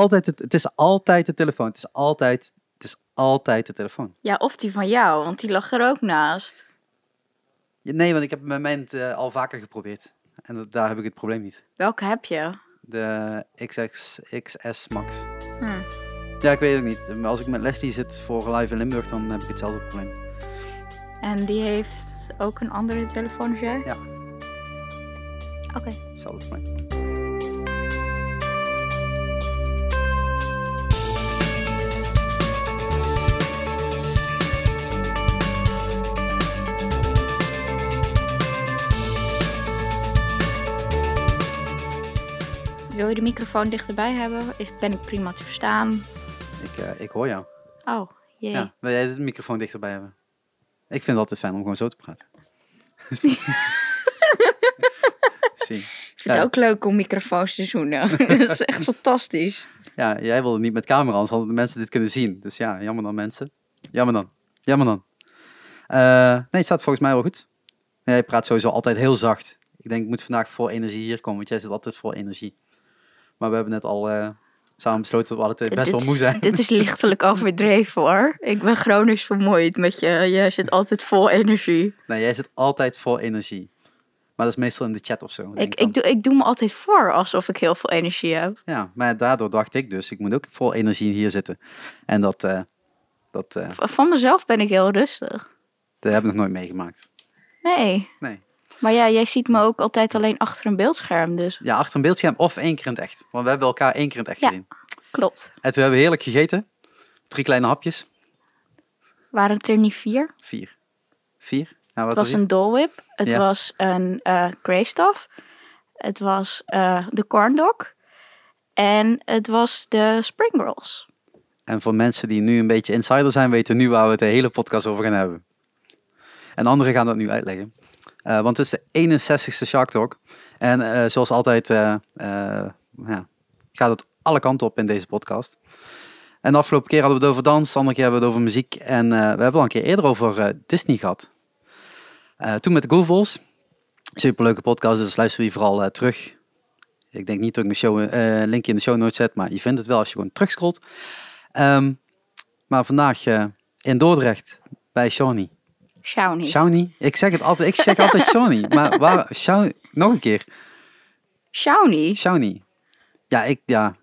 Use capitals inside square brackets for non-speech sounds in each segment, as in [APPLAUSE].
altijd, het, het is altijd de telefoon. Het is altijd, het is altijd de telefoon. Ja, of die van jou, want die lag er ook naast. Ja, Nee, want ik heb mijn moment eh, al vaker geprobeerd. En dat- daar heb ik het probleem niet. Welke heb je? De XX, XS Max. Hm. Ja, ik weet het niet. Als ik met Leslie zit voor Live in Limburg, dan heb ik hetzelfde probleem. En die heeft ook een andere telefoon als jij? Ja. Oké. Hetzelfde probleem. Wil je de microfoon dichterbij hebben? Ben ik prima te verstaan? Ik, eh, ik hoor jou. Oh, jee. Ja, wil jij de microfoon dichterbij hebben? Ik vind het altijd fijn om gewoon zo te praten. [LAUGHS] Zie. Ik vind Ja. het ook leuk om microfoons te zoenen. [LAUGHS] dat is echt fantastisch. Ja, jij wilde niet met camera, anders hadden de mensen dit kunnen zien. Dus ja, jammer dan mensen. Jammer dan. Jammer dan. Eh, nee, het staat volgens mij wel goed. Jij praat sowieso altijd heel zacht. Ik denk, ik moet vandaag voor energie hier komen, want jij zit altijd voor energie. Maar we hebben net al eh, samen besloten dat we altijd best Dit wel moe zijn. Dit is lichtelijk [LAUGHS] overdreven hoor. Ik ben chronisch vermoeid met je. Je zit altijd vol energie. Nee, jij zit altijd vol energie. Maar dat is meestal in de chat of zo. Ik, ik, doe, ik doe me altijd voor alsof ik heel veel energie heb. Ja, maar daardoor dacht ik dus, ik moet ook vol energie hier zitten. En dat, eh, dat, eh, Van mezelf ben ik heel rustig. dat heb ik nog nooit meegemaakt. Nee. Nee. Maar ja, jij ziet me ook altijd alleen achter een beeldscherm, dus Ja, achter een beeldscherm of één keer in het echt. Want we hebben elkaar één keer in het echt Ja. gezien. klopt. En toen hebben we heerlijk gegeten. Drie kleine hapjes. Waren het er niet vier? Vier. Vier? Nou, wat Het was een Dole Whip. Het Ja. was een eh Grey Stuff. Het was eh, de Corn Dog. En het was de Spring Rolls. En voor mensen die nu een beetje insider zijn, weten nu waar we het de hele podcast over gaan hebben. En anderen gaan dat nu uitleggen. Eh, want het is de 61ste Shark Talk. En eh, zoals altijd eh, ja, gaat het alle kanten op in deze podcast. En de afgelopen keer hadden we het over dans, de andere keer hebben we het over muziek. En we hebben al een keer eerder over Disney gehad. Eh, toen met de Goofballs. Superleuke podcast, dus luister die vooral terug. Ik denk niet dat ik een show, linkje in de show notes zet, maar je vindt het wel als je gewoon terugscrollt. Ehm, maar vandaag in Dordrecht bij Shawnee. Shawnee. Shawnee? Ik zeg het altijd, ik zeg altijd Shawnee. Maar waar, Shawnee, nog een keer. Shawnee. Shawnee. Ja, ik, ja.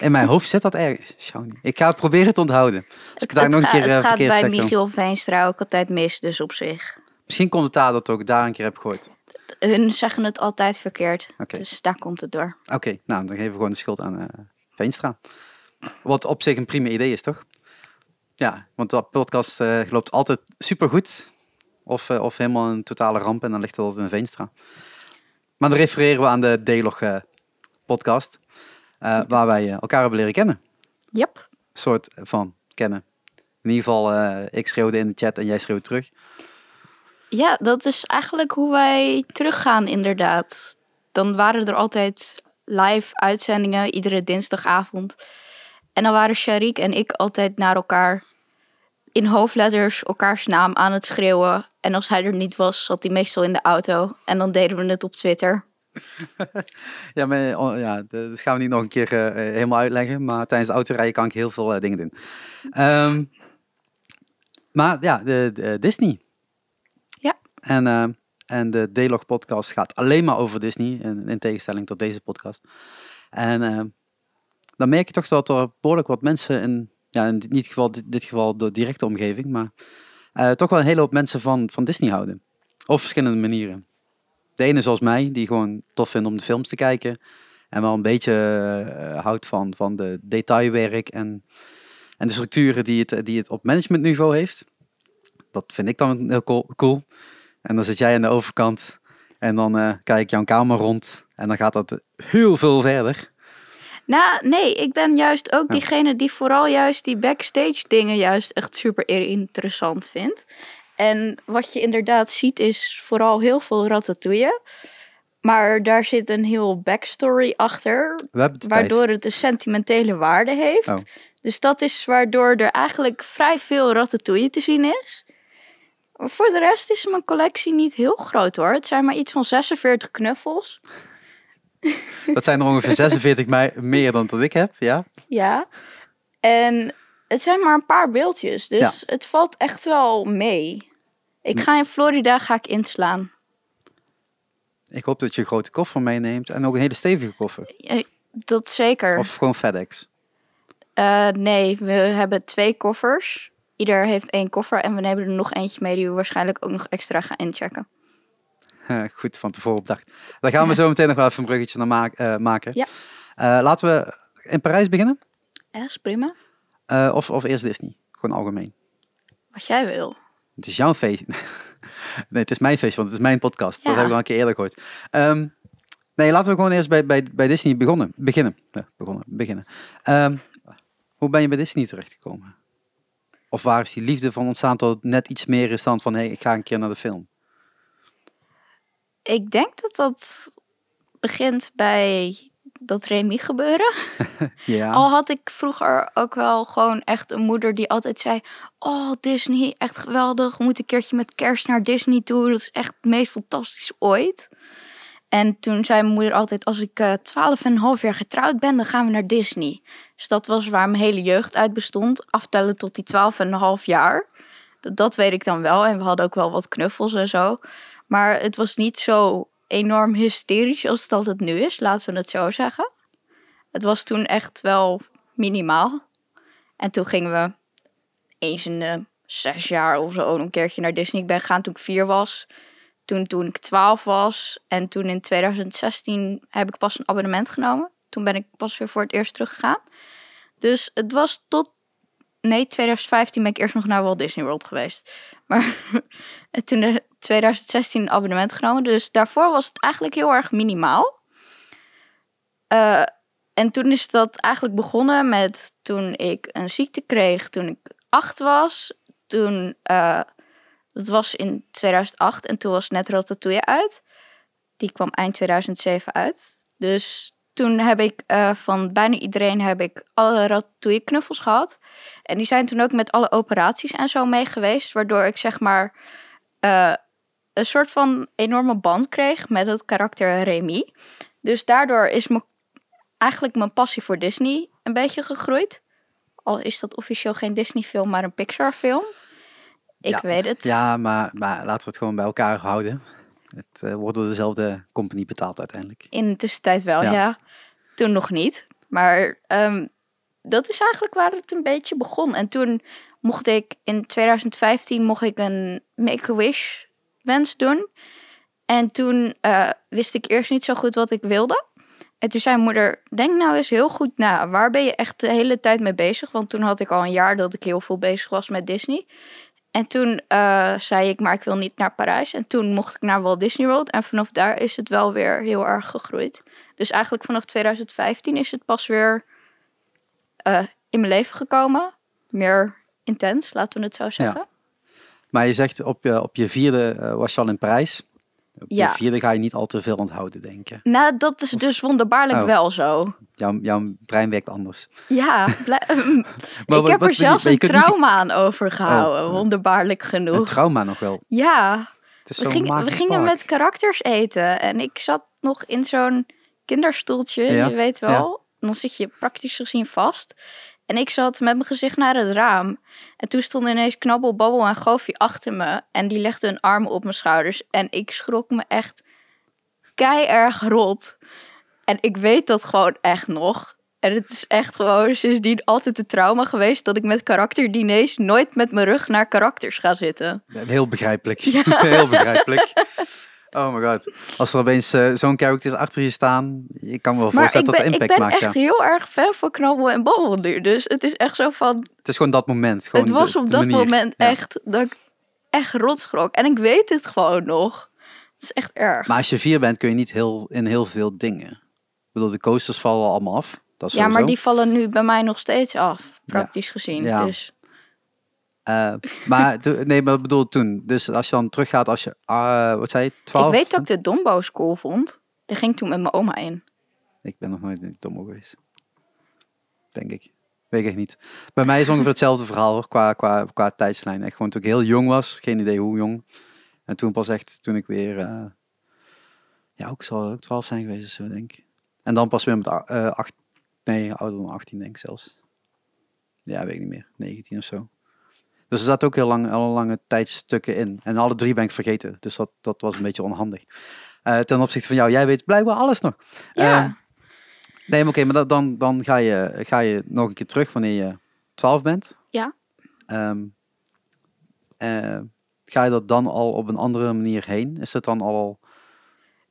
In mijn hoofd zit dat ergens. Shawnee. Ik ga het proberen te onthouden. Als ik het daar nog een keer eh, het gaat verkeerd bij zeg. Michiel Veenstra ook altijd mis, dus op zich. Misschien komt het daar dat ik daar een keer heb gehoord. Hun zeggen het altijd verkeerd. Dus daar komt het door. Oké, nou dan geven we gewoon de schuld aan eh Veenstra. Wat op zich een prima idee is, toch? Ja, want dat podcast eh, loopt altijd supergoed. Of, eh, of helemaal een totale ramp en dan ligt het altijd in Veenstra. Maar dan refereren we aan de D-log eh, podcast. waar wij elkaar hebben leren kennen. Yep. soort van kennen. In ieder geval, ik schreeuwde in de chat en jij schreeuwt terug. Ja, dat is eigenlijk hoe wij teruggaan, inderdaad. Dan waren er altijd live uitzendingen, iedere dinsdagavond. En dan waren Sharik en ik altijd naar elkaar in hoofdletters elkaars naam aan het schreeuwen. En als hij er niet was, zat hij meestal in de auto. En dan deden we het op Twitter. [LAUGHS] Ja, maar, oh, ja, dat gaan we niet nog een keer eh, eh, helemaal uitleggen. Maar tijdens het autorijden kan ik heel veel eh, dingen doen. Ehm, maar ja, de, de Disney. Ja. En, en de D-log podcast gaat alleen maar over Disney. In, in tegenstelling tot deze podcast. En dan merk je toch dat er behoorlijk wat mensen in, ja, in dit geval, dit, geval de directe omgeving, maar eh, toch wel een hele hoop mensen van, van Disney houden. Op verschillende manieren. De ene zoals mij, die gewoon tof vindt om de films te kijken. En wel een beetje eh, houdt van, van de detailwerk en, en de structuren die het, die het op managementniveau heeft. Dat vind ik dan heel cool. En dan zit jij aan de overkant en dan eh, kijk jouw kamer rond. En dan gaat dat heel veel verder. Nou, nee, ik ben juist ook diegene die vooral juist die backstage dingen juist echt super interessant vindt. En wat je inderdaad ziet is vooral heel veel ratatouille. Maar daar zit een heel backstory achter, tijd. waardoor het een sentimentele waarde heeft. Oh. Dus dat is waardoor er eigenlijk vrij veel ratatouille te zien is. Maar voor de rest is mijn collectie niet heel groot hoor. Het zijn maar iets van 46 knuffels. Dat zijn er ongeveer 46 mei- meer dan dat ik heb, ja. Ja. En het zijn maar een paar beeldjes, dus het valt echt wel mee. Ik ga in Florida ga ik inslaan. Ik hoop dat je een grote koffer meeneemt en ook een hele stevige koffer. Dat zeker. Of gewoon FedEx. Eh, nee, we hebben twee koffers. Ieder heeft één koffer en we nemen er nog eentje mee die we waarschijnlijk ook nog extra gaan inchecken. Goed, van tevoren opdacht. Daar gaan we zo meteen nog wel even een bruggetje naar maak- eh, maken. Ja. Eh, laten we in Parijs beginnen. Ja, is prima. Eh, of, of eerst Disney. Gewoon algemeen. Wat jij wil. Het is jouw feest. [LAUGHS] nee, het is mijn feest, want het is mijn podcast. Ja. Dat heb ik al een keer eerder gehoord. Ehm, nee, laten we gewoon eerst bij, bij, bij Disney begonnen. beginnen. Ja, begonnen, beginnen. Ehm, hoe ben je bij Disney terechtgekomen? Of waar is die liefde van ontstaan tot het net iets meer is dan van... hé, hey, ik ga een keer naar de film. Ik denk dat dat begint bij dat Remy gebeuren. [LAUGHS] Ja, Al had ik vroeger ook wel gewoon echt een moeder die altijd zei: Oh, Disney, echt geweldig. We moeten een keertje met kerst naar Disney toe. Dat is echt het meest fantastisch ooit. En toen zei mijn moeder altijd: Als ik eh, twaalf en een half jaar getrouwd ben, dan gaan we naar Disney. Dus dat was waar mijn hele jeugd uit bestond. Aftellen tot die twaalf en een half jaar. Dat, dat weet ik dan wel. En we hadden ook wel wat knuffels en zo. Maar het was niet zo enorm hysterisch als het altijd nu is, laten we het zo zeggen. Het was toen echt wel minimaal. En toen gingen we eens in de zes jaar of zo een keertje naar Disney. Ik ben gegaan toen ik vier was. Toen, toen ik twaalf was. En toen in 2016 heb ik pas een abonnement genomen. Toen ben ik pas weer voor het eerst teruggegaan. Dus het was tot... Nee, 2015 ben ik eerst nog naar Walt Disney World geweest. Maar en [LAUGHS] toen in 2016 een abonnement genomen. Dus daarvoor was het eigenlijk heel erg minimaal. Eh, en toen is dat eigenlijk begonnen met toen ik een ziekte kreeg toen ik acht was. Toen, eh, dat was in 2008 en toen was net Ratatouille uit. Die kwam eind 2007 uit. Dus toen heb ik eh, van bijna iedereen heb ik alle Ratatouille knuffels gehad. En die zijn toen ook met alle operaties en zo mee geweest. Waardoor ik zeg maar eh, een soort van enorme band kreeg met het karakter Remy. Dus daardoor is me eigenlijk mijn passie voor Disney een beetje gegroeid. Al is dat officieel geen Disney-film, maar een Pixar-film. Ik Ja. weet het. ja maar, maar laten we het gewoon bij elkaar houden. Het eh, wordt door dezelfde company betaald uiteindelijk. In de tussentijd wel, Ja. ja. Toen nog niet. Maar ehm, dat is eigenlijk waar het een beetje begon. En toen mocht ik in 2015 mocht ik een Make-A-Wish wens doen. En toen eh, wist ik eerst niet zo goed wat ik wilde. En toen zei moeder, denk nou eens heel goed na. Waar ben je echt de hele tijd mee bezig? Want toen had ik al een jaar dat ik heel veel bezig was met Disney. En toen eh, zei ik, maar ik wil niet naar Parijs. En toen mocht ik naar Walt Disney World. En vanaf daar is het wel weer heel erg gegroeid. Dus eigenlijk vanaf 2015 is het pas weer eh, in mijn leven gekomen. Meer intens, laten we het zo zeggen. Maar je zegt op je, op je vierde eh, was je al in Parijs. Op Ja. je vierde ga je niet al te veel onthouden, denk je. Nou, dat is dus wonderbaarlijk Oh. wel zo. Jouw, jouw brein werkt anders. Ja, [LAUGHS] [LAUGHS] Maar ik heb er zelfs een niet- trauma aan overgehouden. Oh. Wonderbaarlijk Een genoeg. trauma nog wel. Ja, Het is we, we gingen park. met karakters eten. En ik zat nog in zo'n kinderstoeltje, Ja, je weet wel. Dan zit je praktisch gezien vast. En ik zat met mijn gezicht naar het raam. En toen stonden ineens Knabbel, Babbel en Goofie achter me. En die legden hun armen op mijn schouders. En ik schrok me echt kei erg rot. En ik weet dat gewoon echt nog. En het is echt gewoon sindsdien altijd een trauma geweest... dat ik met karakterdiners nooit met mijn rug naar karakters ga zitten. Heel begrijpelijk. [LAUGHS] Heel begrijpelijk. [LAUGHS] Oh my god. Als er opeens eh, zo'n characters achter je staan, je kan me wel Maar voorstellen ik dat ben, het ik impact ben maakt. echt Ja. heel erg fan van Knabbel en Babbel nu. Dus het is echt zo van... Het is gewoon dat moment. Gewoon het was de- op de dat manier. moment Ja. echt dat ik echt rot schrok. En ik weet het gewoon nog. Het is echt erg. Maar als je vier bent, kun je niet heel, in heel veel dingen. Ik bedoel, de coasters vallen allemaal af. Dat ja, maar die vallen nu bij mij nog steeds af. Praktisch gezien. Ja. Dus Eh, maar, nee, maar ik bedoel toen. Dus als je dan teruggaat als je, ah, wat zei je, 12? ik weet dat ik de Dombo's cool vond. Daar ging ik toen met mijn oma in. Ik ben nog nooit in Tommo geweest. Denk ik. Weet ik echt niet. Bij mij is ongeveer hetzelfde verhaal hoor, qua, qua, qua tijdslijn. Echt gewoon toen ik heel jong was, geen idee hoe jong. En toen pas echt, toen ik weer, eh, ja, ook zal ook 12 zijn geweest of zo, denk ik. En dan pas weer met a- eh, acht, nee, ouder dan 18 denk ik zelfs. Ja, weet ik niet meer. 19 of zo. Dus er zaten ook heel lang, heel lange tijdstukken in. En alle drie ben ik vergeten. Dus dat, dat was een beetje onhandig. Eh, ten opzichte van jou, jij weet blijkbaar alles nog. Ja. Ehm, nee, maar oké, maar dan, dan ga, je, ga je nog een keer terug wanneer je 12 bent. Ja. Ehm, eh, ga je dat dan al op een andere manier heen? Is het dan al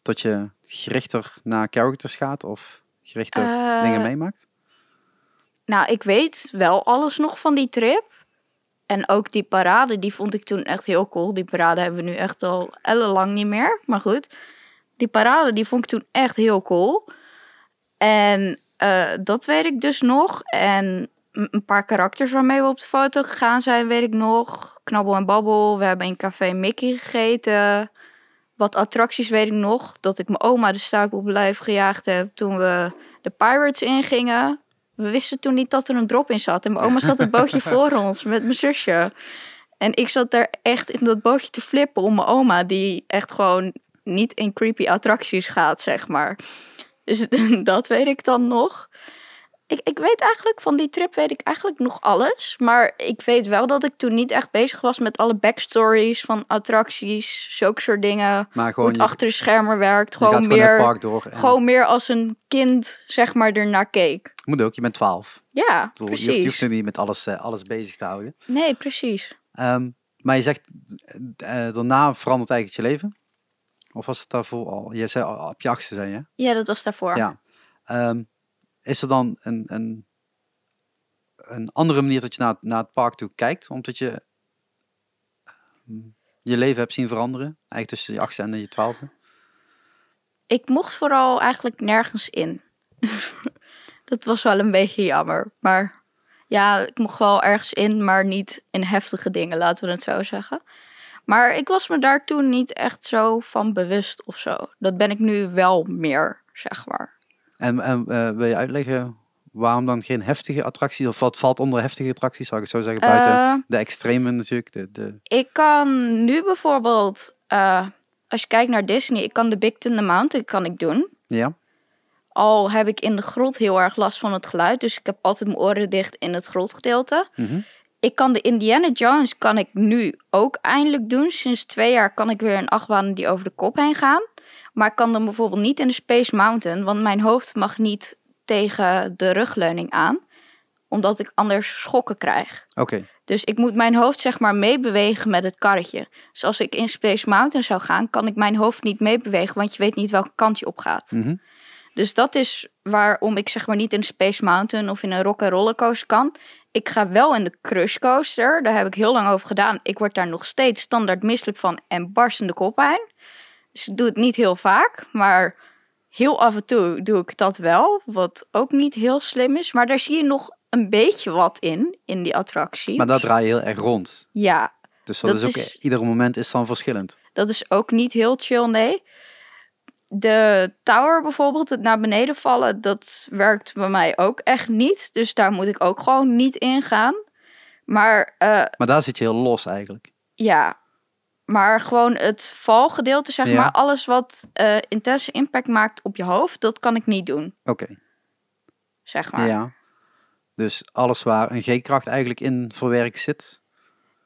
dat je gerichter naar characters gaat of gerichter Eh, dingen meemaakt? Nou, ik weet wel alles nog van die trip. En ook die parade, die vond ik toen echt heel cool. Die parade hebben we nu echt al ellenlang niet meer. Maar goed, die parade die vond ik toen echt heel cool. En eh, dat weet ik dus nog. En een paar karakters waarmee we op de foto gegaan zijn, weet ik nog. Knabbel en Babbel. We hebben in Café Mickey gegeten. Wat attracties weet ik nog. Dat ik mijn oma de stuip op lijf gejaagd heb toen we de Pirates ingingen. We wisten toen niet dat er een drop in zat. En mijn oma zat het bootje [LAUGHS] voor ons met mijn zusje. En ik zat daar echt in dat bootje te flippen om mijn oma, die echt gewoon niet in creepy attracties gaat, zeg maar. Dus [LAUGHS] dat weet ik dan nog. Ik, ik weet eigenlijk, van die trip weet ik eigenlijk nog alles. Maar ik weet wel dat ik toen niet echt bezig was met alle backstories van attracties, zulke soort dingen. Maar Hoe gewoon, het je, achter de schermen werkt. Gewoon meer, park door. En, gewoon meer als een kind, zeg maar, ernaar keek. Moet ook, je bent 12. Ja, bedoel, je, hoeft, je hoeft precies. niet met alles, eh, alles bezig te houden. Nee, precies. Ehm, maar je zegt, eh, daarna verandert eigenlijk je leven? Of was het daarvoor al? Je zei op je achtste zijn, je? Ja, dat was daarvoor. Ja. Ehm, is er dan een, een, een andere manier dat je naar, naar het park toe kijkt? Omdat je ehm, je leven hebt zien veranderen? Eigenlijk tussen je achtste en je twaalfde? Ik mocht vooral eigenlijk nergens in. [LAUGHS] dat was wel een beetje jammer. Maar ja, ik mocht wel ergens in, maar niet in heftige dingen, laten we het zo zeggen. Maar ik was me daar toen niet echt zo van bewust of zo. Dat ben ik nu wel meer, zeg maar. En, en eh, wil je uitleggen waarom dan geen heftige attracties? Of wat valt onder heftige attracties, zou ik zo zeggen? Buiten Eh, de extreme natuurlijk. De, de, ik kan nu bijvoorbeeld, eh, als je kijkt naar Disney, ik kan de Big Thunder Mountain kan ik doen. ja? Al heb ik in de grot heel erg last van het geluid, dus ik heb altijd mijn oren dicht in het grotgedeelte. Mhm. Ik kan de Indiana Jones kan ik nu ook eindelijk doen. Sinds twee jaar kan ik weer een achtbaan die over de kop heen gaan. Maar ik kan dan bijvoorbeeld niet in de Space Mountain, want mijn hoofd mag niet tegen de rugleuning aan, omdat ik anders schokken krijg. Oké. Dus ik moet mijn hoofd zeg maar meebewegen met het karretje. Dus als ik in Space Mountain zou gaan, kan ik mijn hoofd niet meebewegen, want je weet niet welke kant je op gaat. Mhm. Dus dat is waarom ik zeg maar niet in Space Mountain of in een rock and rollercoaster kan. Ik ga wel in de Crush Coaster. Daar heb ik heel lang over gedaan. Ik word daar nog steeds standaard misselijk van en barstende koppijn. Dus ik doe het niet heel vaak, maar heel af en toe doe ik dat wel. Wat ook niet heel slim is. Maar daar zie je nog een beetje wat in, in die attractie. Maar daar draai je heel erg rond. Ja, Dus dat, Dat is ook, is- ieder moment is dan verschillend. Dat is ook niet heel chill, nee. De tower bijvoorbeeld, het naar beneden vallen, dat werkt bij mij ook echt niet. Dus daar moet ik ook gewoon niet in gaan. Maar eh, Maar daar zit je heel los eigenlijk. ja, maar gewoon het valgedeelte, zeg Ja. maar, alles wat eh, intense impact maakt op je hoofd, dat kan ik niet doen, Oké, zeg maar. ja. Dus alles waar een G-kracht eigenlijk in verwerkt zit.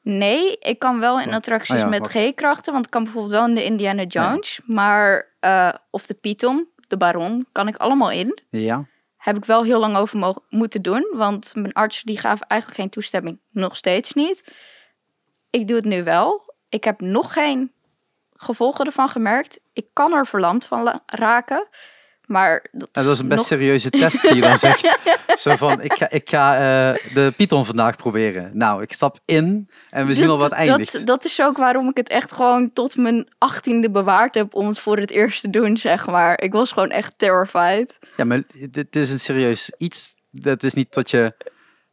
Nee, ik kan wel in attracties Oh ja, met. G-krachten, want ik kan bijvoorbeeld wel in de Indiana Jones, maar, eh, of de Python, de Baron, kan ik allemaal in. Ja, heb ik wel heel lang over mogen, moeten doen. Want mijn arts die gaf eigenlijk geen toestemming. Nog steeds niet. Ik doe het nu wel. Ik heb nog geen gevolgen ervan gemerkt. Ik kan er verlamd van raken. Maar dat, en dat is een best nog- serieuze [LAUGHS] test die je dan zegt. Zo van, ik ga, ik ga eh, de Python vandaag proberen. Nou, ik stap in en we zien wel wat eindigt. Dat, dat is ook waarom ik het echt gewoon tot mijn achttiende bewaard heb om het voor het eerst te doen, zeg maar. Ik was gewoon echt terrified. Ja, maar dit is een serieus iets. Dat is niet dat je,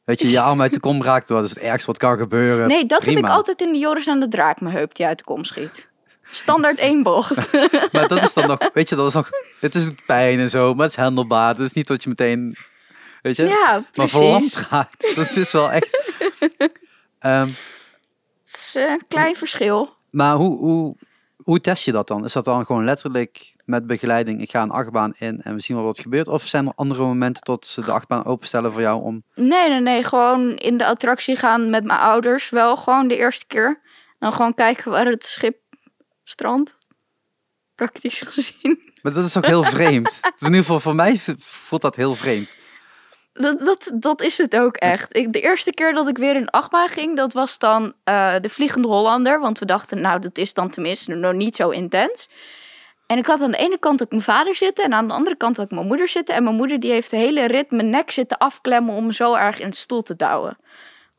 weet je, je arm uit de kom raakt. Dat is het ergste wat kan gebeuren. Nee, dat heb Prima. ik altijd in de Joris en de Draak, mijn heup die uit de kom schiet. Standaard één bocht. [LAUGHS] Maar dat is dan nog, weet je, dat is nog, het is pijn en zo, maar het is handelbaar. Het is niet dat je meteen, weet je, ja, maar verlamd raakt. Dat is wel echt. Ehm, Het is een klein verschil. maar hoe, hoe, hoe test je dat dan? Is dat dan gewoon letterlijk met begeleiding, ik ga een achtbaan in en we zien wel wat gebeurt? Of zijn er andere momenten tot ze de achtbaan openstellen voor jou om... Nee, nee, nee. Gewoon in de attractie gaan met mijn ouders. Wel gewoon de eerste keer. Dan gewoon kijken waar het schip strandt. Praktisch gezien. Maar dat is toch heel vreemd? [LAUGHS] In ieder geval voor mij voelt dat heel vreemd. Dat, dat, dat is het ook echt. Ik, de eerste keer dat ik weer in achtbaan ging, dat was dan eh, de Vliegende Hollander. Want we dachten, nou, dat is dan tenminste nog niet zo intens. En ik had aan de ene kant ook mijn vader zitten en aan de andere kant ook mijn moeder zitten. En mijn moeder die heeft de hele rit mijn nek zitten afklemmen om me zo erg in de stoel te douwen.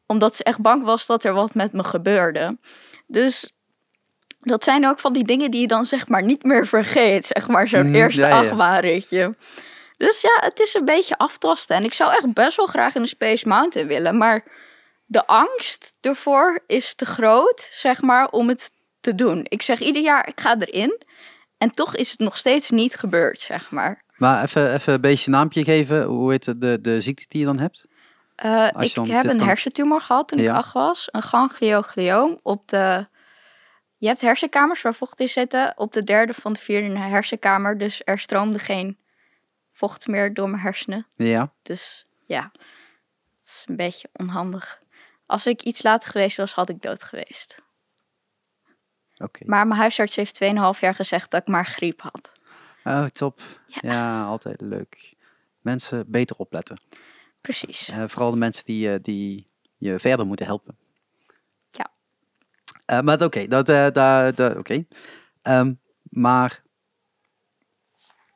Omdat ze echt bang was dat er wat met me gebeurde. Dus dat zijn ook van die dingen die je dan zeg maar niet meer vergeet. Zeg maar zo'n Mm, eerste ja. Dus ja, het is een beetje aftasten. En ik zou echt best wel graag in de Space Mountain willen. Maar de angst ervoor is te groot, zeg maar, om het te doen. Ik zeg ieder jaar, ik ga erin. En toch is het nog steeds niet gebeurd, zeg maar. Maar even, even een beetje een naampje geven. Hoe heet het, de, de ziekte die je dan hebt? Eh, ik dan heb een kan- hersentumor gehad toen ik Ja. acht was. Een ganglioglioom op de... Je hebt hersenkamers waar vocht in zitten. Op de derde van de vierde hersenkamer. Dus er stroomde geen vocht meer door mijn hersenen. Ja. Dus ja, het is een beetje onhandig. Als ik iets later geweest was, had ik dood geweest. Maar mijn huisarts heeft 2,5 jaar gezegd dat ik maar griep had. Oh, top. Ja. Ja. altijd leuk. Mensen beter opletten. Precies. Eh, vooral de mensen die, eh, die je verder moeten helpen. Ja. Eh, maar oké, dat, eh, dat, dat, oké. Ehm, maar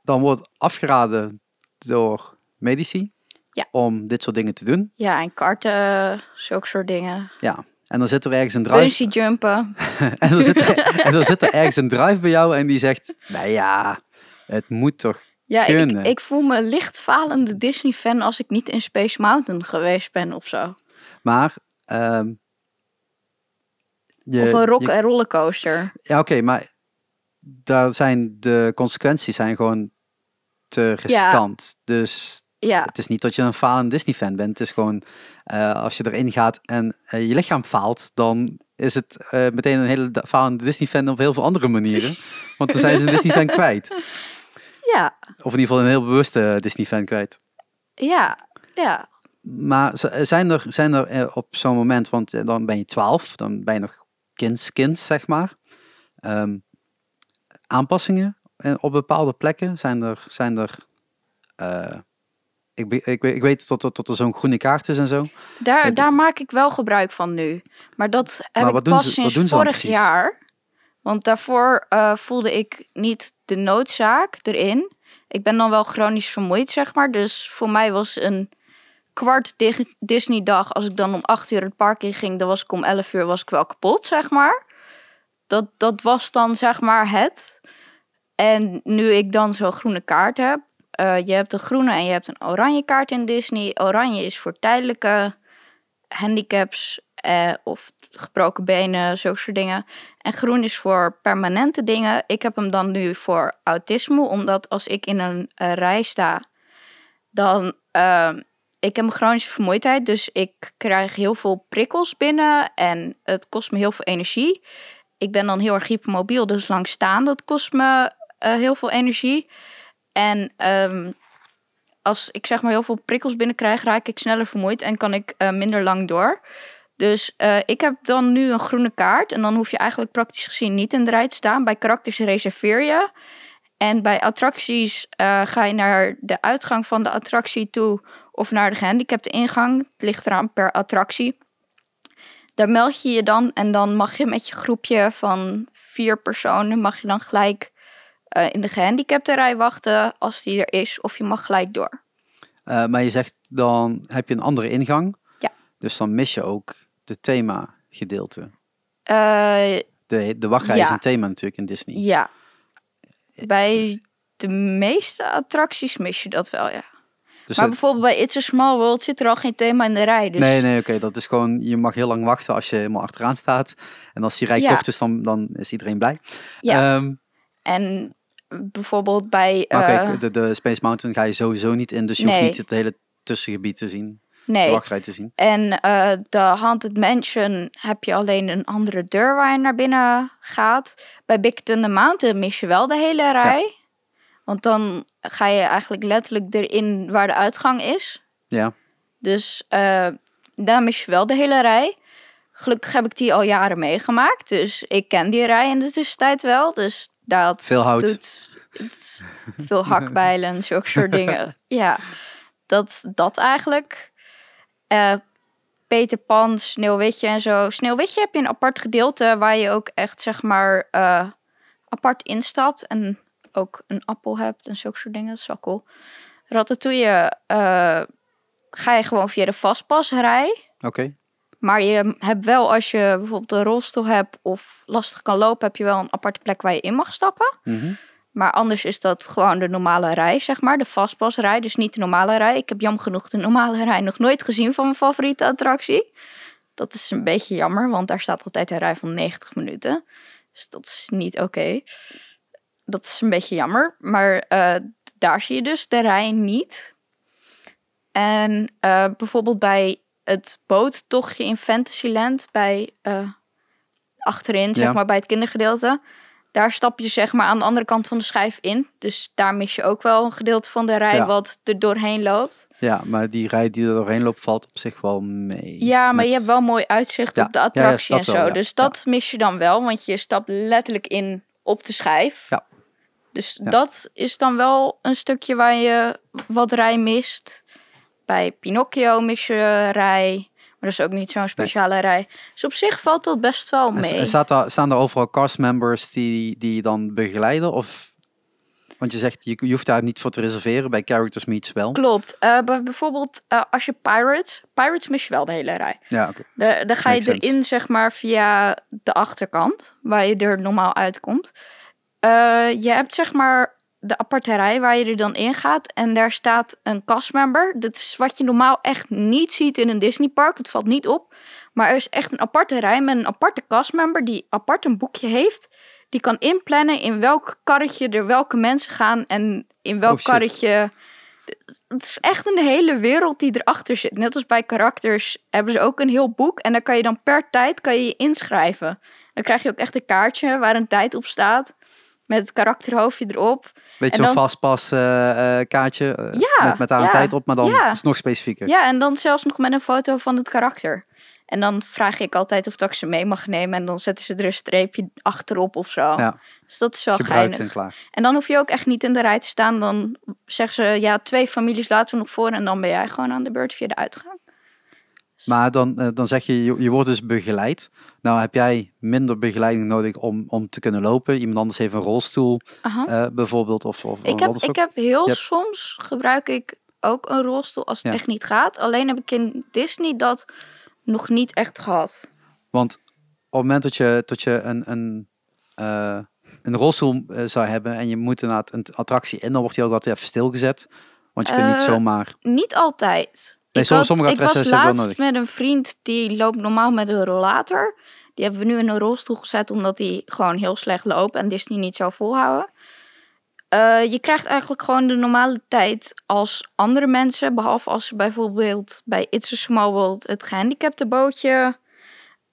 dan wordt afgeraden door medici Ja. om dit soort dingen te doen. Ja, en karten, zulke soort dingen. Ja. [LAUGHS] En dan zit er ergens een drive. Bungee jumpen. en, dan zit er, en dan zit er ergens een drive bij jou en die zegt, nou ja, het moet toch. Ja, ik, ik voel me licht falende Disney-fan als ik niet in Space Mountain geweest ben of zo. Maar ehm, je, of een rock- je- en rollercoaster. Ja, oké, maar daar zijn de consequenties zijn gewoon te riskant. Dus Ja, het is niet dat je een falend Disney-fan bent. Het is gewoon, eh, als je erin gaat en eh, je lichaam faalt, dan is het eh, meteen een hele falende Disney-fan op heel veel andere manieren. [LAUGHS] Want dan zijn ze een Disney-fan kwijt. ja, Of in ieder geval een heel bewuste Disney-fan kwijt. ja, ja. Maar zijn er, zijn er op zo'n moment, want dan ben je 12, dan ben je nog kinds, kinds zeg maar. Ehm, aanpassingen op bepaalde plekken? Zijn er, zijn er ik, ik, weet- ik weet dat, er- dat er zo'n groene kaart is en zo. Daar, daar maak ik wel gebruik van nu. Maar dat heb Maar ik pas ze- sinds vorig jaar. Want daarvoor eh, voelde ik niet de noodzaak erin. Ik ben dan wel chronisch vermoeid, zeg maar. Dus voor mij was een kwart Disney-dag... als ik dan om acht uur het park in ging... dan was ik om elf uur was ik wel kapot, zeg maar. Dat, dat was dan, zeg maar, het. En nu ik dan zo'n groene kaart heb... eh, je hebt een groene en je hebt een oranje kaart in Disney. Oranje is voor tijdelijke handicaps eh, of gebroken benen, zulke soort dingen. En groen is voor permanente dingen. Ik heb hem dan nu voor autisme, omdat als ik in een eh, rij sta, dan. eh, ik heb een chronische vermoeidheid, dus ik krijg heel veel prikkels binnen en het kost me heel veel energie. Ik ben dan heel erg hypermobiel, dus lang staan, dat kost me heel veel energie. En ehm, als ik zeg maar heel veel prikkels binnenkrijg, raak ik sneller vermoeid en kan ik eh, minder lang door. Dus eh, ik heb dan nu een groene kaart en dan hoef je eigenlijk praktisch gezien niet in de rij te staan. Bij karakters reserveer je. En bij attracties eh, ga je naar de uitgang van de attractie toe of naar de gehandicapte ingang. Het ligt eraan per attractie. Daar meld je je dan en dan mag je met je groepje van vier personen mag je dan gelijk eh, in de gehandicapte rij wachten als die er is of je mag gelijk door. Eh, maar je zegt dan heb je een andere ingang. Ja. Dus dan mis je ook de thema gedeelte. Eh, De, de wachtrij is een thema natuurlijk in Disney. ja. Bij de meeste attracties mis je dat wel, ja. Dus maar het- bijvoorbeeld bij It's a Small World zit er al geen thema in de rij. Dus Nee, nee, oké. dat is gewoon, je mag heel lang wachten als je helemaal achteraan staat. En als die rij Ja. kort is, dan, dan is iedereen blij. Ja. Ehm, En bijvoorbeeld bij... eh, de, de Space Mountain ga je sowieso niet in. Dus je hoeft nee. niet het hele tussengebied te zien. De nee. wachtrij te zien. En eh, de Haunted Mansion heb je alleen een andere deur waar je naar binnen gaat. Bij Big Thunder Mountain mis je wel de hele rij. Want dan ga je eigenlijk letterlijk erin waar de uitgang is. Ja. Dus eh, daar mis je wel de hele rij. Gelukkig heb ik die al jaren meegemaakt. Dus ik ken die rij in de tussentijd wel. Dus dat Veel hout. doet veel hakbijlen en [LAUGHS] zulke soort dingen. Ja, dat, dat eigenlijk. Eh, Peter Pan, Sneeuwwitje en zo. Sneeuwwitje heb je een apart gedeelte waar je ook echt zeg maar eh, apart instapt. En ook een appel hebt en zulke soort dingen. Dat is wel cool. Ratatouille eh, ga je gewoon via de vastpasrij. Oké. Maar je hebt wel, als je bijvoorbeeld een rolstoel hebt of lastig kan lopen, heb je wel een aparte plek waar je in mag stappen. Mhm. Maar anders is dat gewoon de normale rij, zeg maar. De vastpasrij, dus niet de normale rij. Ik heb jammer genoeg de normale rij nog nooit gezien van mijn favoriete attractie. Dat is een beetje jammer, want daar staat altijd een rij van 90 minuten. Dus dat is niet oké. Dat is een beetje jammer. Maar eh, daar zie je dus de rij niet. En eh, bijvoorbeeld bij het boottochtje in Fantasyland, bij eh, achterin, zeg Ja. maar bij het kindergedeelte. Daar stap je zeg maar aan de andere kant van de schijf in. Dus daar mis je ook wel een gedeelte van de rij Ja. wat er doorheen loopt. Ja, maar die rij die er doorheen loopt valt op zich wel mee. Ja, maar Met- je hebt wel mooi uitzicht Ja, op de attractie en zo. ja. Dus dat mis je dan wel, want je stapt letterlijk in op de schijf. Ja. Dus dat is dan wel een stukje waar je wat rij mist. Bij Pinocchio mis je rij, maar dat is ook niet zo'n speciale rij. Dus op zich valt dat best wel mee. en staat daar, staan er overal castmembers die, die je dan begeleiden? Of, want je zegt, je, je hoeft daar niet voor te reserveren. Bij Characters Meets wel. Klopt. Eh, bij- bijvoorbeeld eh, als je Pirates... Pirates mis je wel de hele rij. Ja, oké. Da- Dan ga je Makes sense. erin, zeg maar, via de achterkant, waar je er normaal uitkomt. Eh, je hebt, zeg maar, de aparte rij waar je er dan in gaat. En daar staat een castmember. Dat is wat je normaal echt niet ziet in een Disneypark. Het valt niet op. Maar er is echt een aparte rij met een aparte castmember die apart een boekje heeft. Die kan inplannen in welk karretje er welke mensen gaan en in welk Oh, karretje... Het is echt een hele wereld die erachter zit. Net als bij karakters hebben ze ook een heel boek. En dan kan je dan per tijd kan je, je inschrijven. Dan krijg je ook echt een kaartje waar een tijd op staat. Met het karakterhoofdje erop. Beetje zo'n dan- vastpas eh, eh, kaartje eh, Ja, met, met daar een ja, tijd op, maar dan ja. is het nog specifieker. Ja, en dan zelfs nog met een foto van het karakter. En dan vraag ik altijd of dat ik ze mee mag nemen. En dan zetten ze er een streepje achterop of zo. Ja, Dus dat is wel gebruikt en geinig. En dan hoef je ook echt niet in de rij te staan. Dan zeggen ze, ja, twee families laten we nog voor. En dan ben jij gewoon aan de beurt via de uitgang. Maar dan, eh, dan zeg je, je, je wordt dus begeleid. Nou heb jij minder begeleiding nodig om, om te kunnen lopen. Iemand anders heeft een rolstoel eh, bijvoorbeeld. Of, of Ik heb, ik heb heel Je hebt- soms gebruik ik ook een rolstoel als het Ja. echt niet gaat. Alleen heb ik in Disney dat nog niet echt gehad. Want op het moment dat je, dat je een, een, eh, een rolstoel zou hebben en je moet inderdaad een attractie in, dan wordt die ook altijd even stilgezet. Want je kunt niet zomaar... Niet altijd. Ik, som- had- sommige ik was laatst met een vriend die loopt normaal met een rollator. Die hebben we nu in een rolstoel gezet omdat hij gewoon heel slecht loopt en Disney niet zou volhouden. Eh, je krijgt eigenlijk gewoon de normale tijd als andere mensen. Behalve als ze bijvoorbeeld bij It's a Small World het gehandicapte bootje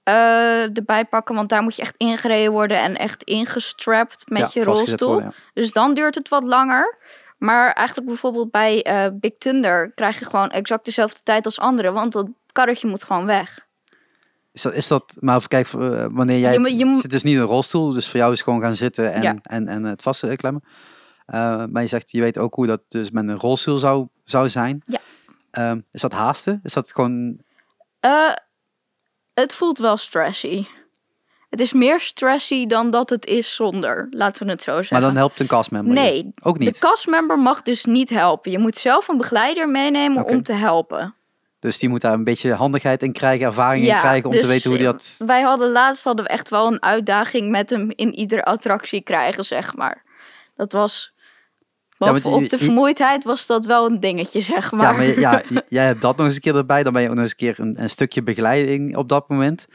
eh, erbij pakken. Want daar moet je echt ingereden worden en echt ingestrapt met ja, je rolstoel. worden, ja. Dus dan duurt het wat langer. Maar eigenlijk bijvoorbeeld bij eh, Big Thunder krijg je gewoon exact dezelfde tijd als anderen. Want dat karretje moet gewoon weg. Is dat, is dat, maar even kijken, eh, wanneer jij Je je zit dus niet in een rolstoel, dus voor jou is gewoon gaan zitten en, Ja. en, en het vastklemmen. Eh maar je zegt, je weet ook hoe dat dus met een rolstoel zou, zou zijn. Ja. Ehm, is dat haasten? Is dat gewoon... Het voelt wel stressy. Het is meer stressy dan dat het is zonder. Laten we het zo zeggen. Maar dan helpt een castmember je? Nee, Ook niet? de castmember mag dus niet helpen. Je moet zelf een begeleider meenemen om te helpen. Dus die moet daar een beetje handigheid in krijgen, ervaring in krijgen om te dus, weten hoe die dat... Wij hadden laatst hadden we echt wel een uitdaging met hem in iedere attractie krijgen, zeg maar. Dat was. Bovenop je- de vermoeidheid was dat wel een dingetje, zeg maar. Ja, maar ja, [LAUGHS] jij hebt dat nog eens een keer erbij. Dan ben je ook nog eens een keer een, een stukje begeleiding op dat moment.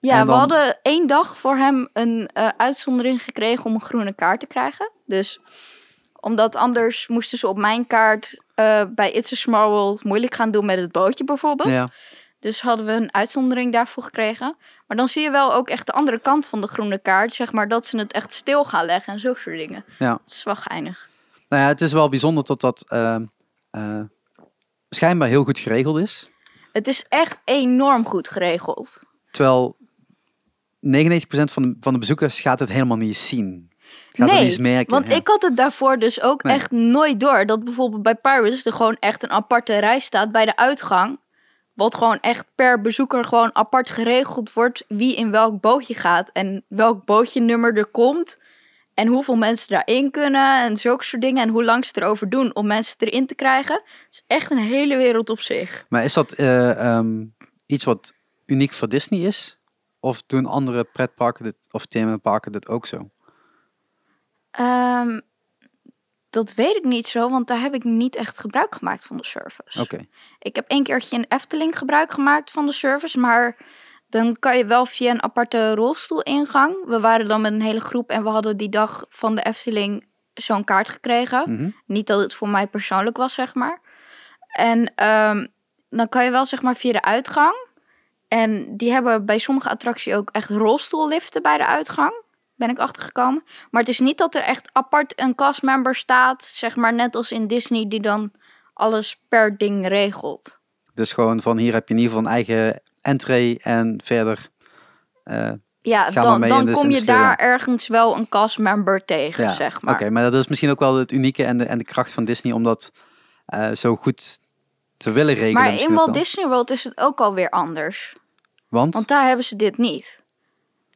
Ja, we hadden één dag voor hem een eh, uitzondering gekregen om een groene kaart te krijgen. Dus omdat anders moesten ze op mijn kaart eh, bij It's a Small World moeilijk gaan doen met het bootje bijvoorbeeld. Ja. Dus hadden we een uitzondering daarvoor gekregen. Maar dan zie je wel ook echt de andere kant van de groene kaart. Zeg maar dat ze het echt stil gaan leggen en zulke soort dingen. Ja. Dat is wel geinig. Nou ja, het is wel bijzonder dat dat eh, schijnbaar heel goed geregeld is. Het is echt enorm goed geregeld. Terwijl 99% van de, van de bezoekers gaat het helemaal niet zien. Gaat het niet eens merken. want ja. ik had het daarvoor dus ook Nee. echt nooit door. Dat bijvoorbeeld bij Pirates er gewoon echt een aparte rij staat bij de uitgang. Wat gewoon echt per bezoeker gewoon apart geregeld wordt wie in welk bootje gaat. En welk bootje nummer er komt. En hoeveel mensen daarin kunnen en zulke soort dingen. En hoe lang ze erover doen om mensen erin te krijgen. Het is echt een hele wereld op zich. Maar is dat eh, ehm, iets wat uniek voor Disney is? Of doen andere pretparken dit, of themaparken dit ook zo? Ehm, dat weet ik niet zo, want daar heb ik niet echt gebruik gemaakt van de service. Oké, Ik heb één keertje in Efteling gebruik gemaakt van de service, maar dan kan je wel via een aparte rolstoelingang. We waren dan met een hele groep en we hadden die dag van de Efteling zo'n kaart gekregen. Mhm. Niet dat het voor mij persoonlijk was, zeg maar. En ehm, dan kan je wel zeg maar via de uitgang. En die hebben bij sommige attracties ook echt rolstoelliften bij de uitgang. Ben ik achtergekomen. Maar het is niet dat er echt apart een castmember staat, zeg maar net als in Disney, die dan alles per ding regelt. dus gewoon van hier heb je in ieder geval een eigen entree en verder. eh, Ja, dan, dan kom je daar ergens wel een castmember tegen, ja, zeg maar. Oké, maar dat is misschien ook wel het unieke en de, en de kracht van Disney om dat eh, zo goed te willen regelen. Maar in Walt. Disney World is het ook alweer anders. Want? Want daar hebben ze dit niet.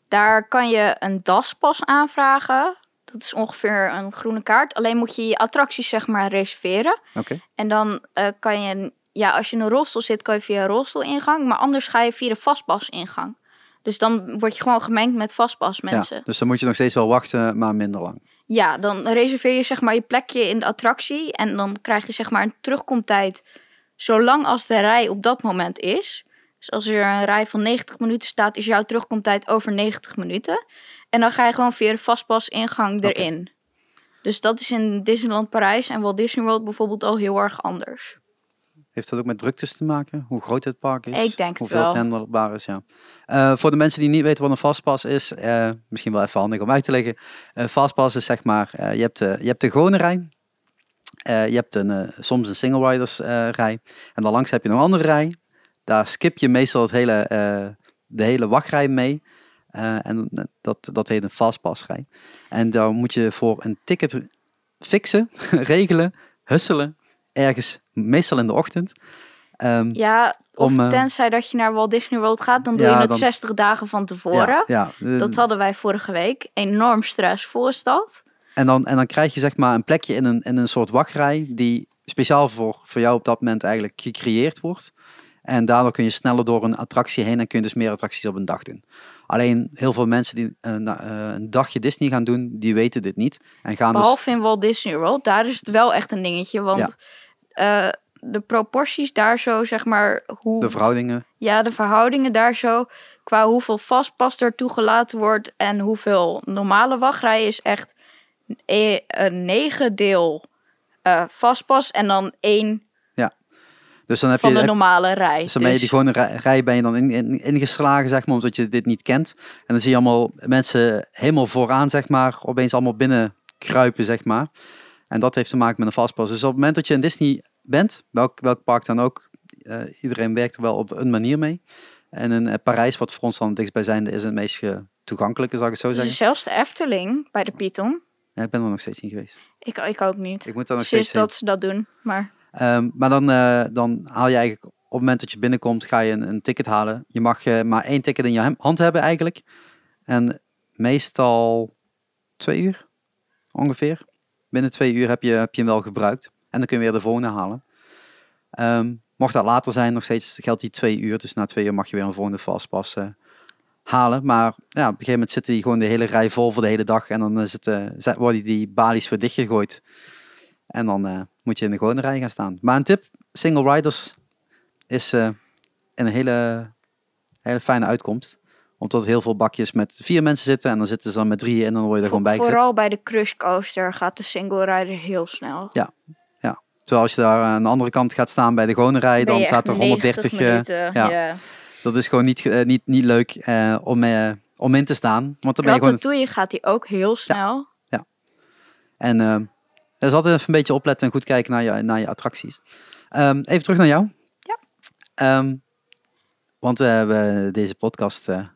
Daar kan je een DAS-pas aanvragen. Dat is ongeveer een groene kaart. Alleen moet je je attracties zeg maar reserveren. Oké, En dan eh, kan je, ja, als je in een rolstoel zit, kan je via een rolstoelingang. Maar anders ga je via de vastpasingang. Dus dan word je gewoon gemengd met vastpas mensen. ja, dus dan moet je nog steeds wel wachten, maar minder lang. Ja, dan reserveer je zeg maar je plekje in de attractie. En dan krijg je zeg maar een terugkomtijd zolang als de rij op dat moment is. Dus als er een rij van 90 minuten staat, is jouw terugkomtijd over 90 minuten. En dan ga je gewoon via de vastpas ingang erin. Dus dat is in Disneyland Parijs en Walt Disney World bijvoorbeeld al heel erg anders. Heeft dat ook met druktes te maken? Hoe groot het park is? Ik denk het Hoeveel wel. het handelbaar is, ja. Eh, voor de mensen die niet weten wat een fastpass is, eh, misschien wel even handig om uit te leggen. Een fastpass is zeg maar, eh, je, hebt de, je hebt de gewone rij. Je hebt een, soms een single riders rij. En dan langs heb je nog een andere rij. Daar skip je meestal het hele, eh, de hele wachtrij mee. Eh, en dat, dat heet een fastpassrij. En daar moet je voor een ticket fixen, [LAUGHS] regelen, husselen. Ergens, meestal in de ochtend. Ehm, Ja, of Om, eh, tenzij dat je naar Walt Disney World gaat, dan doe Ja, je het dan- 60 dagen van tevoren. Ja, ja. Dat hadden wij vorige week. Enorm stressvol is dat. en, dan, en dan krijg je zeg maar een plekje in een, in een soort wachtrij die speciaal voor, voor jou op dat moment eigenlijk gecreëerd wordt. En daardoor kun je sneller door een attractie heen en kun je dus meer attracties op een dag doen. Alleen heel veel mensen die eh, na- eh, een dagje Disney gaan doen, die weten dit niet. En gaan dus... Behalve in Walt Disney World, daar is het wel echt een dingetje. Want eh, de proporties daar zo, zeg maar, hoe, De verhoudingen. ja, de verhoudingen daar zo, qua hoeveel vastpas er toegelaten wordt en hoeveel normale wachtrij is echt een negen deel eh, vastpas en dan één Dus dan heb van je, de normale rij. dus dan ben je die Dus- gewone rij, rij ben je dan in, in- ingeslagen, zeg maar, omdat je dit niet kent. En dan zie je allemaal mensen helemaal vooraan, zeg maar, opeens allemaal binnen kruipen, zeg maar. En dat heeft te maken met een fastpass. Dus op het moment dat je in Disney bent, welk, welk park dan ook, eh, iedereen werkt er wel op een manier mee. En in eh, Parijs, wat voor ons dan het dichtstbijzijnde is, het meest toegankelijke, zou ik het zo dus zeggen. zelfs de Efteling bij de Python. Ja, ik ben er nog steeds niet geweest. Ik, ik ook niet. Ik moet daar nog Sinds steeds heen. dat ze dat doen. Maar Ehm, maar dan, eh, dan haal je eigenlijk op het moment dat je binnenkomt, ga je een, een ticket halen. Je mag eh, maar één ticket in je hand hebben eigenlijk. En meestal twee uur ongeveer. Binnen twee uur heb je, heb je hem wel gebruikt. En dan kun je weer de volgende halen. Ehm, mocht dat later zijn, nog steeds geldt die twee uur. Dus na twee uur mag je weer een volgende fastpass eh, halen. Maar ja, op een gegeven moment zitten die gewoon de hele rij vol voor de hele dag. En dan is het, worden die balies weer dichtgegooid. En dan eh, moet je in de gewone rij gaan staan. Maar een tip, single riders is eh, een hele, hele fijne uitkomst. Omdat er heel veel bakjes met vier mensen zitten. En dan zitten ze dan met drieën en dan word je er gewoon bij vooral bij de Crush Coaster gaat de single rider heel snel. Terwijl als je daar aan de andere kant gaat staan bij de gewone rij, dan staat er echt 130. 90 eh, minuten. ja. ja. dat is gewoon niet, eh, niet, niet leuk eh, om, eh, om in te staan. Want dan ben je gewoon... Gaat die ook heel snel. En eh, Dus altijd even een beetje opletten en goed kijken naar je, naar je attracties. Ehm, even terug naar jou. Ja. Ehm, want we hebben deze podcast eh,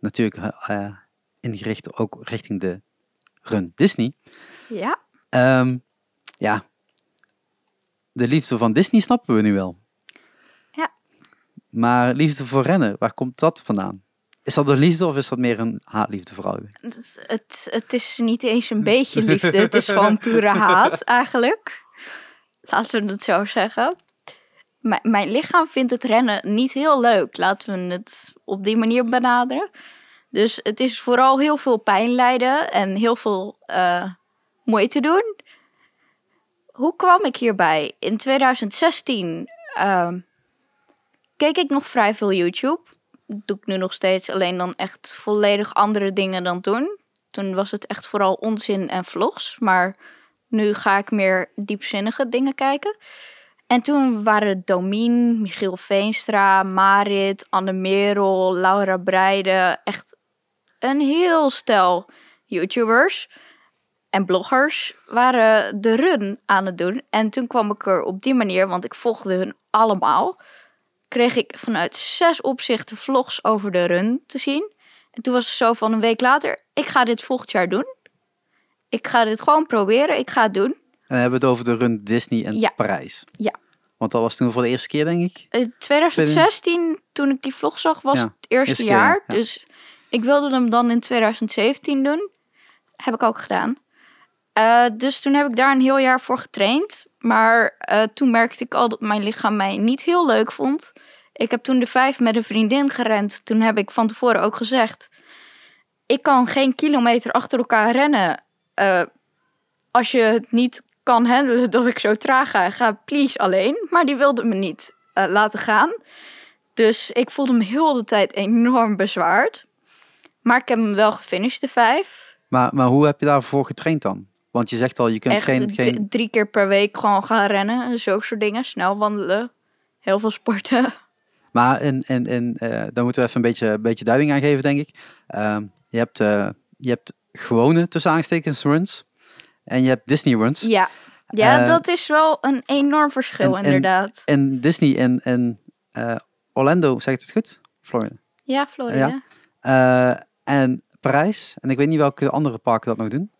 natuurlijk eh, ingericht ook richting de run Disney. Ja. Ehm, ja, de liefde van Disney snappen we nu wel. Ja. Maar liefde voor rennen, waar komt dat vandaan? Is dat een liefde of is dat meer een haatliefde? Het, het, het is niet eens een beetje liefde. Het is [LAUGHS] gewoon pure haat, eigenlijk. Laten we het zo zeggen. M mijn lichaam vindt het rennen niet heel leuk. Laten we het op die manier benaderen. Dus het is vooral heel veel pijn lijden en heel veel uh, moeite doen. Hoe kwam ik hierbij? In 2016 uh, keek ik nog vrij veel YouTube doe ik nu nog steeds, alleen dan echt volledig andere dingen dan toen. Toen was het echt vooral onzin en vlogs, maar nu ga ik meer diepzinnige dingen kijken. En toen waren Domien, Michiel Veenstra, Marit, Anne Merel, Laura Breide echt een heel stel YouTubers en bloggers waren de run aan het doen. En toen kwam ik er op die manier, want ik volgde hun allemaal kreeg ik vanuit zes opzichten vlogs over de run te zien. En toen was het zo van een week later, ik ga dit volgend jaar doen. Ik ga dit gewoon proberen, ik ga het doen. En dan hebben we het over de run Disney ja. Parijs. Ja. Want dat was toen voor de eerste keer, denk ik? In 2016, toen ik die vlog zag, was het eerste, jaar. Dus ik wilde hem dan in 2017 doen. Heb ik ook gedaan. Uh, dus toen heb ik daar een heel jaar voor getraind. Maar uh, toen merkte ik al dat mijn lichaam mij niet heel leuk vond. Ik heb toen de vijf met een vriendin gerend. Toen heb ik van tevoren ook gezegd: Ik kan geen kilometer achter elkaar rennen. Uh, als je het niet kan handelen dat ik zo traag ga, ga please alleen. Maar die wilde me niet laten gaan. Dus ik voelde me heel de tijd enorm bezwaard. Maar ik heb hem wel gefinished, de vijf. Maar, maar hoe heb je daarvoor getraind dan? Want je zegt al, je kunt Echt geen, geen... drie keer per week gewoon gaan rennen. en Zulke soort dingen. Snel wandelen. Heel veel sporten. [LAUGHS] Maar in, in, in, uh, daar moeten we even een beetje, een beetje duiding aan geven, denk ik. Uh, je, hebt, uh, je hebt gewone, tussen aanstekens, runs. En je hebt Disney runs. Ja, ja dat is wel een enorm verschil, en, inderdaad. En Disney in, in Orlando, zeg ik het goed? Florida. Ja, Florida. Ja. en Parijs. En ik weet niet welke andere parken dat nog doen.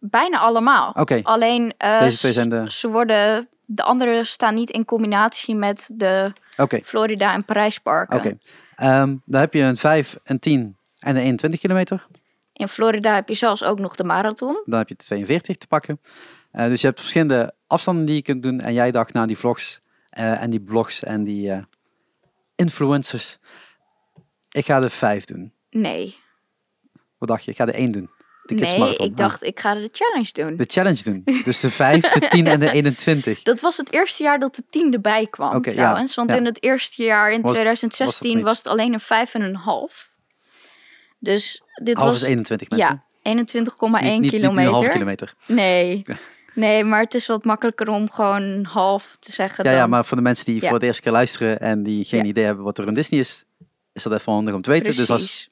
Bijna allemaal. Oké. Alleen uh, Deze twee zijn de... ze worden, de andere staan niet in combinatie met de okay. Florida en Parijs parken. Oké. Okay. Um, dan heb je een 5, een 10 en een 21 kilometer. In Florida heb je zelfs ook nog de marathon. Dan heb je 42 te pakken. Uh, dus je hebt verschillende afstanden die je kunt doen. En jij dacht, nou die vlogs uh, en die blogs en die influencers. Ik ga de 5 doen. Nee. Wat dacht je? Ik ga de 1 doen. Nee, ik dacht, ik ga de challenge doen. De challenge doen. Dus de 5, de 10 en de 21. Dat was het eerste jaar dat de 10 erbij kwam okay, trouwens. Ja, want ja. in het eerste jaar, in was, 2016, was, was, het alleen een 5 en een half. Dus dit half was... is 21 mensen. Ja, 21,1 kilometer. Niet, niet een half kilometer. Nee. [LAUGHS] Nee, maar het is wat makkelijker om gewoon half te zeggen. Ja, dan. ja maar voor de mensen die voor de eerste keer luisteren en die geen idee hebben wat er een Disney is, is dat even handig om te weten. Precies. Dus als,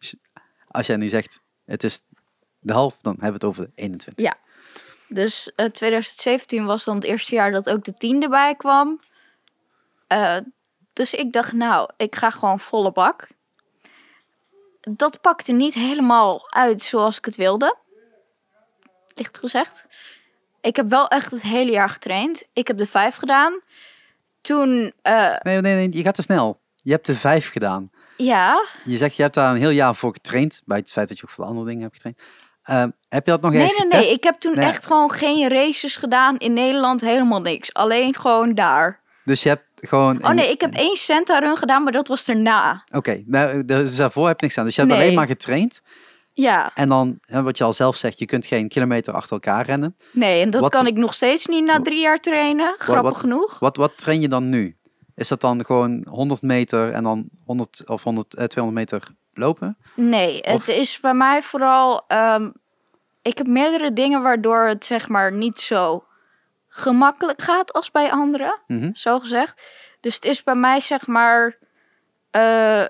als jij nu zegt, het is de half, dan hebben we het over de 21. Ja, dus uh, 2017 was dan het eerste jaar dat ook de 10 erbij kwam. Uh, dus ik dacht, nou, ik ga gewoon volle bak. Dat pakte niet helemaal uit zoals ik het wilde. Licht gezegd. Ik heb wel echt het hele jaar getraind. Ik heb de 5 gedaan. Toen. Uh, nee, nee, nee, je gaat te snel. Je hebt de 5 gedaan. Ja. Je zegt, je hebt daar een heel jaar voor getraind. Bij het feit dat je ook de andere dingen hebt getraind. Uh, heb je dat nog nee, eens nee, getest? Nee, ik heb toen nee. echt gewoon geen races gedaan in Nederland. Helemaal niks. Alleen gewoon daar. Dus je hebt gewoon... Oh nee, ik heb één Senta run gedaan, maar dat was erna. Oké, okay, nou, dus daarvoor heb je niks aan. Dus je hebt nee. alleen maar getraind. Ja. En dan, wat je al zelf zegt, je kunt geen kilometer achter elkaar rennen. Nee, en dat wat, kan ik nog steeds niet na drie jaar trainen. Grappig wat, genoeg. Wat, wat train je dan nu? Is dat dan gewoon 100 meter en dan 100 of 100, eh, 200 meter lopen? Nee, of? het is bij mij vooral... Um, ik heb meerdere dingen waardoor het zeg maar niet zo gemakkelijk gaat als bij anderen, mm -hmm. zo gezegd. Dus het is bij mij zeg maar... Uh,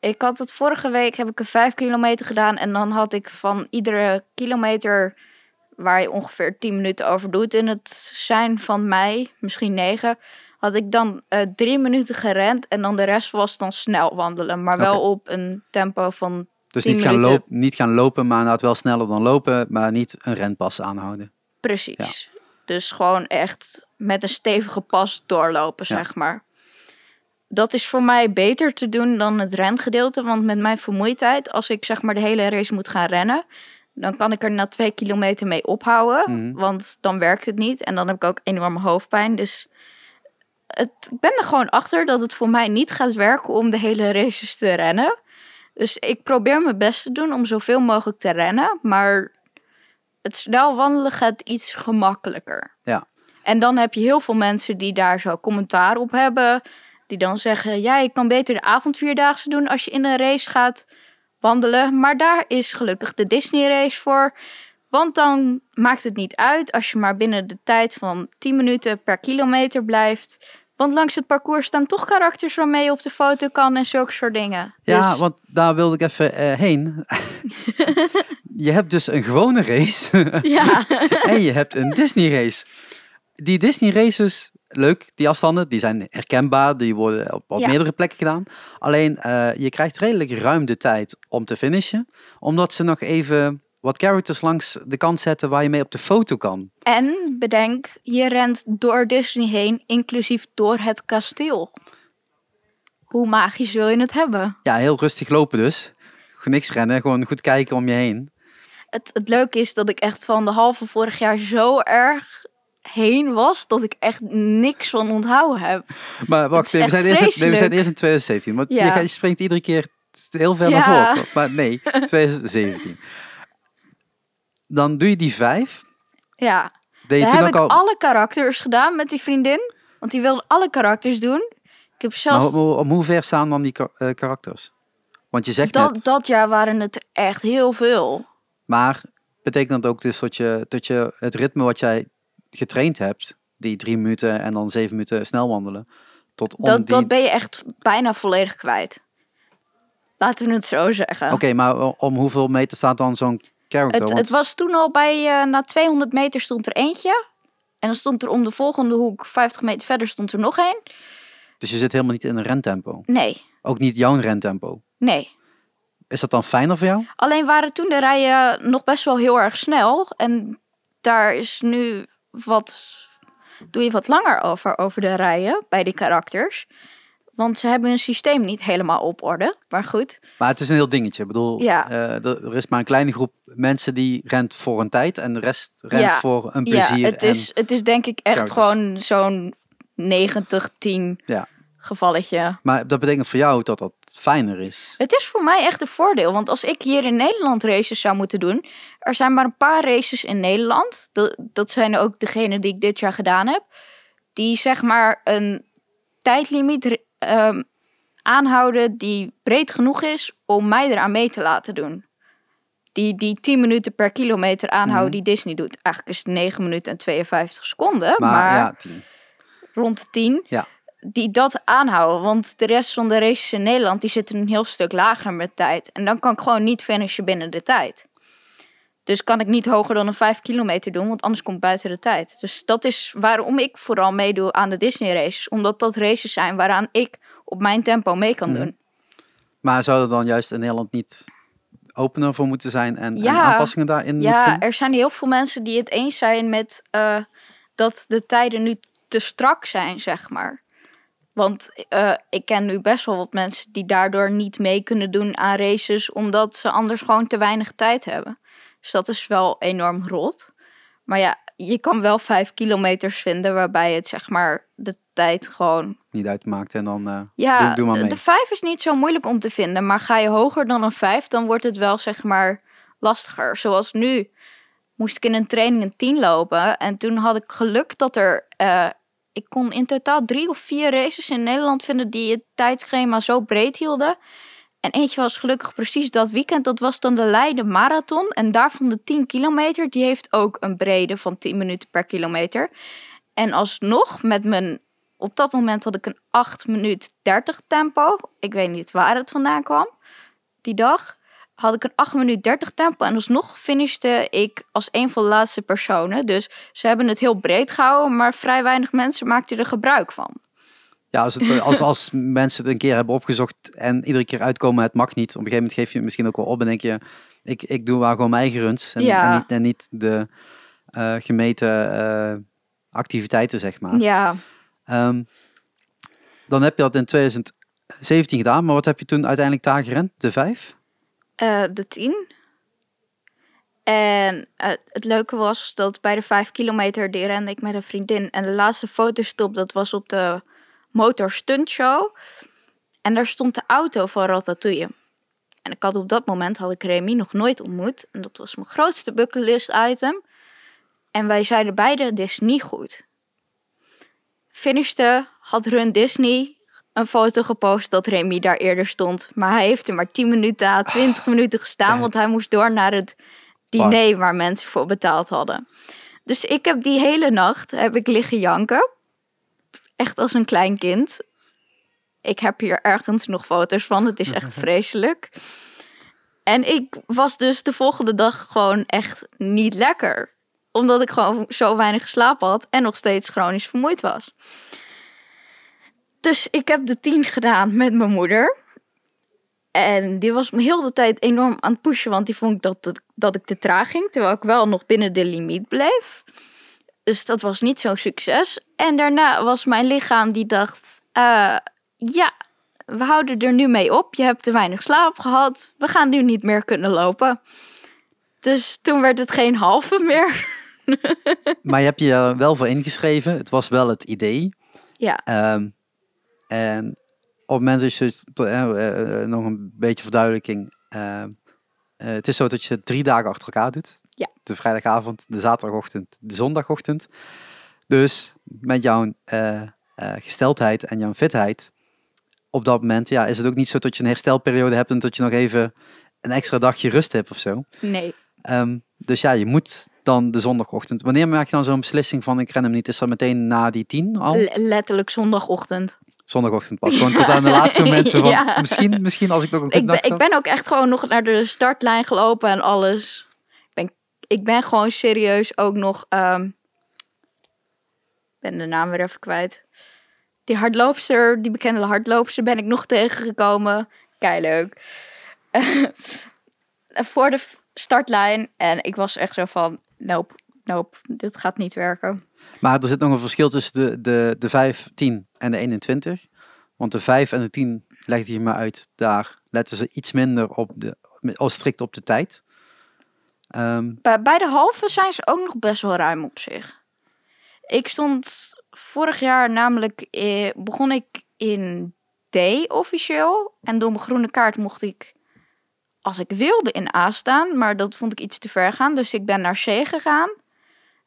ik had het vorige week, heb ik een 5 kilometer gedaan en dan had ik van iedere kilometer waar je ongeveer 10 minuten over doet in het zijn van mij, misschien 9, had ik dan eh, drie minuten gerend en dan de rest was dan snel wandelen. Maar wel op een tempo van Dus 10 niet gaan, loop, niet gaan lopen, maar inderdaad wel sneller dan lopen, maar niet een renpas aanhouden. Precies. Dus gewoon echt met een stevige pas doorlopen, Ja. zeg maar. Dat is voor mij beter te doen dan het rengedeelte. Want met mijn vermoeidheid, als ik zeg maar de hele race moet gaan rennen, dan kan ik er na twee kilometer mee ophouden. Mhm. Want dan werkt het niet. En dan heb ik ook enorme hoofdpijn. Dus het, ik ben er gewoon achter dat het voor mij niet gaat werken om de hele races te rennen. Dus ik probeer mijn best te doen om zoveel mogelijk te rennen. Maar het snel wandelen gaat iets gemakkelijker. Ja. En dan heb je heel veel mensen die daar zo commentaar op hebben. Die dan zeggen, ja, je kan beter de avondvierdaagse doen als je in een race gaat wandelen. Maar daar is gelukkig de Disney race voor. Want dan maakt het niet uit als je maar binnen de tijd van 10 minuten per kilometer blijft. Want langs het parcours staan toch karakters waarmee je op de foto kan en zulke soort dingen. Ja, Dus- want daar wilde ik even eh, heen. [LAUGHS] je hebt dus een gewone race ja. [LAUGHS] en je hebt een Disney race. Die Disney races, leuk, die afstanden, die zijn herkenbaar. Die worden op, op Ja. meerdere plekken gedaan. Alleen, eh, je krijgt redelijk ruim de tijd om te finishen. Omdat ze nog even wat characters langs de kant zetten waar je mee op de foto kan. En bedenk, je rent door Disney heen, inclusief door het kasteel. Hoe magisch wil je het hebben? Ja, heel rustig lopen dus. Niks rennen, gewoon goed kijken om je heen. Het, het leuke is dat ik echt van de halve vorig jaar zo erg heen was, dat ik echt niks van onthouden heb. Maar wacht, we zijn, eerst, nee, we zijn eerst in 2017. Want Ja. je, springt iedere keer heel ver Ja. naar voren. Maar nee, 2017. Dan doe je die vijf. Ja, Deed je toen heb ook ik al... alle karakters gedaan met die vriendin. Want die wilde alle karakters doen. Ik heb Maar zelfs... om, om hoe ver staan dan die eh, karakters? Want je zegt dat, net, dat jaar waren het echt heel veel. maar betekent dat ook dus dat je, dat je het ritme wat jij getraind hebt, die drie minuten en dan zeven minuten snel wandelen, tot om Dat, die... dat ben je echt bijna volledig kwijt. Laten we het zo zeggen. Oké, maar om hoeveel meter staat dan zo'n character? Het, Want- het was toen al bij, eh, na 200 meter stond er eentje. En dan stond er om de volgende hoek, 50 meter verder, stond er nog één. Dus je zit helemaal niet in een rentempo. Nee, Ook niet jouw rentempo. nee. Is dat dan fijner voor jou? Alleen waren toen de rijen nog best wel heel erg snel. En daar is nu wat, doe je wat langer over, over de rijen bij die karakters. Want ze hebben hun systeem niet helemaal op orde. Maar goed, Maar het is een heel dingetje. Ik bedoel, Ja. eh, er is maar een kleine groep mensen die rent voor een tijd en de rest rent Ja. voor een plezier. ja, het en- is, het is denk ik echt gewoon zo'n 90-10 Ja. gevalletje. Maar dat betekent voor jou dat dat fijner is. Het is voor mij echt een voordeel. Want als ik hier in Nederland races zou moeten doen. Er zijn maar een paar races in Nederland. Dat, dat zijn ook degene die ik dit jaar gedaan heb. Die zeg maar een tijdlimiet ehm, aanhouden die breed genoeg is om mij eraan mee te laten doen. Die, die 10 minuten per kilometer aanhouden Mhm. die Disney doet. Eigenlijk is het 9 minuten en 52 seconden. Maar, Maar, ja, tien. rond de 10 Ja. die dat aanhouden. Want de rest van de races in Nederland die zitten een heel stuk lager met tijd. En dan kan ik gewoon niet finishen binnen de tijd. Dus kan ik niet hoger dan een 5 kilometer doen, want anders kom ik buiten de tijd. Dus dat is waarom ik vooral meedoe aan de Disney races. Omdat dat races zijn waaraan ik op mijn tempo mee kan Mhm. doen. Maar zou er dan juist in Nederland niet opener voor moeten zijn en, en Ja. aanpassingen daarin moeten Ja, vinden? er zijn heel veel mensen die het eens zijn met eh, dat de tijden nu te strak zijn, zeg maar. Want eh, ik ken nu best wel wat mensen die daardoor niet mee kunnen doen aan races, omdat ze anders gewoon te weinig tijd hebben. Dus dat is wel enorm rot. Maar ja, je kan wel vijf kilometers vinden waarbij het zeg maar de tijd gewoon Niet uitmaakt en dan eh, ja, doe, doe maar mee. de 5 is niet zo moeilijk om te vinden, maar ga je hoger dan een 5, dan wordt het wel zeg maar lastiger. Zoals nu moest ik in een training een 10 lopen en toen had ik geluk dat er, eh, ik kon in totaal drie of vier races in Nederland vinden die het tijdschema zo breed hielden. En eentje was gelukkig precies dat weekend, dat was dan de Leiden Marathon. En daarvan de 10 kilometer, die heeft ook een brede van 10 minuten per kilometer. En alsnog met mijn op dat moment had ik een 8 minuut 30 tempo. Ik weet niet waar het vandaan kwam. Die dag had ik een 8 minuut 30 tempo. En alsnog finishte ik als een van de laatste personen. Dus ze hebben het heel breed gehouden, maar vrij weinig mensen maakten er gebruik van. Ja, als, het, als, als mensen het een keer hebben opgezocht en iedere keer uitkomen, het mag niet. Op een gegeven moment geef je het misschien ook wel op en denk je, ik, ik doe maar gewoon mijn eigen runs. En, Ja. en, niet, en niet de eh, gemeten eh, activiteiten, zeg maar. Ja, Ehm, dan heb je dat in 2017 gedaan, maar wat heb je toen uiteindelijk daar gerend? De vijf? eh, de 10. En het leuke was dat bij de 5 kilometer, die rende ik met een vriendin. En de laatste fotostop, dat was op de Motor Stunt Show. En daar stond de auto van Ratatouille. En ik had op dat moment, had ik Remy nog nooit ontmoet. En dat was mijn grootste bucketlist item. En wij zeiden beide, dit is niet goed. Finishte, had Run Disney een foto gepost dat Remy daar eerder stond. Maar hij heeft er maar 10 minuten à 20 minuten gestaan, want hij moest door naar het diner waar mensen voor betaald hadden. Dus ik heb die hele nacht heb ik liggen janken. Echt als een klein kind. Ik heb hier ergens nog foto's van. Het is [LAUGHS] echt vreselijk. En ik was dus de volgende dag gewoon echt niet lekker. Omdat ik gewoon zo weinig geslapen had en nog steeds chronisch vermoeid was. Dus ik heb de tien gedaan met mijn moeder. En die was me heel de tijd enorm aan het pushen, want die vond dat, dat ik te traag ging. Terwijl ik wel nog binnen de limiet bleef. Dus dat was niet zo'n succes. En daarna was mijn lichaam die dacht: eh, ja, we houden er nu mee op. Je hebt te weinig slaap gehad. We gaan nu niet meer kunnen lopen. Dus toen werd het geen halve meer. [LAUGHS] Maar je hebt je wel voor ingeschreven. Het was wel het idee. Ja, Ehm, en op het moment dat je to- eh, eh, nog een beetje verduidelijking. ehm, eh, het is zo dat je drie dagen achter elkaar doet. Ja. De vrijdagavond, de zaterdagochtend, de zondagochtend. Dus met jouw eh, eh, gesteldheid en jouw fitheid. Op dat moment ja, is het ook niet zo dat je een herstelperiode hebt en dat je nog even een extra dagje rust hebt of zo. nee. Ehm, dus ja, je moet dan de zondagochtend. Wanneer maak je dan zo'n beslissing van ik ren hem niet? Is dat meteen na die tien al? Le- letterlijk zondagochtend. Zondagochtend pas. Gewoon tot aan de laatste [LAUGHS] mensen van Ja. misschien, misschien als ik nog een Ik ben, ik ben ook echt gewoon nog naar de startlijn gelopen en alles. Ik ben, gewoon serieus ook nog. Ik ben de naam weer even kwijt. Die hardloopster, die bekende hardloopster, ben ik nog tegengekomen. Kei leuk. [LAUGHS] Voor de startlijn. En ik was echt zo van: nope, nope, dit gaat niet werken. Maar er zit nog een verschil tussen de, de, de 5, 10 en de 21. Want de 5 en de 10 legde je me uit. Daar letten ze iets minder op de, oh, strikt op de tijd. Ehm, Bij, bij de halve zijn ze ook nog best wel ruim op zich. Ik stond vorig jaar namelijk, eh, begon ik in D officieel. En door mijn groene kaart mocht ik, als ik wilde, in A staan. Maar dat vond ik iets te ver gaan. Dus ik ben naar C gegaan.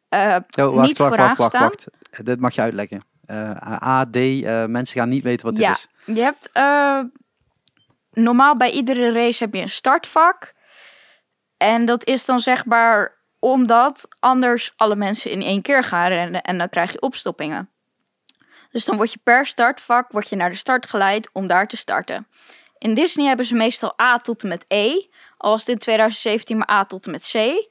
Oh, wacht, Niet wacht, vooraan wacht, wacht. Dit mag je uitleggen. Eh, A, D, eh, mensen gaan niet weten wat dit ja, is. je hebt normaal bij iedere race heb je een startvak. En dat is dan zeg maar omdat anders alle mensen in één keer gaan rennen en dan krijg je opstoppingen. Dus dan word je per startvak word je naar de start geleid om daar te starten. In Disney hebben ze meestal A tot en met E. Al was het in 2017 maar A tot en met C.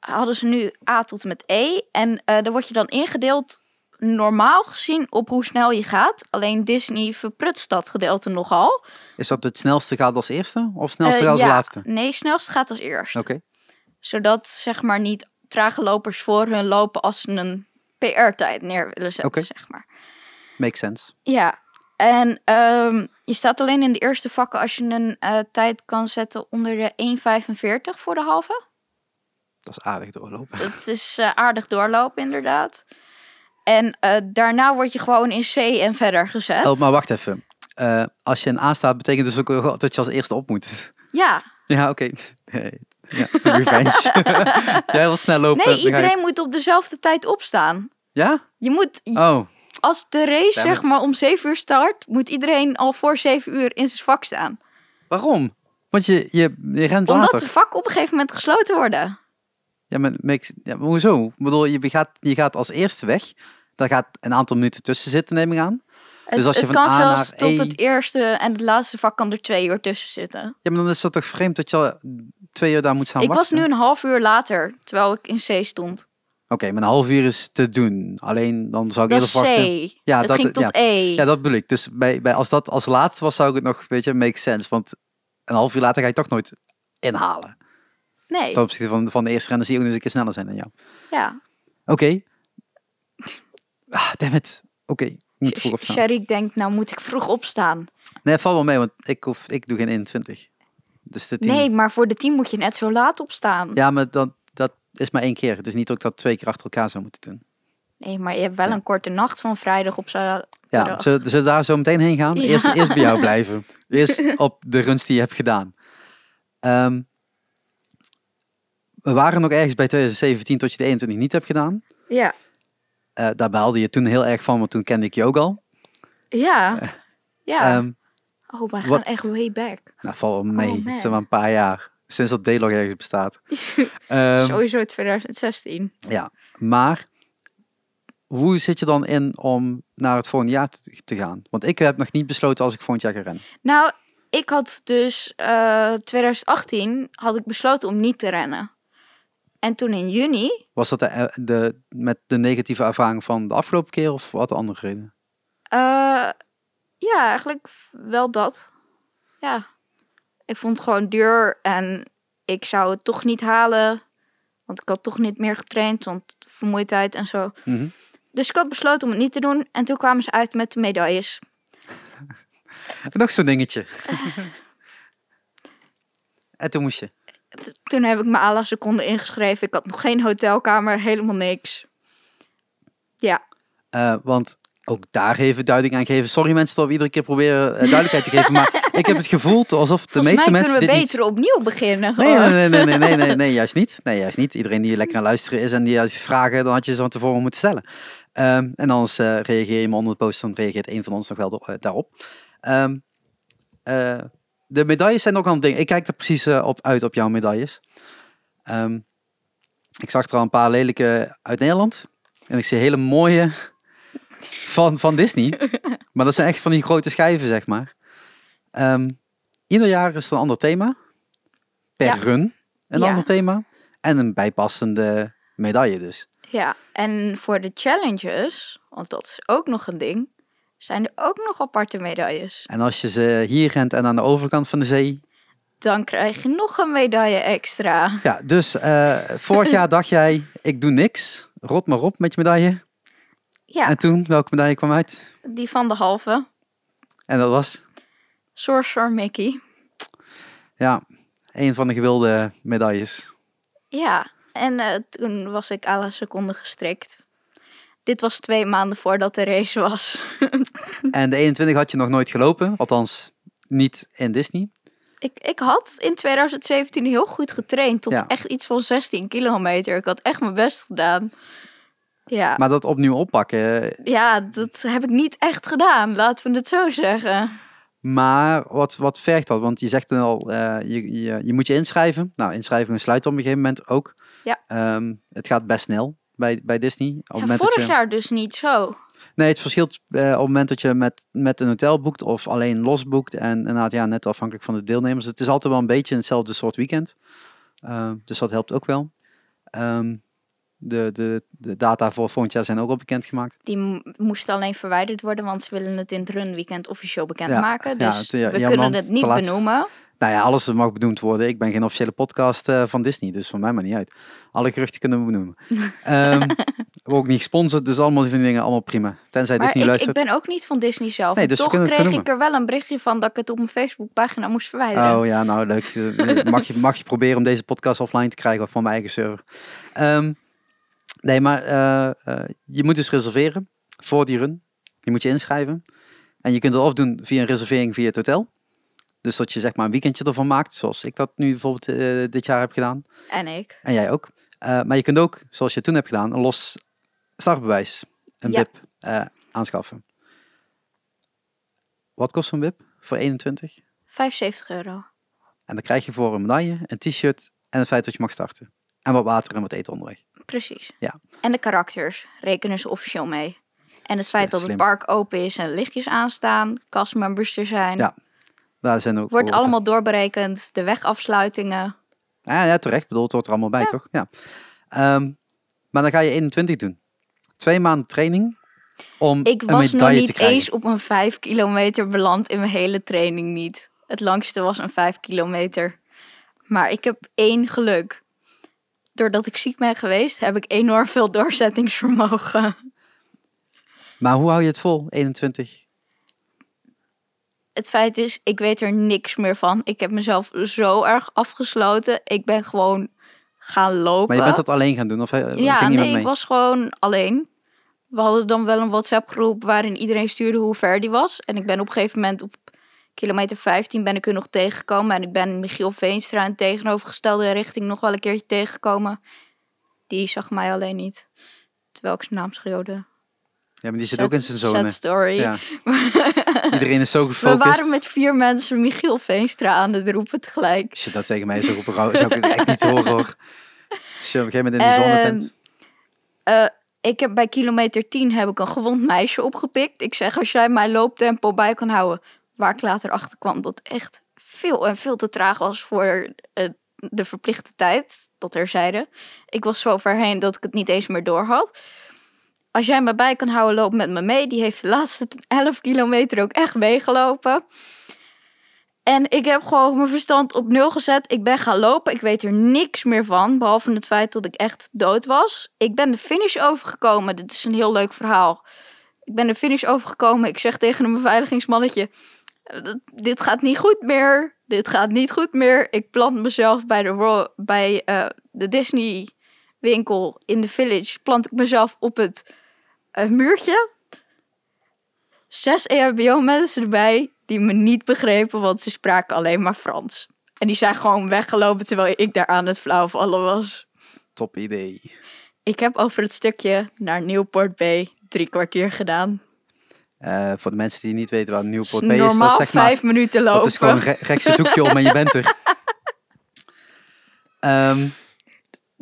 Hadden ze nu A tot en met E. En eh daar word je dan ingedeeld normaal gezien op hoe snel je gaat. Alleen Disney verprutst dat gedeelte nogal. Is dat het snelste gaat als eerste? Of snelste Eh, als ja, laatste? Nee, snelste gaat als eerst. Oké. Zodat zeg maar niet trage lopers voor hun lopen als ze een PR-tijd neer willen zetten, zeg maar. Makes sense. Ja, en ehm, je staat alleen in de eerste vakken als je een eh, tijd kan zetten onder de 1,45 voor de halve. Dat is aardig doorlopen. Dat is eh, aardig doorlopen, inderdaad. En eh, daarna word je gewoon in C en verder gezet. Oh, maar wacht even. Eh, als je een A staat, betekent dus ook dat je als eerste op moet. Ja, Ja, oké. Nee, Ja, revenge. [LAUGHS] Jij wil snel lopen. nee, iedereen moet op dezelfde tijd opstaan. Ja? Je moet, Oh, als de race Damn zeg it. maar om 7 uur start, moet iedereen al voor 7 uur in zijn vak staan. waarom? Want je, je, je rent Omdat later. de vakken op een gegeven moment gesloten worden. Ja, maar, makes, ja, maar hoezo? Ik bedoel, je gaat, je gaat als eerste weg. Daar gaat een aantal minuten tussen zitten, neem ik aan. Het, Dus als je het van kan A zelfs naar tot E- het eerste en het laatste vak kan er twee uur tussen zitten. Ja, maar dan is het toch vreemd dat je al twee uur daar moet staan ik was nu een half uur later, terwijl ik in C stond. Oké, maar een half uur is te doen. Alleen dan zou ik Dat eerder C. Ja, dat- ging tot ja. E. Ja, dat bedoel ik. Dus bij, bij, als dat als laatste was, zou ik het nog, weet je, make sense. Want een half uur later ga je toch nooit inhalen. nee, Ten opzichte van, van de eerste renners die ook nog eens een keer sneller zijn dan jou. ja. Oké. Ah, damn it. Oké, ik moet vroeg opstaan. Sharik denkt, nou moet ik vroeg opstaan. Nee, val wel mee, want ik, hoef, ik doe geen 21. Dus de 10. Nee, maar voor de team moet je net zo laat opstaan. Ja, maar dat, dat is maar één keer. Het is niet dat ik dat twee keer achter elkaar zou moeten doen. Nee, maar je hebt wel Ja. een korte nacht van vrijdag op zaterdag. Ja, zullen, zullen we daar zo meteen heen gaan? Ja. Eerst, eerst bij jou [LAUGHS] blijven. Eerst op de runs die je hebt gedaan. Ehm, we waren nog ergens bij 2017 tot je de 21 niet hebt gedaan. Ja. Eh, daar baalde je toen heel erg van, want toen kende ik je ook al. Ja. Ja. Ehm, oh, wij gaan wat- echt way back. nou, val mee. Oh, het zijn maar een paar jaar. Sinds dat D-log ergens bestaat. [LAUGHS] Ehm, Sowieso 2016. ja, maar hoe zit je dan in om naar het volgende jaar te, gaan? Want ik heb nog niet besloten als ik volgend jaar ga rennen. Nou, ik had dus eh 2018 had ik besloten om niet te rennen. En toen in juni, Was dat de, de, met de negatieve ervaring van de afgelopen keer of wat andere reden? eh, ja, eigenlijk wel dat. Ja, ik vond het gewoon duur en ik zou het toch niet halen. Want ik had toch niet meer getraind, want vermoeidheid en zo. Mhm. Dus ik had besloten om het niet te doen. En toen kwamen ze uit met de medailles. [LAUGHS] Nog zo'n dingetje. [LAUGHS] en toen moest je. Toen heb ik mijn ALA seconde ingeschreven. Ik had nog geen hotelkamer, helemaal niks. Ja, Eh, want ook daar even duiding aan geven. Sorry mensen dat we iedere keer proberen eh, duidelijkheid te geven. Maar [LAUGHS] ik heb het gevoel alsof de volgens meeste mij mensen kunnen we dit niet... beter opnieuw beginnen. Nee, nee, nee, nee, nee, nee, nee, [LAUGHS] nee, juist niet. Nee, juist niet. Iedereen die lekker aan luisteren is en die had vragen, dan had je ze van tevoren moeten stellen. Ehm, en anders eh, reageer je maar onder de post, dan reageert een van ons nog wel daarop. Eh, de medailles zijn ook al een ding. Ik kijk er precies eh, op uit op jouw medailles. Ehm, ik zag er al een paar lelijke uit Nederland. En ik zie hele mooie [LAUGHS] van, van Disney. [LAUGHS] Maar dat zijn echt van die grote schijven, zeg maar. Ehm, ieder jaar is er een ander thema. Per Ja. run een Ja. ander thema. En een bijpassende medaille dus. Ja, en voor de challenges, want dat is ook nog een ding, zijn er ook nog aparte medailles. En als je ze hier rent en aan de overkant van de zee. Dan krijg je nog een medaille extra. Ja, dus eh, vorig jaar dacht jij, ik doe niks. Rot maar op met je medaille. Ja, En toen, welke medaille kwam uit? die van de halve. En dat was, Sorcerer Mickey. ja, een van de gewilde medailles. Ja, en eh, toen was ik à la seconde gestrikt. Dit was twee maanden voordat de race was. [LAUGHS] En de 21 had je nog nooit gelopen. Althans, niet in Disney. ik, ik had in 2017 heel goed getraind. Tot Ja. echt iets van 16 kilometer. Ik had echt mijn best gedaan. Ja. Maar dat opnieuw oppakken. ja, dat heb ik niet echt gedaan. Laten we het zo zeggen. Maar wat, wat vergt dat? Want je zegt dan al, eh, je, je, je moet je inschrijven. Nou, inschrijvingen sluiten op een gegeven moment ook. Ja. Ehm, het gaat best snel bij, bij Disney. Op Ja, vorig je, jaar dus niet zo. Nee, het verschilt eh, op het moment dat je met, met een hotel boekt of alleen los boekt. En inderdaad, ja, net afhankelijk van de deelnemers. Het is altijd wel een beetje hetzelfde soort weekend. Ehm, dus dat helpt ook wel. Ehm, de, de, de data voor volgend jaar zijn ook al bekendgemaakt. Die m- moest alleen verwijderd worden, want ze willen het in het runweekend officieel bekendmaken. ja, dus het- ja, we kunnen het niet benoemen. Nou ja, alles mag benoemd worden. Ik ben geen officiële podcast eh, van Disney, dus van mij maar niet uit. Alle geruchten kunnen we benoemen. [LAUGHS] Ehm, we ook niet gesponsord, dus allemaal die dingen allemaal prima. Tenzij Maar Disney ik, ik luistert. ben ook niet van Disney zelf. Nee, dus toch kreeg ik er wel een berichtje van dat ik het op mijn Facebookpagina moest verwijderen. Oh ja, nou leuk. Eh, mag, je, mag je proberen om deze podcast offline te krijgen van mijn eigen server. Ehm, nee, maar eh, je moet dus reserveren voor die run. Je moet je inschrijven. En je kunt het of doen via een reservering via het hotel. Dus dat je zeg maar een weekendje ervan maakt, zoals ik dat nu bijvoorbeeld eh, dit jaar heb gedaan. En ik. En jij ook. Eh, maar je kunt ook, zoals je toen hebt gedaan, een los startbewijs, een Ja. WIP, eh, aanschaffen. Wat kost zo'n WIP voor 21? 75 euro. En dan krijg je voor een medaille, een t-shirt en het feit dat je mag starten. En wat water en wat eten onderweg. Precies. Ja. En de karakters rekenen ze officieel mee. En het feit dat het park open is en lichtjes aanstaan, castmembers er zijn. Ja, Daar zijn ook Wordt allemaal doorberekend. De wegafsluitingen. Ja, ja, terecht. Ik bedoel, het hoort er allemaal bij, toch? Ja. Ehm, maar dan ga je 21 doen. Twee maanden training om Ik een was nog niet eens op een vijf kilometer beland in mijn hele training niet. Het langste was een vijf kilometer. Maar ik heb één geluk. Doordat ik ziek ben geweest, heb ik enorm veel doorzettingsvermogen. Maar hoe hou je het vol, 21? Het feit is, ik weet er niks meer van. Ik heb mezelf zo erg afgesloten. Ik ben gewoon gaan lopen. Maar je bent dat alleen gaan doen? Of Ja, ging nee, mee? ik was gewoon alleen. We hadden dan wel een WhatsApp-groep waarin iedereen stuurde hoe ver die was. En ik ben op een gegeven moment op kilometer 15 ben ik er nog tegengekomen. En ik ben Michiel Veenstra in tegenovergestelde richting nog wel een keertje tegengekomen. Die zag mij alleen niet. Terwijl ik zijn naam schreeuwde. Ja, maar die zit Sad- ook in zijn sad zone. story. Ja. [LAUGHS] Iedereen is zo We gefocust. waren met vier mensen Michiel Veenstra aan het roepen tegelijk. Als je dat tegen mij zou roepen, zou ik het echt niet horen hoor. Als je op een gegeven moment in de zone Ehm, bent. Eh, ik heb bij kilometer 10 heb ik een gewond meisje opgepikt. Ik zeg, als jij mijn looptempo bij kan houden. Waar ik later achter kwam dat echt veel en veel te traag was voor eh, de verplichte tijd. Dat er zeiden. Ik was zo ver heen dat ik het niet eens meer door had. Als jij me bij kan houden, loop met me mee. Die heeft de laatste 11 kilometer ook echt meegelopen. En ik heb gewoon mijn verstand op nul gezet. Ik ben gaan lopen. Ik weet er niks meer van. Behalve het feit dat ik echt dood was. Ik ben de finish overgekomen. Dit is een heel leuk verhaal. Ik ben de finish overgekomen. Ik zeg tegen een beveiligingsmannetje. "Eh, dit- gaat niet goed meer. Dit gaat niet goed meer. Ik plant mezelf bij de, bij, eh, de Disney winkel in de village. Plant ik mezelf op het eh, muurtje. Zes E EHBO mensen erbij die me niet begrepen, want ze spraken alleen maar Frans. En die zijn gewoon weggelopen terwijl ik daar aan het flauwvallen was. Top idee. Ik heb over het stukje naar Newport Bay drie kwartier gedaan. Eh, voor de mensen die niet weten waar Newport Bay is, dat normaal is zeg maar... vijf minuten lopen. Dat is gewoon een rechtse doekje om en je bent er. [LAUGHS] Ehm,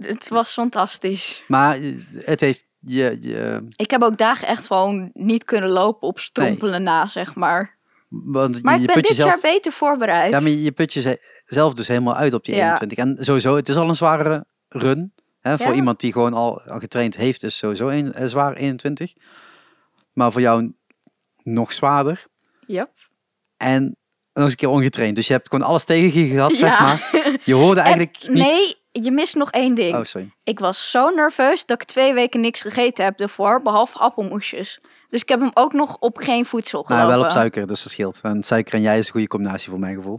Het was fantastisch. maar het heeft je, je Ik heb ook dagen echt gewoon niet kunnen lopen op strompelen na, zeg maar. want Maar je ik ben dit jezelf, jaar beter voorbereid. ja, maar je put jezelf dus helemaal uit op die Ja. 21. En sowieso, het is al een zware run. Hè, voor iemand die gewoon al, getraind heeft, is sowieso een, een zwaar 21. Maar voor jou nog zwaarder. Yep. En nog eens een keer ongetraind. Dus je hebt gewoon alles tegen je gehad, zeg maar. Je hoorde [LAUGHS] eigenlijk En- niet... Nee, je mist nog één ding. Oh, sorry. Ik was zo nerveus dat ik twee weken niks gegeten heb ervoor, behalve appelmoesjes. Dus ik heb hem ook nog op geen voedsel Maar gelopen. wel op suiker, dus dat scheelt. En suiker en jij is een goede combinatie voor mijn gevoel.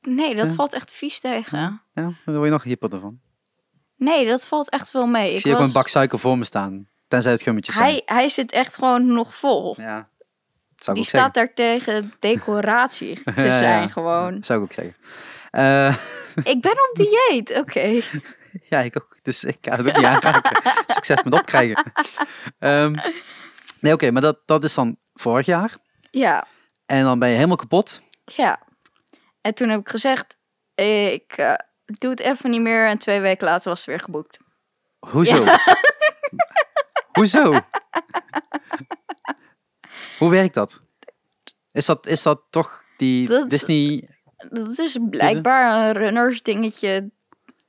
Nee, dat Ja. valt echt vies tegen. Ja, dan word je nog hyper ervan. Nee, dat valt echt wel mee. Ik, Ik zie ook een bak suiker voor me staan. Tenzij het gummetjes zijn. hij, hij zit echt gewoon nog vol. Ja. Dat zou ik Die ook staat daar tegen decoratie [LAUGHS] te Ja, ja. zijn zeggen. gewoon. Zou ik ook zeggen. Eh, [LAUGHS] Ik ben op dieet, oké. ja, ik ook. Dus ik ga het ook niet aanraken. [LAUGHS] Succes met opkrijgen. Ehm, nee, oké, maar dat, dat is dan vorig jaar. Ja, En dan ben je helemaal kapot. ja. En toen heb ik gezegd, ik eh, doe het even niet meer. En twee weken later was het weer geboekt. Hoezo? [LAUGHS] Hoezo? Hoe werkt dat? Is dat, is dat toch die Dat- Disney... Dat is blijkbaar een runners dingetje.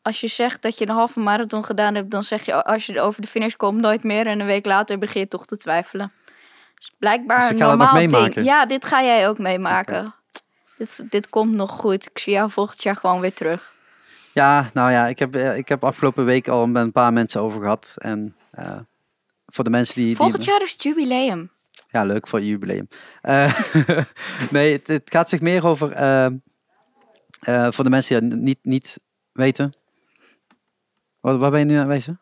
Als je zegt dat je een halve marathon gedaan hebt, dan zeg je als je over de finish komt nooit meer. En een week later begin je toch te twijfelen. Dus blijkbaar Dus een normaal ding. Ja, dit ga jij ook meemaken. Dit, dit komt nog goed. Ik zie jou volgend jaar gewoon weer terug. Ja, nou ja, ik heb, eh, ik heb afgelopen week al met een paar mensen over gehad. En eh, voor de mensen die... die Volgend jaar is het jubileum. Ja, leuk voor je jubileum. Eh, [LAUGHS] nee, het, het gaat zich meer over... eh, voor de mensen die het niet, niet weten... Waar, waar ben je nu aan?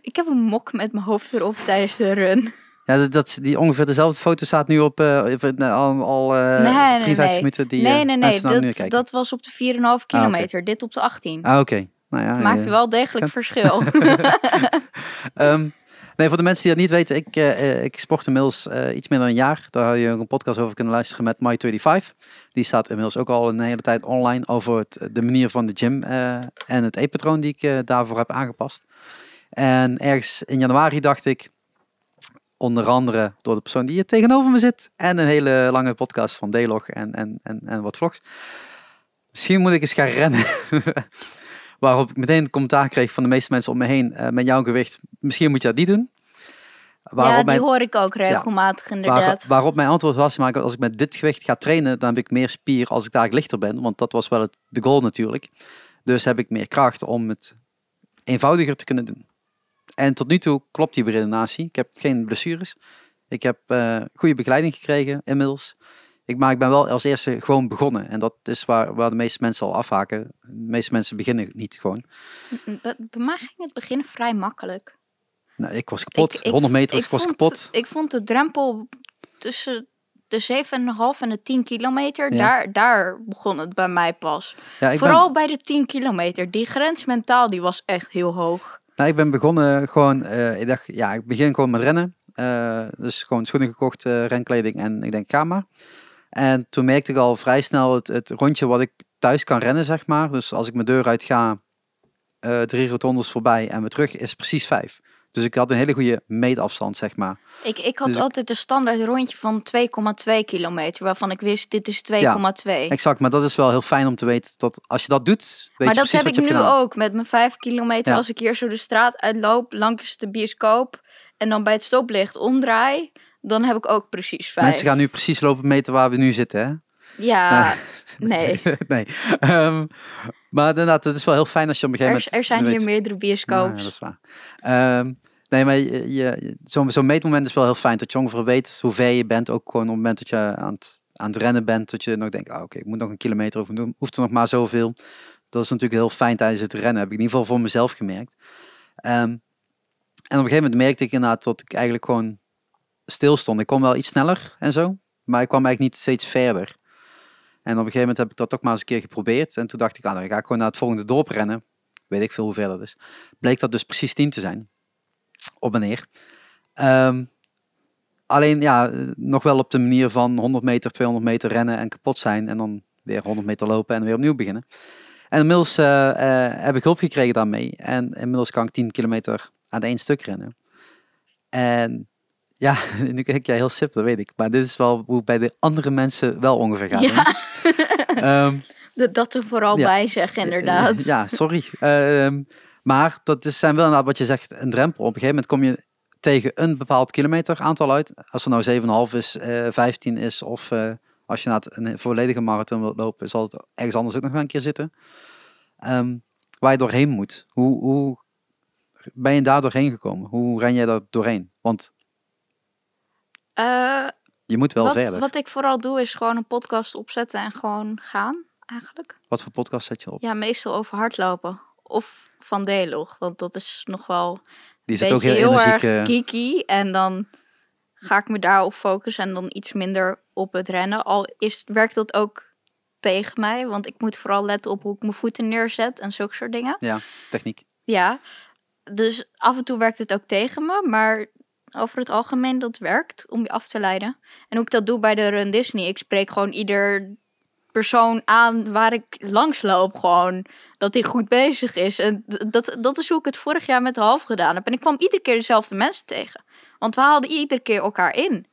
Ik heb een mok met mijn hoofd erop tijdens de run. Ja, dat, dat, die ongeveer dezelfde foto staat nu op eh, al, al Nee, nee, 53 nee. minuten. Die, nee, nee, nee. Dat, dat was op de 4,5 kilometer. Dit op de 18. Ah, oké. Nou ja, het maakt wel degelijk verschil. [LAUGHS] [LAUGHS] Ehm, nee, voor de mensen die dat niet weten, ik, eh, ik sport inmiddels eh, iets meer dan een jaar. Daar had je een podcast over kunnen luisteren met My25. Die staat inmiddels ook al een hele tijd online over het, de manier van de gym en het eetpatroon die ik daarvoor heb aangepast. En ergens in januari dacht ik, onder andere door de persoon die hier tegenover me zit. En een hele lange podcast van D-Log en, en, en, en wat vlogs. Misschien moet ik eens gaan rennen. [LAUGHS] Waarop ik meteen een commentaar kreeg van de meeste mensen om me heen. eh, met jouw gewicht, misschien moet je dat niet doen. Waarop ja, die mijn, hoor ik ook regelmatig inderdaad. waarop mijn antwoord was, maar als ik met dit gewicht ga trainen, dan heb ik meer spier als ik daar lichter ben. Want dat was wel het, de goal natuurlijk. Dus heb ik meer kracht om het eenvoudiger te kunnen doen. En tot nu toe klopt die redenatie. Ik heb geen blessures. Ik heb eh, goede begeleiding gekregen inmiddels. Ik, maar ik ben wel als eerste gewoon begonnen. En dat is waar, waar de meeste mensen al afhaken. De meeste mensen beginnen niet gewoon. Bij, mij ging het begin vrij makkelijk. Nou, ik was kapot. Ik- ik- 100 meter, ik, ik was vond, kapot. Ik vond de drempel tussen de 7,5 en de 10 kilometer, Ja. daar, daar begon het bij mij pas. Ja, ik ben- Vooral bij de 10 kilometer. Die grens mentaal, die was echt heel hoog. Nou, ik ben begonnen gewoon, eh, ik dacht, ja, ik begin gewoon met rennen. Eh, dus gewoon schoenen gekocht, eh, renkleding en ik denk, ga maar. En toen merkte ik al vrij snel het, het rondje wat ik thuis kan rennen, zeg maar. Dus als ik mijn deur uit ga, eh, drie rotondes voorbij en weer terug, is precies vijf. Dus ik had een hele goede meetafstand, zeg maar. Ik, ik had Dus altijd een standaard rondje van 2,2 kilometer, waarvan ik wist, dit is 2,2. Exact, maar dat is wel heel fijn om te weten dat als je dat doet, weet maar je dat heb ik nu gedaan. ook met mijn 5 kilometer. Ja. Als ik hier zo de straat uitloop, langs de bioscoop en dan bij het stoplicht omdraai, dan heb ik ook precies 5. Mensen gaan nu precies lopen meten waar we nu zitten, hè? Ja, [LAUGHS] [LAUGHS] nee. nee. Ehm, maar inderdaad, het is wel heel fijn als je op een gegeven moment... er zijn hier meerdere Ja, bioscoops. dat is waar. Ehm, nee, maar je, je, zo'n meetmoment is wel heel fijn. Dat je ongeveer weet hoe ver je bent. Ook gewoon op het moment dat je aan het, aan het rennen bent. Dat je nog denkt, ah, oké, ik moet nog een kilometer of doen. Hoeft er nog maar zoveel. Dat is natuurlijk heel fijn tijdens het rennen. Heb ik in ieder geval voor mezelf gemerkt. Ehm, en op een gegeven moment merkte ik inderdaad dat ik eigenlijk gewoon stil stond. Ik kon wel iets sneller en zo. Maar ik kwam eigenlijk niet steeds verder. En op een gegeven moment heb ik dat ook maar eens een keer geprobeerd. En toen dacht ik, ah, dan ga ik gewoon naar het volgende dorp rennen. Weet ik veel hoe ver dat is. Bleek dat dus precies 10 te zijn. Op en neer. Ehm, alleen ja, nog wel op de manier van 100 meter, 200 meter rennen en kapot zijn. En dan weer 100 meter lopen en weer opnieuw beginnen. En inmiddels eh, eh, heb ik hulp gekregen daarmee. En inmiddels kan ik 10 kilometer aan één stuk rennen. En ja, [LAUGHS] nu kijk jij heel sip, dat weet ik. Maar dit is wel hoe het bij de andere mensen wel ongeveer gaat. Ja? Ehm, [LAUGHS] dat, er vooral Ja. bij zeggen, inderdaad. eh, Ja, sorry. Ehm, maar dat is, zijn wel inderdaad wat je zegt, een drempel. Op een gegeven moment kom je tegen een bepaald kilometer aantal uit. Als er nou 7,5 is, eh 15 is of eh, als je naar het- een volledige marathon wilt lopen, zal het ergens anders ook nog wel een keer zitten. Ehm, waar je doorheen moet. Hoe, hoe ben je daar doorheen gekomen? Hoe ren jij daar doorheen? Want Eh, je moet wel wat, verder. wat ik vooral doe, is gewoon een podcast opzetten en gewoon gaan, eigenlijk. Wat voor podcast zet je op? Ja, meestal over hardlopen. Of van D-log, want dat is nog wel Die zit ook heel, heel energiek. erg geeky. En dan ga ik me daarop focussen en dan iets minder op het rennen. Al is, werkt dat ook tegen mij, want ik moet vooral letten op hoe ik mijn voeten neerzet en zulke soort dingen. ja, techniek. Ja, dus af en toe werkt het ook tegen me, maar over het algemeen dat werkt om je af te leiden. En hoe ik dat doe bij de Run Disney, ik spreek gewoon ieder persoon aan waar ik langs loop gewoon dat hij goed bezig is. En dat, dat is hoe ik het vorig jaar met de half gedaan heb. En ik kwam iedere keer dezelfde mensen tegen. Want we haalden iedere keer elkaar in.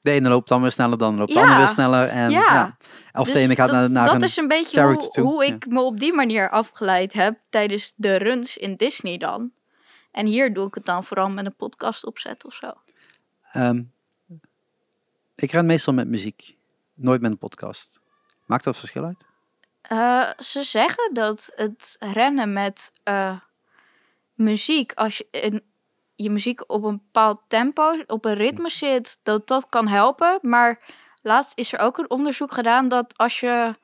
De ene loopt dan weer sneller, dan loopt de Ja. andere weer sneller. En, Ja. ja. Of de Dus ene gaat dat, naar, naar dat is een beetje hoe, hoe ja. ik me op die manier afgeleid heb tijdens de runs in Disney dan. En hier doe ik het dan vooral met een podcast opzetten of zo. Ehm, ik ren meestal met muziek. Nooit met een podcast. Maakt dat verschil uit? Eh, ze zeggen dat het rennen met eh, muziek, als je in, je muziek op een bepaald tempo, op een ritme zit, dat dat kan helpen. Maar laatst is er ook een onderzoek gedaan dat als je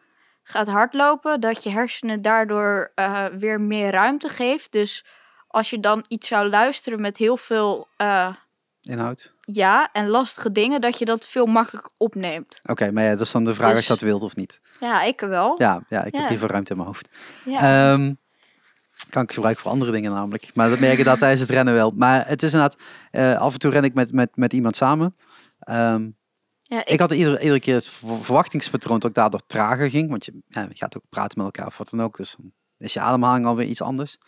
gaat hardlopen, dat je hersenen daardoor eh, weer meer ruimte geeft. Dus als je dan iets zou luisteren met heel veel eh, Inhoud? ja en lastige dingen, dat je dat veel makkelijker opneemt. Oké, maar ja, dat is dan de vraag Dus- als je dat wilt of niet. Ja, ik wel. Ja, ja ik Ja. heb liever ruimte in mijn hoofd. Ja. Ehm, kan ik gebruiken voor andere dingen namelijk. Maar dat merk je dat tijdens het rennen wel. Maar het is inderdaad, eh, af en toe ren ik met, met, met iemand samen. Ehm, ja, ik had iedere, iedere keer het ver- verwachtingspatroon dat ik daardoor trager ging. Want je, ja, je gaat ook praten met elkaar of wat dan ook. Dus dan is je ademhaling alweer iets anders.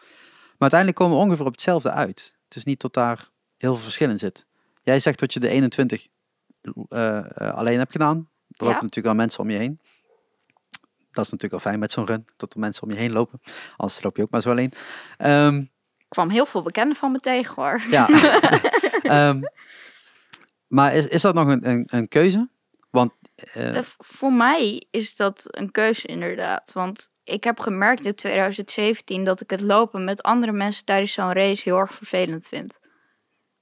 Maar uiteindelijk komen we ongeveer op hetzelfde uit. Het is niet dat daar heel veel verschil in zit. jij zegt dat je de 21 eh, eh, alleen hebt gedaan. Er Ja. lopen natuurlijk wel mensen om je heen. Dat is natuurlijk wel fijn met zo'n run, dat er mensen om je heen lopen. Anders loop je ook maar zo alleen. Ehm, Ik kwam heel veel bekenden van me tegen hoor. ja. [LAUGHS] Ehm, maar is, is dat nog een, een, een keuze? Want eh, Voor mij is dat een keuze inderdaad. Want ik heb gemerkt in 2017 dat ik het lopen met andere mensen tijdens zo'n race heel erg vervelend vind.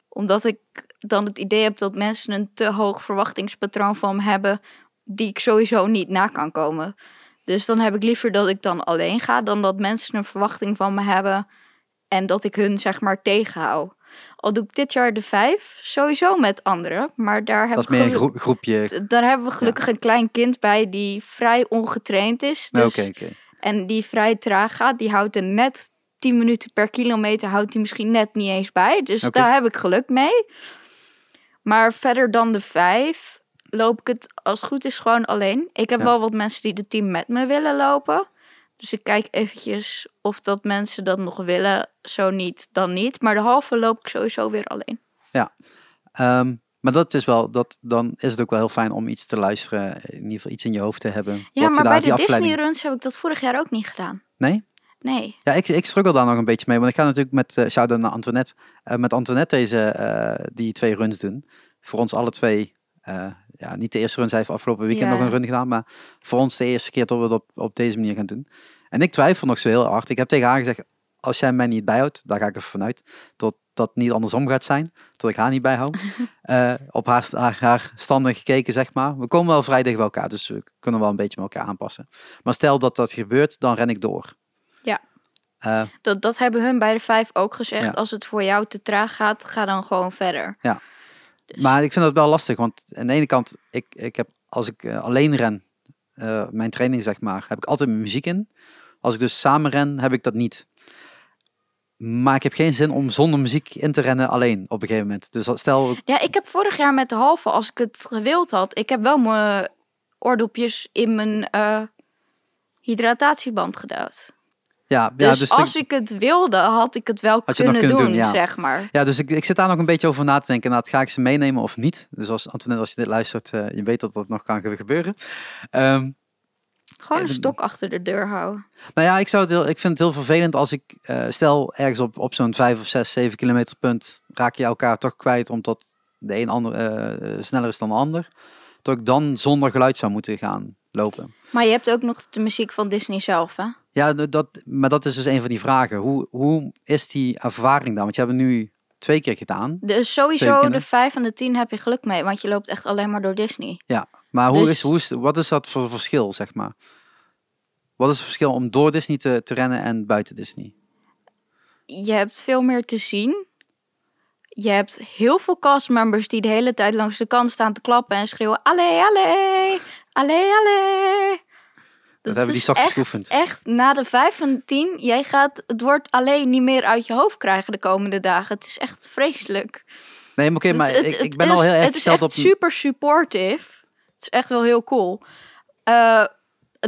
Omdat ik dan het idee heb dat mensen een te hoog verwachtingspatroon van me hebben die ik sowieso niet na kan komen. Dus dan heb ik liever dat ik dan alleen ga dan dat mensen een verwachting van me hebben en dat ik hun zeg maar tegenhoud. Al doe ik dit jaar de vijf, sowieso met anderen, maar daar heb dat is ik meer een groepje. Daar hebben we gelukkig een klein kind bij die vrij ongetraind is. Nou, Dus, Oké, oké. En die vrij traag gaat. Die houdt er net 10 minuten per kilometer. Houdt hij misschien net niet eens bij. Dus daar heb ik geluk mee. Maar verder dan de vijf loop ik het als het goed is gewoon alleen. Ik heb Ja. wel wat mensen die de team met me willen lopen. Dus ik kijk eventjes of dat mensen dat nog willen. Zo niet, dan niet. Maar de halve loop ik sowieso weer alleen. Ehm, maar dat is wel, dat, dan is het ook wel heel fijn om iets te luisteren. In ieder geval iets in je hoofd te hebben. Ja, maar bij de Disney runs heb ik dat vorig jaar ook niet gedaan. Nee? Nee. Ja, ik, ik struggle daar nog een beetje mee. Want ik ga natuurlijk met, eh shout-out naar Antoinette, eh, met Antoinette deze, eh, die twee runs doen. Voor ons alle twee, ja, niet de eerste run, zij heeft afgelopen weekend Ja. nog een run gedaan. Maar voor ons de eerste keer dat we het op, op deze manier gaan doen. En ik twijfel nog zo heel hard. Ik heb tegen haar gezegd, als jij mij niet bijhoudt, daar ga ik even vanuit, tot dat niet andersom gaat zijn, tot ik haar niet bijhoud. [LAUGHS] Eh, op haar, haar, haar standen gekeken, zeg maar. We komen wel vrij dicht bij elkaar, dus we kunnen wel een beetje met elkaar aanpassen. Maar stel dat dat gebeurt, dan ren ik door. Ja. Eh, Dat, dat hebben hun bij de vijf ook gezegd. Ja. Als het voor jou te traag gaat, ga dan gewoon verder. Ja. Dus- Maar ik vind dat wel lastig, want aan de ene kant, ik, ik heb, als ik eh, alleen ren, mijn training zeg maar, heb ik altijd mijn muziek in. Als ik dus samen ren, heb ik dat niet. Maar ik heb geen zin om zonder muziek in te rennen alleen op een gegeven moment. Dus stel, Ja, ik heb vorig jaar met de halve, als ik het gewild had, ik heb wel mijn oordopjes in mijn eh, hydratatieband gedaan. ja, Dus, ja, dus als ik het wilde, had ik het wel het kunnen, doen, doen, ja. zeg maar. ja, dus ik, ik zit daar nog een beetje over na te denken. Inderdaad, ga ik ze meenemen of niet? Dus als Antoinette, als je dit luistert, eh, je weet dat dat nog kan ge- gebeuren. Ehm, Gewoon een Ja, stok achter de deur houden. Nou ja, ik, zou het heel, ik vind het heel vervelend als ik eh, stel ergens op, op zo'n 5 of 6, 7 kilometer punt raak je elkaar toch kwijt omdat de een ander eh, eh, sneller is dan de ander. Dat ik dan zonder geluid zou moeten gaan lopen. Maar je hebt ook nog de muziek van Disney zelf, hè? Ja, dat, maar dat is dus een van die vragen. Hoe, hoe is die ervaring dan? Want je hebt het nu twee keer gedaan. Dus sowieso de 5 en de 10 heb je geluk mee, want je loopt echt alleen maar door Disney. Maar hoe Dus- is, hoe is, wat is dat voor verschil, zeg maar? Wat is het verschil om door Disney te, te rennen en buiten Disney? je hebt veel meer te zien. Je hebt heel veel castmembers die de hele tijd langs de kant staan te klappen en schreeuwen: Allee, allee, allee, allee. Dat, hebben die echt, geoefend. echt na de 5 en de 10, jij gaat het woord alleen niet meer uit je hoofd krijgen de komende dagen. Het is echt vreselijk. Nee, maar oké, maar het- ik, ben is, al heel erg Het is echt op... super supportive. Het is echt wel heel cool. Eh,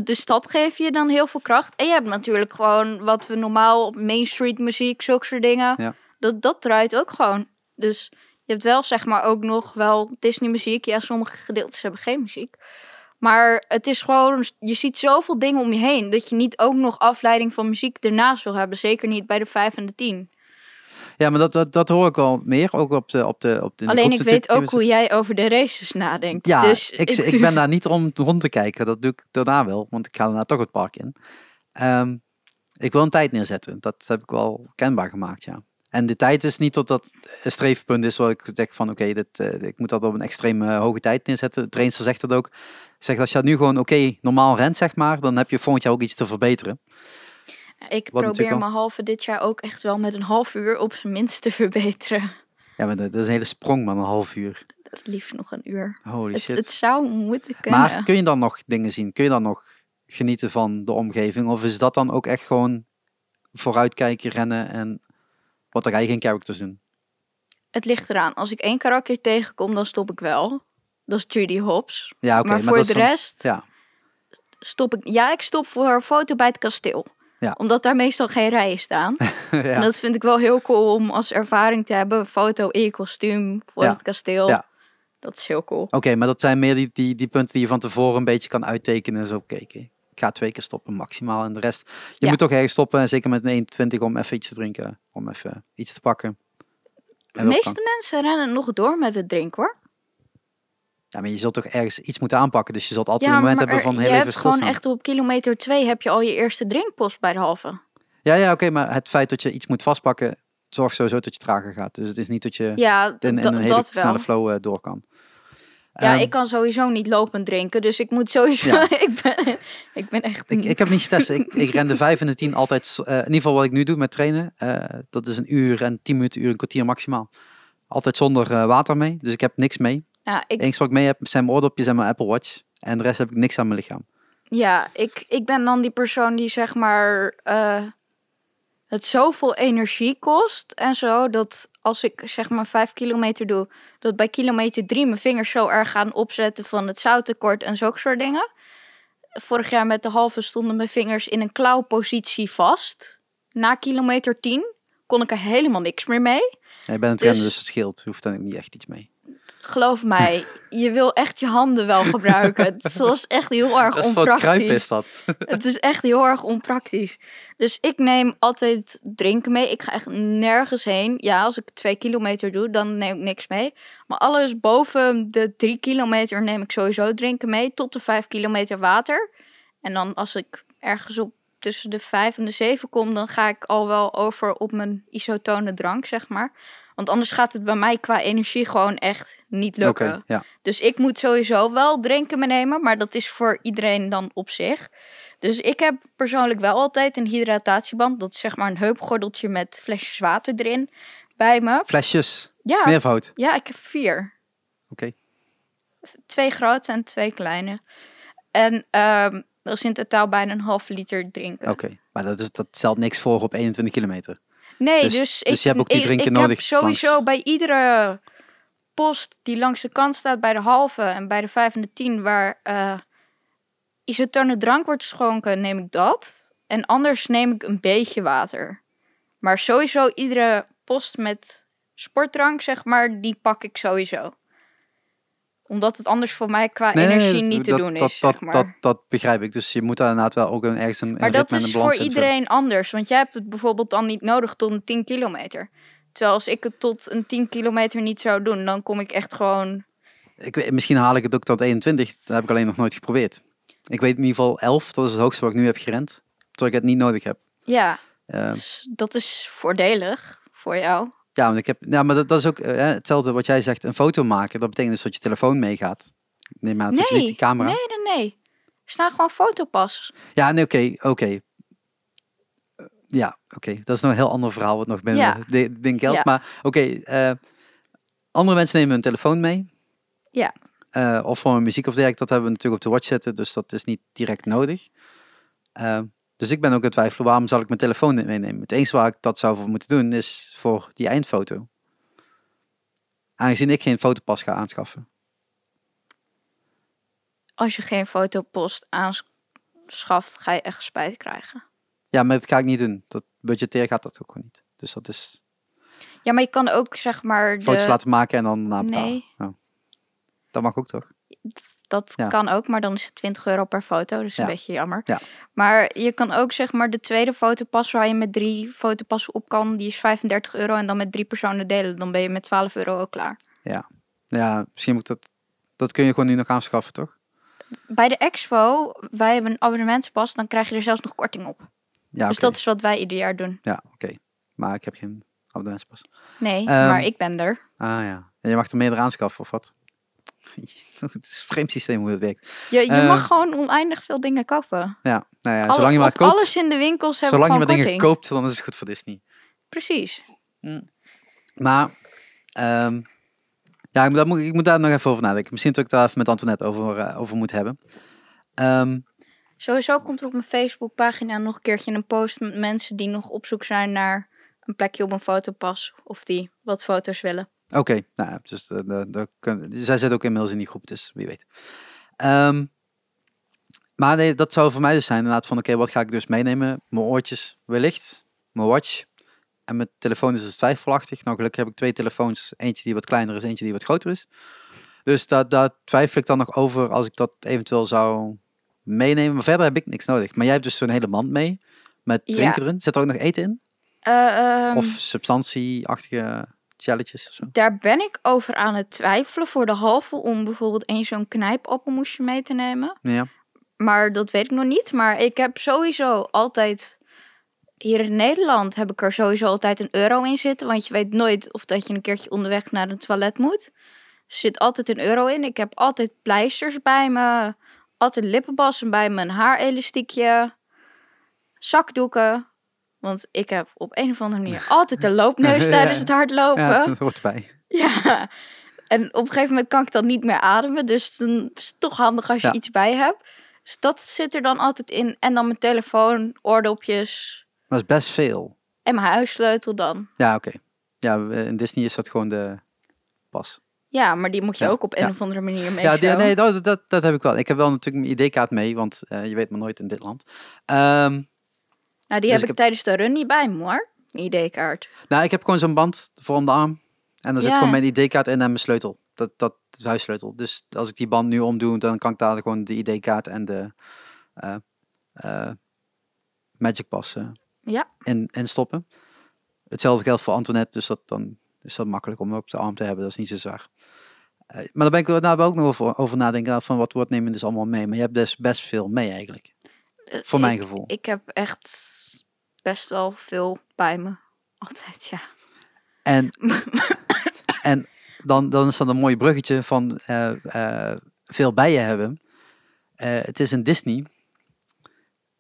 dus dat geeft je dan heel veel kracht. En je hebt natuurlijk gewoon wat we normaal op Main Street muziek, zulke soort dingen. Ja. Dat, dat draait ook gewoon. Dus je hebt wel zeg maar ook nog wel Disney muziek. Ja, sommige gedeeltes hebben geen muziek. Maar het is gewoon, je ziet zoveel dingen om je heen. Dat je niet ook nog afleiding van muziek ernaast wil hebben. Zeker niet bij de 5 en de 10. Ja, maar dat, dat, dat hoor ik wel meer, ook op de... Op de, op de de Alleen groep ik weet ook hoe jij over de races nadenkt. Ja, dus ik, ik ben [LAUGHS] daar niet om rond te kijken. Dat doe ik daarna wel, want ik ga daarna toch het park in. Ehm, ik wil een tijd neerzetten. Dat heb ik wel kenbaar gemaakt, ja. En de tijd is niet tot dat streefpunt is waar ik denk van oké, dit, eh, ik moet dat op een extreem hoge tijd neerzetten. De trainster zegt dat ook. Zegt als je dat nu gewoon oké normaal rent, zeg maar, dan heb je volgend jaar ook iets te verbeteren. Ik Wat probeer mijn halve dit jaar ook echt wel met een half uur op zijn minst te [LAUGHS] verbeteren. Ja, maar dat dat is een hele sprong, man, een half uur. Het liefst nog een uur. Holy Het, shit. het zou moeten kunnen. Maar kun je dan nog dingen zien? Kun je dan nog genieten van de omgeving? Of is dat dan ook echt gewoon vooruitkijken, rennen en wat er eigenlijk geen characters doen? Het ligt eraan. Als ik één karakter tegenkom, dan stop ik wel. Dat is Judy Hobbs. Ja, oké. maar voor dat de dan- rest Ja, stop ik... Ja, ik stop voor een foto bij het kasteel. Ja. Omdat daar meestal geen rijen staan. [LAUGHS] ja. En dat vind ik wel heel cool om als ervaring te hebben. Foto in je kostuum voor Ja. het kasteel. Ja. Dat is heel cool. Oké, maar dat zijn meer die, die, die punten die je van tevoren een beetje kan uittekenen. Zo, oké, ik ga twee keer stoppen maximaal. En de rest, je moet toch ergens stoppen. en Zeker met een 21 om even iets te drinken. Om even iets te pakken. De En meeste mensen rennen nog door met het drinken hoor. Ja, maar je zult toch ergens iets moeten aanpakken. Dus je zult altijd Ja, een moment maar hebben van heel je even hebt gewoon echt op kilometer 2 heb je al je eerste drinkpost bij de halve. Ja, ja, oké, maar het feit dat je iets moet vastpakken, zorgt sowieso dat je trager gaat. Dus het is niet dat je Ja, in, in een hele dat wel. snelle flow eh, door kan. Ja, Ehm, ik kan sowieso niet lopend drinken, dus ik moet sowieso. Ja. [LAUGHS] ik, ben, ik ben echt. Ik, ik heb niet getest. Ik, ik ren de [LAUGHS] 5 en de 10 altijd. eh, in ieder geval wat ik nu doe met trainen. eh, dat is een uur en 10 minuten, uur, een kwartier maximaal. Altijd zonder water mee. Dus ik heb niks mee. Het ik, wat ik mee heb zijn mijn oordopjes en mijn Apple Watch. En de rest heb ik niks aan mijn lichaam. ja ik, ik ben dan die persoon die zeg maar. eh, het zoveel energie kost en zo. Dat als ik zeg maar 5 kilometer doe. Dat bij kilometer 3 mijn vingers zo erg gaan opzetten van het zouttekort en zulke soort dingen. Vorig jaar met de halve stonden mijn vingers in een klauwpositie vast. Na kilometer 10 kon ik er helemaal niks meer mee. Ja, je bent een Dus- trainer, dus het scheelt. Je hoeft dan ook niet echt iets mee. Geloof mij, je wil echt je handen wel gebruiken. [LAUGHS] Het was echt heel erg Dat is voor het kruipen onpraktisch. is dat. [LAUGHS] Het is echt heel erg onpraktisch. Dus ik neem altijd drinken mee. Ik ga echt nergens heen. Ja, als ik twee kilometer doe, dan neem ik niks mee. Maar alles boven de drie kilometer neem ik sowieso drinken mee. Tot de vijf kilometer water. En dan als ik ergens op tussen de vijf en de zeven kom, dan ga ik al wel over op mijn isotone drank, zeg maar. Want anders gaat het bij mij qua energie gewoon echt niet lukken. ja. Dus ik moet sowieso wel drinken meenemen, maar dat is voor iedereen dan op zich. Dus ik heb persoonlijk wel altijd een hydratatieband. Dat is zeg maar een heupgordeltje met flesjes water erin bij me. Flesjes. Ja, Meervoud. ja ik heb vier. Oké. Twee grote en twee kleine. En ehm, dat is in totaal bijna een halve liter drinken. Oké. Maar dat, is, dat stelt niks voor op 21 kilometer. Nee, Dus- dus, dus ik, je hebt ook die ik- drinken ik nodig heb sowieso langs- bij iedere post die langs de kant staat bij de halve en bij de vijf en de tien waar eh isotone drank wordt geschonken, neem ik dat. En anders neem ik een beetje water. Maar sowieso iedere post met sportdrank, zeg maar, die pak ik sowieso. Omdat het anders voor mij qua Nee, nee, nee, energie niet te doen dat, is, dat, zeg maar. dat, dat begrijp ik. Dus je moet daar inderdaad wel ook een, ergens een, Maar een dat is voor iedereen anders. Want jij hebt het bijvoorbeeld dan niet nodig tot een 10 kilometer. Terwijl als ik het tot een 10 kilometer niet zou doen, dan kom ik echt gewoon. Ik weet, misschien haal ik het ook tot 21. Dat heb ik alleen nog nooit geprobeerd. Ik weet in ieder geval 11. Dat is het hoogste wat ik nu heb gerend. Terwijl ik het niet nodig heb. Ja, dus dat is voordelig voor jou. Ja, want ik heb, ja, maar dat, dat is ook eh, hetzelfde wat jij zegt. Een foto maken. Dat betekent dus dat je telefoon meegaat. Neem aan dat je niet die camera. nee, nee, nee. Er staan gewoon fotopas. Ja, nee, oké, oké. Eh, Ja, oké. Dat is nog een heel ander verhaal wat nog binnen Ja. de ding geldt. Ja. Maar oké, eh, andere mensen nemen hun telefoon mee. Ja. Eh, of gewoon muziek of dergelijke. Dat hebben we natuurlijk op de watch zitten, dus dat is niet direct nodig. Eh, dus ik ben ook aan het twijfelen, waarom zal ik mijn telefoon niet meenemen? Het enige waar ik dat zou voor moeten doen, is voor die eindfoto. Aangezien ik geen fotopas ga aanschaffen. Als je geen fotopost aanschaft, ga je echt spijt krijgen. Ja, maar dat ga ik niet doen. Dat budgeteer gaat dat ook gewoon niet. Dus dat is Ja, maar je kan ook zeg maar. De... foto's laten maken en dan daarna betalen. Nee. Ja. Dat mag ook toch? Dat Ja. kan ook, maar dan is het 20 euro per foto. Dus Ja. een beetje jammer. Ja. Maar je kan ook zeg maar de tweede fotopas waar je met drie fotopassen op kan. Die is 35 euro. En dan met drie personen delen. Dan ben je met 12 euro ook klaar. Ja, misschien moet ik dat... Dat kun je gewoon nu nog aanschaffen, toch? Bij de expo, wij hebben een abonnementspas. Dan krijg je er zelfs nog korting op. Ja, dus dat is wat wij ieder jaar doen. Ja, oké. Maar ik heb geen abonnementspas. Nee, Ehm, maar ik ben er. Ah ja. En je mag er meerdere aanschaffen, of wat? [LAUGHS] Het is een vreemd systeem hoe het werkt. Je, je eh, mag gewoon oneindig veel dingen kopen. Ja, nou ja, Alle- zolang je maar op koopt... Alles in de winkels hebben Zolang je maar dingen koopt, dan is het goed voor Disney. Precies. Maar, ehm, ja, ik moet, daar ik moet daar nog even over nadenken. Misschien dat ik daar even met Antoinette over, eh, over moet hebben. Ehm, Sowieso komt er op mijn Facebookpagina nog een keertje een post met mensen die nog op zoek zijn naar een plekje op een fotopas. Of die wat foto's willen. Oké, nou ja, dus de, de, de, zij zit ook inmiddels in die groep, dus wie weet. Ehm, Maar nee, dat zou voor mij dus zijn inderdaad van, oké, wat ga ik dus meenemen? Mijn oortjes wellicht, mijn watch en mijn telefoon is dus twijfelachtig. Nou, gelukkig heb ik twee telefoons, eentje die wat kleiner is, eentje die wat groter is. Dus daar, daar twijfel ik dan nog over als ik dat eventueel zou meenemen. Maar verder heb ik niks nodig. Maar jij hebt dus zo'n hele mand mee met Ja. drinken erin. Zit er ook nog eten in? Eh, ehm, Of substantieachtige of zo? Daar ben ik over aan het twijfelen voor de halve om bijvoorbeeld één zo'n knijpappelmoesje mee te nemen. Ja. Maar dat weet ik nog niet. Maar ik heb sowieso altijd. Hier in Nederland heb ik er sowieso altijd een euro in zitten. Want je weet nooit of dat je een keertje onderweg naar een toilet moet. Er zit altijd een euro in. Ik heb altijd pleisters bij me. Altijd lippenbalsem bij me. Een haarelastiekje. Zakdoeken. Want ik heb op een of andere manier altijd een loopneus [LAUGHS] tijdens het hardlopen. ja, dat hoort erbij. Ja, en op een gegeven moment kan ik dan niet meer ademen. Dus dan is het toch handig als je Ja. iets bij hebt. Dus dat zit er dan altijd in. En dan mijn telefoon, oordopjes dat is best veel. en mijn huissleutel dan. Ja, oké. Ja, in Disney is dat gewoon de pas. Ja, maar die moet je Ja, ook op een ja. of andere manier mee. Ja, die- nee, dat, dat, dat heb ik wel. Ik heb wel natuurlijk mijn ID-kaart mee, want eh, je weet maar nooit in dit land. Ehm, Nou, die dus heb ik heb- tijdens de run niet bij me hoor. ID-kaart. nou, ik heb gewoon zo'n band voor om de arm. En daar zit gewoon mijn ID-kaart in en mijn sleutel. Dat, dat is huissleutel. Dus als ik die band nu omdoe, dan kan ik daar gewoon de ID-kaart en de eh, Magic Pass eh, Ja. in, in stoppen. Hetzelfde geldt voor Antoinette, dus dat, dan is dat makkelijk om op de arm te hebben. Dat is niet zo zwaar. Maar daar ben ik er nou ook nog over, over nadenken van wat, wat neem je dus allemaal mee. Maar je hebt dus best veel mee eigenlijk. Eh, Voor mijn ik- gevoel. Ik heb echt best wel veel bij me. Altijd, ja. En, [LAUGHS] en dan, dan is dat een mooi bruggetje van eh, eh, veel bij je hebben. Het is een Disney.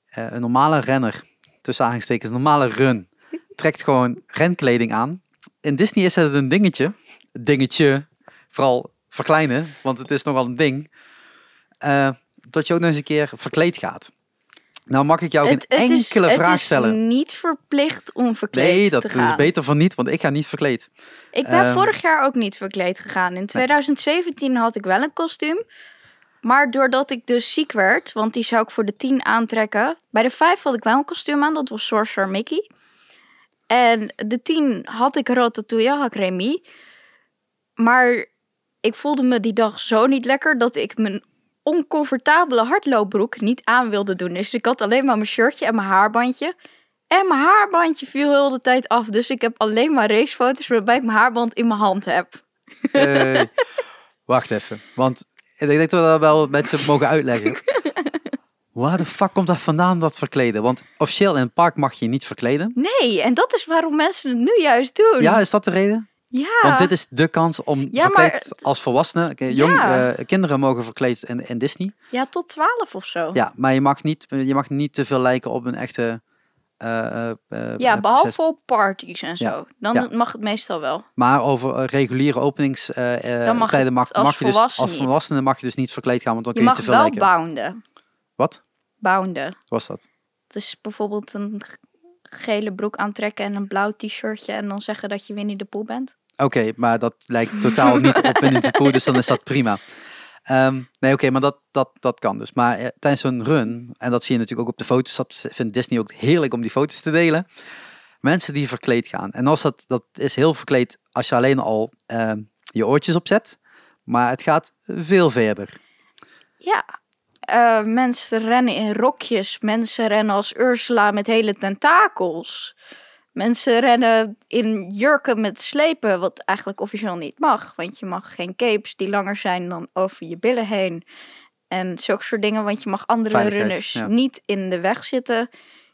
Een normale renner, tussen aangestekens, een normale run, [LAUGHS] trekt gewoon renkleding aan. In Disney is het een dingetje. Dingetje. Vooral verkleinen, want het is nogal een ding. dat je ook nog eens een keer verkleed gaat. Nou mag ik jou geen is- enkele vraag Het stellen. is niet verplicht om verkleed Nee, dat te is gaan. beter van niet, want ik ga niet verkleed. Ik ben Ehm, vorig jaar ook niet verkleed gegaan. In 2017 had ik wel een kostuum. Maar doordat ik dus ziek werd, want die zou ik voor de 10 aantrekken. Bij de 5 had ik wel een kostuum aan, dat was Sorcerer Mickey. En de 10 had ik Ratatouille, had ik Remy. Maar ik voelde me die dag zo niet lekker dat ik mijn oncomfortabele hardloopbroek niet aan wilde doen. Dus ik had alleen maar mijn shirtje en mijn haarbandje. En mijn haarbandje viel heel de tijd af. Dus ik heb alleen maar racefoto's waarbij ik mijn haarband in mijn hand heb. Hey. Wacht even, want ik denk dat we dat wel mensen mogen uitleggen. [LAUGHS] Waar de fuck komt dat vandaan, dat verkleden? Want officieel in het park mag je niet verkleden. Nee, en dat is waarom mensen het nu juist doen. Ja, is dat de reden? Ja. Want dit is de kans om Ja, verkleed maar- als volwassene. Jong, Ja. eh, kinderen mogen verkleed in, in Disney. ja, tot 12 of zo. Ja, maar je mag niet, je mag niet te veel lijken op een echte. eh, eh, Ja, eh, behalve op parties en zo. Ja. Dan mag het meestal wel. Maar over reguliere openingstijden mag tijden mag, als mag je dus als volwassene mag je dus niet verkleed gaan, want dan Je kun je mag te veel wel lijken. bounden. Wat Bounden. Wat was dat? Het is bijvoorbeeld een gele broek aantrekken en een blauw t-shirtje en dan zeggen dat je Winnie de Pooh bent. Oké, maar dat lijkt totaal niet op Winnie de Pooh, dus dan is dat prima. Ehm, nee, oké, maar dat, dat, dat kan dus. Maar eh, tijdens zo'n run, en dat zie je natuurlijk ook op de foto's, dat vindt Disney ook heerlijk om die foto's te delen. Mensen die verkleed gaan. En als dat, dat is heel verkleed als je alleen al ehm, je oortjes opzet. Maar het gaat veel verder. Ja. Eh, mensen rennen in rokjes. Mensen rennen als Ursula met hele tentakels. Mensen rennen in jurken met slepen, wat eigenlijk officieel niet mag. Want je mag geen capes die langer zijn dan over je billen heen. En zulke soort dingen, want je mag andere runners ja. niet in de weg zitten.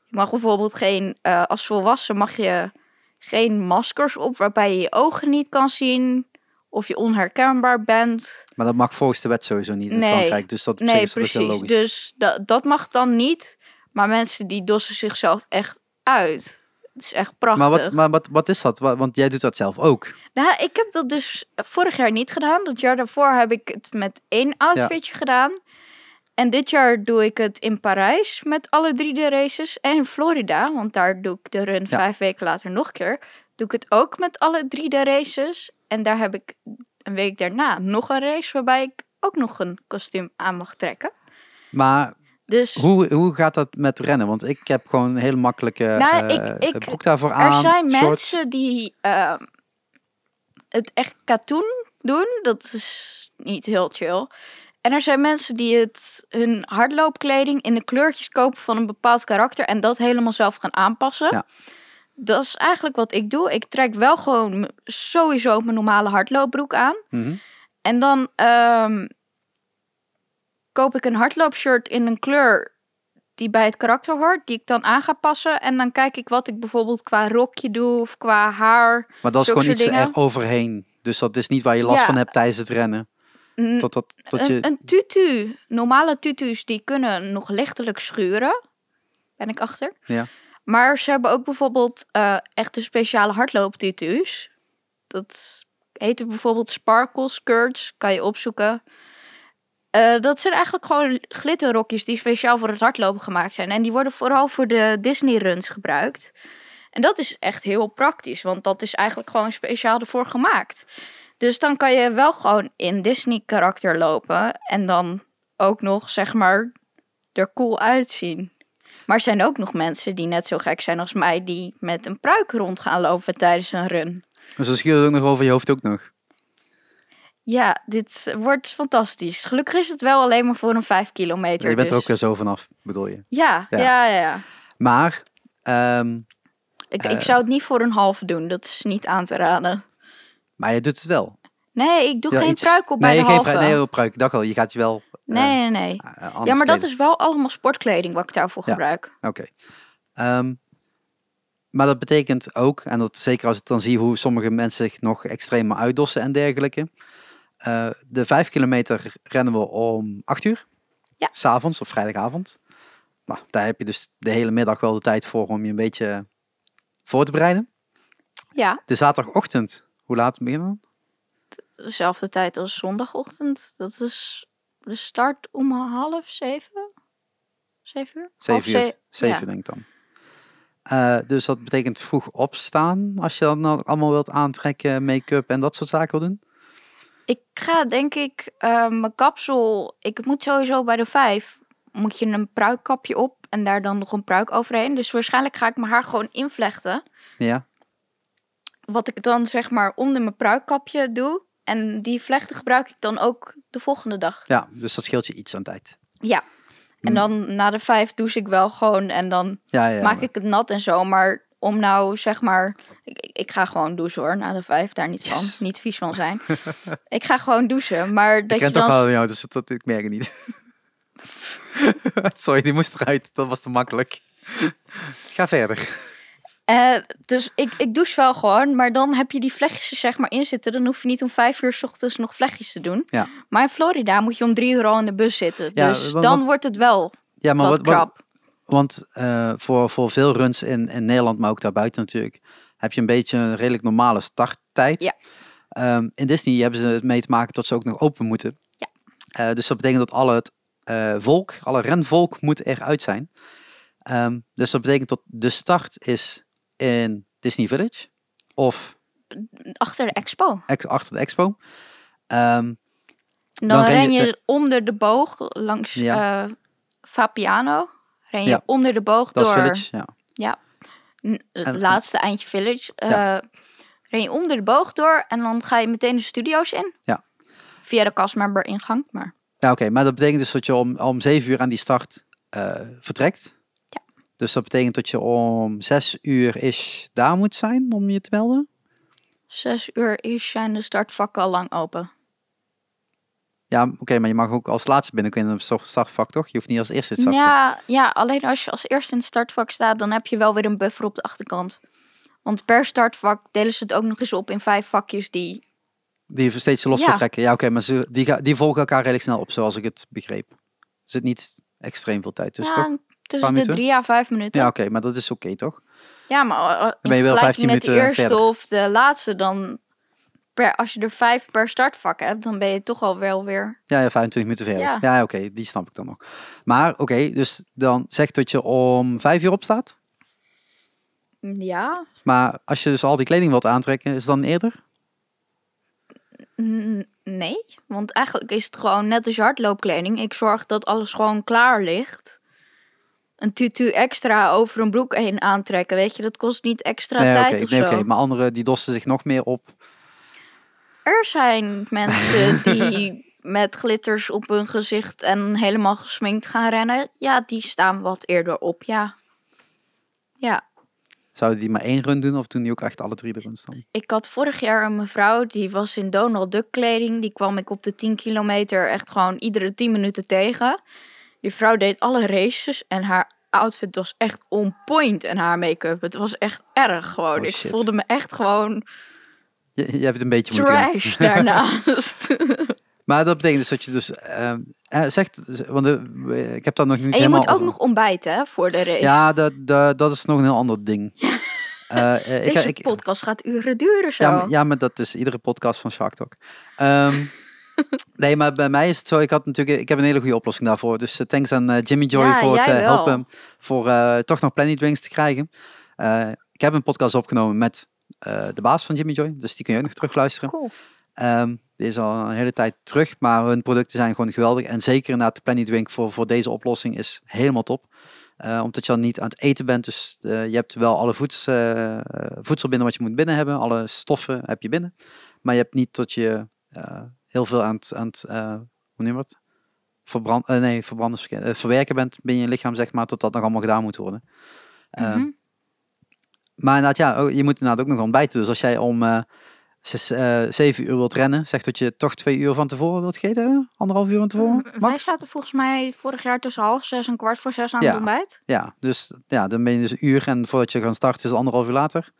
Je mag bijvoorbeeld geen, eh, als volwassen mag je geen maskers op waarbij je je ogen niet kan zien. Of je onherkenbaar bent. Maar dat mag volgens de wet sowieso niet in Nee. Frankrijk. Dus dat, Nee, is dat heel precies. logisch. Dus da- dat mag dan niet. Maar mensen die dossen zichzelf echt uit. Het is echt prachtig. maar wat, maar wat, wat is dat? Wa- Want jij doet dat zelf ook. Nou, ik heb dat dus vorig jaar niet gedaan. Dat jaar daarvoor heb ik het met één outfitje gedaan. En dit jaar doe ik het in Parijs met alle drie de races. En in Florida, want daar doe ik de run Ja. vijf weken later nog een keer. Doe ik het ook met alle drie de races. En daar heb ik een week daarna nog een race waarbij ik ook nog een kostuum aan mag trekken. Maar Dus Hoe, hoe gaat dat met rennen? Want ik heb gewoon een hele makkelijke Nou, eh, ik- ik- broek daarvoor aan. er zijn mensen die ehm, het echt katoen doen. Dat is niet heel chill. En er zijn mensen die het hun hardloopkleding in de kleurtjes kopen van een bepaald karakter en dat helemaal zelf gaan aanpassen. Ja. Dat is eigenlijk wat ik doe. Ik trek wel gewoon sowieso mijn normale hardloopbroek aan. Mhm. En dan ehm, koop ik een hardloopshirt in een kleur die bij het karakter hoort, die ik dan aan ga passen. En dan kijk ik wat ik bijvoorbeeld qua rokje doe of qua haar. Maar dat is gewoon iets er overheen. Dus dat is niet waar je last Ja. van hebt tijdens het rennen. Tot, dat, tot je... een tutu, normale tutus, die kunnen nog lichtelijk schuren. Ben ik achter. Ja. Maar ze hebben ook bijvoorbeeld eh echte speciale hardlooptutus. Dat heet bijvoorbeeld sparkle skirts, kan je opzoeken. Eh, dat zijn eigenlijk gewoon glitterrokjes die speciaal voor het hardlopen gemaakt zijn. En die worden vooral voor de Disney runs gebruikt. En dat is echt heel praktisch, want dat is eigenlijk gewoon speciaal ervoor gemaakt. Dus dan kan je wel gewoon in Disney karakter lopen en dan ook nog zeg maar er cool uitzien. Maar er zijn ook nog mensen die net zo gek zijn als mij, die met een pruik rond gaan lopen tijdens een run. Dus dan schiet ook nog over je hoofd ook nog. Ja, dit wordt fantastisch. Gelukkig is het wel alleen maar voor een 5 kilometer. je bent er dus- ook weer zo vanaf, bedoel je. Ja, Ja. ja, ja. ja. Maar, ehm, Ik, Eh. ik zou het niet voor een halve doen. Dat is niet aan te raden. maar je doet het wel. Nee, ik doe Ja, geen iets- pruik op bij nee, de geen halve. pruik. Nee, pruik. Ik dacht al, je gaat je wel eh, nee, nee, nee. eh, Ja, maar dat is wel allemaal sportkleding wat ik daarvoor Ja. gebruik. Oké. Ehm, maar dat betekent ook, en dat zeker als ik dan zie hoe sommige mensen zich nog extremer uitdossen en dergelijke. Eh, de vijf kilometer rennen we om acht uur. Ja. S'avonds of vrijdagavond. Nou, daar heb je dus de hele middag wel de tijd voor om je een beetje voor te bereiden. Ja, De zaterdagochtend, hoe laat beginnen we? dezelfde tijd als zondagochtend. Dat is de start om half zeven? Zeven uur? Zeven uur. ze- Zeven ja. denk ik dan. Eh, dus dat betekent vroeg opstaan. Als je dat nou allemaal wilt aantrekken, make-up en dat soort zaken wil doen. Ik ga denk ik eh, mijn kapsel. Ik moet sowieso bij de vijf. Moet je een pruikkapje op en daar dan nog een pruik overheen. Dus waarschijnlijk ga ik mijn haar gewoon invlechten. Ja. Wat ik dan zeg maar onder mijn pruikkapje doe. En die vlechten gebruik ik dan ook de volgende dag. ja, dus dat scheelt je iets aan tijd. Ja. En Mm. dan na de vijf douche ik wel gewoon en dan Ja, ja. maak maar- ik het nat en zo. Maar om nou zeg maar. Ik, ik- ik ga gewoon douchen hoor, na de vijf, daar niet Yes. van. Niet vies van zijn. [LAUGHS] ik ga gewoon douchen. Maar Ik dat ken je toch dan. wel jou, dus dat, ik merk het niet. [LAUGHS] Sorry, die moest eruit. Dat was te makkelijk. Ga verder. Eh, dus ik, ik douche wel gewoon, maar dan heb je die vlechtjes er zeg maar in zitten. Dan hoef je niet om vijf uur s ochtends nog vlechtjes te doen. Ja. Maar in Florida moet je om drie uur al in de bus zitten. Ja, dus dan wat- wordt het wel Ja, maar wat wat, wat. Want eh, voor, voor veel runs in, in Nederland, maar ook daarbuiten natuurlijk, heb je een beetje een redelijk normale starttijd. Ja. Ehm, in Disney hebben ze het mee te maken dat ze ook nog open moeten. Ja. Eh, dus dat betekent dat alle het eh, volk, alle renvolk moet eruit zijn. Ehm, dus dat betekent dat de start is in Disney Village of Achter de expo. ex, achter de expo. En dan, Dan ren ren je- onder de boog langs Ja. Fabiano. Ren je Ja. onder de boog dat door Village, ja. Ja, het En- laatste eindje Village. eh. Ren je onder de boog door en dan ga je meteen de studio's in. Ja. Via de castmember ingang, maar Ja, oké. Maar dat betekent dus dat je om, om 7 uur aan die start eh, vertrekt. Ja. Dus dat betekent dat je om 6 uur is daar moet zijn om je te melden. zes uur is zijn de startvakken al lang open. Ja, oké, maar je mag ook als laatste binnenkomen in het startvak, toch? Je hoeft niet als eerste in het startvak. Ja, ja, alleen als je als eerste in het startvak staat, dan heb je wel weer een buffer op de achterkant. Want per startvak delen ze het ook nog eens op in vijf vakjes die... Die steeds los Ja. vertrekken. Ja, oké, maar ze, die, ga- die volgen elkaar redelijk snel op, zoals ik het begreep. Er zit niet extreem veel tijd tussen, toch? ja, tussen de drie à vijf minuten. Ja, Ja, oké, maar dat is oké, toch? maar uh, in ben je wel vergelijking 15 met de minuten eerste verder. of de laatste, dan... Per, als je er vijf per startvak hebt, dan ben je toch al wel weer... Ja, ja 25 minuten verder. Ja. Ja, oké, die snap ik dan nog. Maar oké, dus dan zegt dat je om 5 uur opstaat. Ja, Maar als je dus al die kleding wilt aantrekken, is het dan eerder? N- nee. Want eigenlijk is het gewoon net als je hardloopkleding. Ik zorg dat alles gewoon klaar ligt. een tutu extra over een broek heen aantrekken. Weet je, dat kost niet extra Nee, tijd of nee, zo. oké, maar anderen die dossen zich nog meer op. Er zijn mensen [LAUGHS] die met glitters op hun gezicht en helemaal gesminkt gaan rennen. Ja, die staan wat eerder op, ja. Ja, Zouden die maar één run doen of doen die ook echt alle drie de runs dan? ik had vorig jaar een mevrouw, die was in Donald Duck kleding. Die kwam ik op de 10 kilometer echt gewoon iedere 10 minuten tegen. Die vrouw deed alle races en haar outfit was echt on point. En haar make-up, het was echt erg gewoon. Oh, ik voelde me echt gewoon Je, je hebt het een beetje trash daarnaast. [LAUGHS] Maar dat betekent dus dat je dus eh, eh, zegt, want ik heb dat nog niet en je helemaal moet ook over- nog ontbijten hè, voor de race. Ja, dat, dat, dat is nog een heel ander ding. [LAUGHS] Eh, eh, ik, Deze ik, podcast gaat uren duren zo. ja, maar- ja, maar dat is iedere podcast van Shark Talk. Ehm, [LAUGHS] nee, maar bij mij is het zo, ik had natuurlijk, ik heb een hele goede oplossing daarvoor. Dus eh, thanks aan Jimmy Joy Ja, voor het helpen voor toch nog Planet Drinks te krijgen. Ik heb een podcast opgenomen met eh, de baas van Jimmy Joy, dus die kun je ook nog terugluisteren. Cool. Ehm, die is al een hele tijd terug, maar hun producten zijn gewoon geweldig. En zeker inderdaad de Planet Drink voor, voor deze oplossing is helemaal top. Eh, omdat je dan niet aan het eten bent, dus eh, je hebt wel alle voeds, voedsel binnen wat je moet binnen hebben. Alle stoffen heb je binnen. Maar je hebt niet tot je heel veel aan het, aan het hoe noem je dat? Verbrand, nee, verbranden, verwerken bent binnen je lichaam, zeg maar, tot dat nog allemaal gedaan moet worden. Ehm, Mhm. Maar inderdaad, ja, je moet inderdaad ook nog ontbijten. Dus als jij om eh, zes, eh, zeven uur wilt rennen, zegt dat je toch twee uur van tevoren wilt gegeten hebben? Anderhalf uur van tevoren? Wij Max? zaten volgens mij vorig jaar tussen half zes en kwart voor zes aan Ja. het ontbijt. Ja, dus ja, dan ben je dus een uur en voordat je gaat starten is het anderhalf uur later.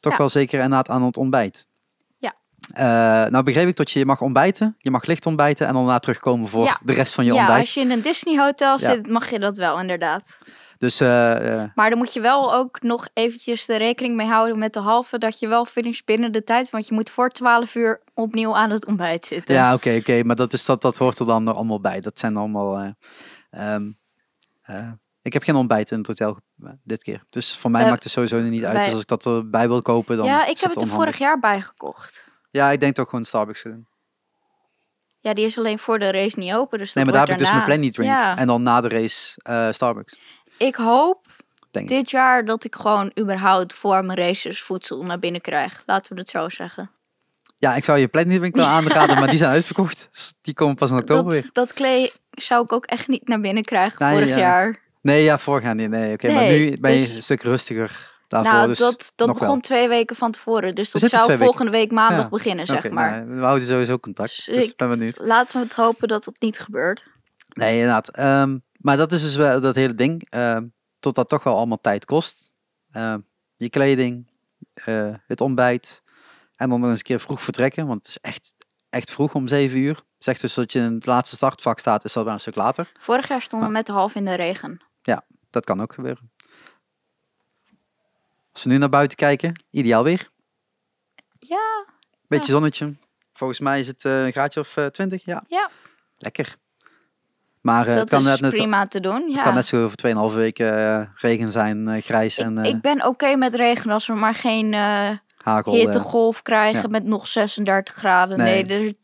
Toch Ja. wel zeker inderdaad aan het ontbijt. Ja. Eh, nou begreep ik dat je, je mag ontbijten, je mag licht ontbijten en dan daarna terugkomen voor Ja. de rest van je ja, ontbijt. als je in een Disney hotel Ja. zit, mag je dat wel inderdaad. Dus eh, eh, Maar dan moet je wel ook nog eventjes de rekening mee houden met de halve dat je wel finish binnen de tijd. Want je moet voor 12 uur opnieuw aan het ontbijt zitten. ja, oké, oké, maar dat, is, dat, dat hoort er dan er allemaal bij. Dat zijn allemaal... eh, ehm, eh, ik heb geen ontbijt in het hotel dit keer. Dus voor mij maakt het sowieso niet uit. Dus als ik dat erbij wil kopen, dan ja, ik heb het er vorig jaar bij gekocht. Ja, ik denk toch gewoon Starbucks gedaan. Ja, die is alleen voor de race niet open. Dus Nee, maar daar heb ik dus mijn. Planet Drink. Ja. En dan na de race Starbucks. Ik hoop Denk dit jaar dat ik gewoon überhaupt voor mijn races voedsel naar binnen krijg. Laten we het zo zeggen. Ja, ik zou je wel [LAUGHS] aanraden, maar die zijn uitverkocht. Dus die komen pas in oktober weer. Dat, dat klee zou ik ook echt niet naar binnen krijgen Nee, vorig ja. jaar. Nee, ja, vorig jaar niet. Nee, oké. maar Nee, nu ben je dus- een stuk rustiger daarvoor. nou, dus dat, dat begon wel. twee weken van tevoren. Dus dat zou volgende week maandag Ja. beginnen, zeg maar. nou, we houden sowieso contact. Dus Dus ik ik- ben benieuwd. Laten we het hopen dat dat niet gebeurt. Nee, inderdaad. Ehm, maar dat is dus wel dat hele ding. ehm tot dat toch wel allemaal tijd kost. Ehm, je kleding, eh, het ontbijt. En dan nog eens een keer vroeg vertrekken. Want het is echt, echt vroeg om zeven uur. Zegt dus dat je in het laatste startvak staat, is dat wel een stuk later. Vorig jaar stonden we met de half in de regen. Dat kan ook gebeuren. Als we nu naar buiten kijken, ideaal weer. Ja, Beetje zonnetje. Volgens mij is het eh, een graadje of eh, 20. Ja, ja lekker. Maar eh, het, dat kan is net, net, prima te doen. het Ja. kan net zo over 2,5 weken eh, regen zijn, eh, grijs ik, en ik ben oké met regen als we maar geen eh. hittegolf krijgen ja. met nog 36 graden. Nee. Nee, dat,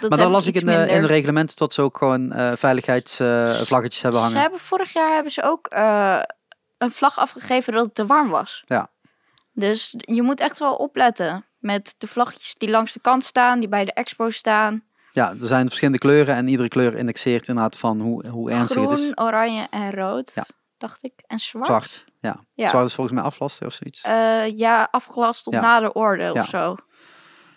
dat maar dan las ik in de, in de reglementen dat ze ook gewoon veiligheidsvlaggetjes hebben Ze hangen. hebben vorig jaar hebben ze ook een vlag afgegeven dat het te warm was. Ja. Dus je moet echt wel opletten met de vlaggetjes die langs de kant staan, die bij de expo staan. Ja, er zijn verschillende kleuren en iedere kleur indexeert inderdaad van hoe, hoe ernstig het is. Groen, oranje en rood, Ja. dacht ik. En zwart. Zwart, ja. Ja. Zwart is volgens mij aflasten of zoiets. Eh, ja, afgelast tot Ja. na de orde Ja. of zo.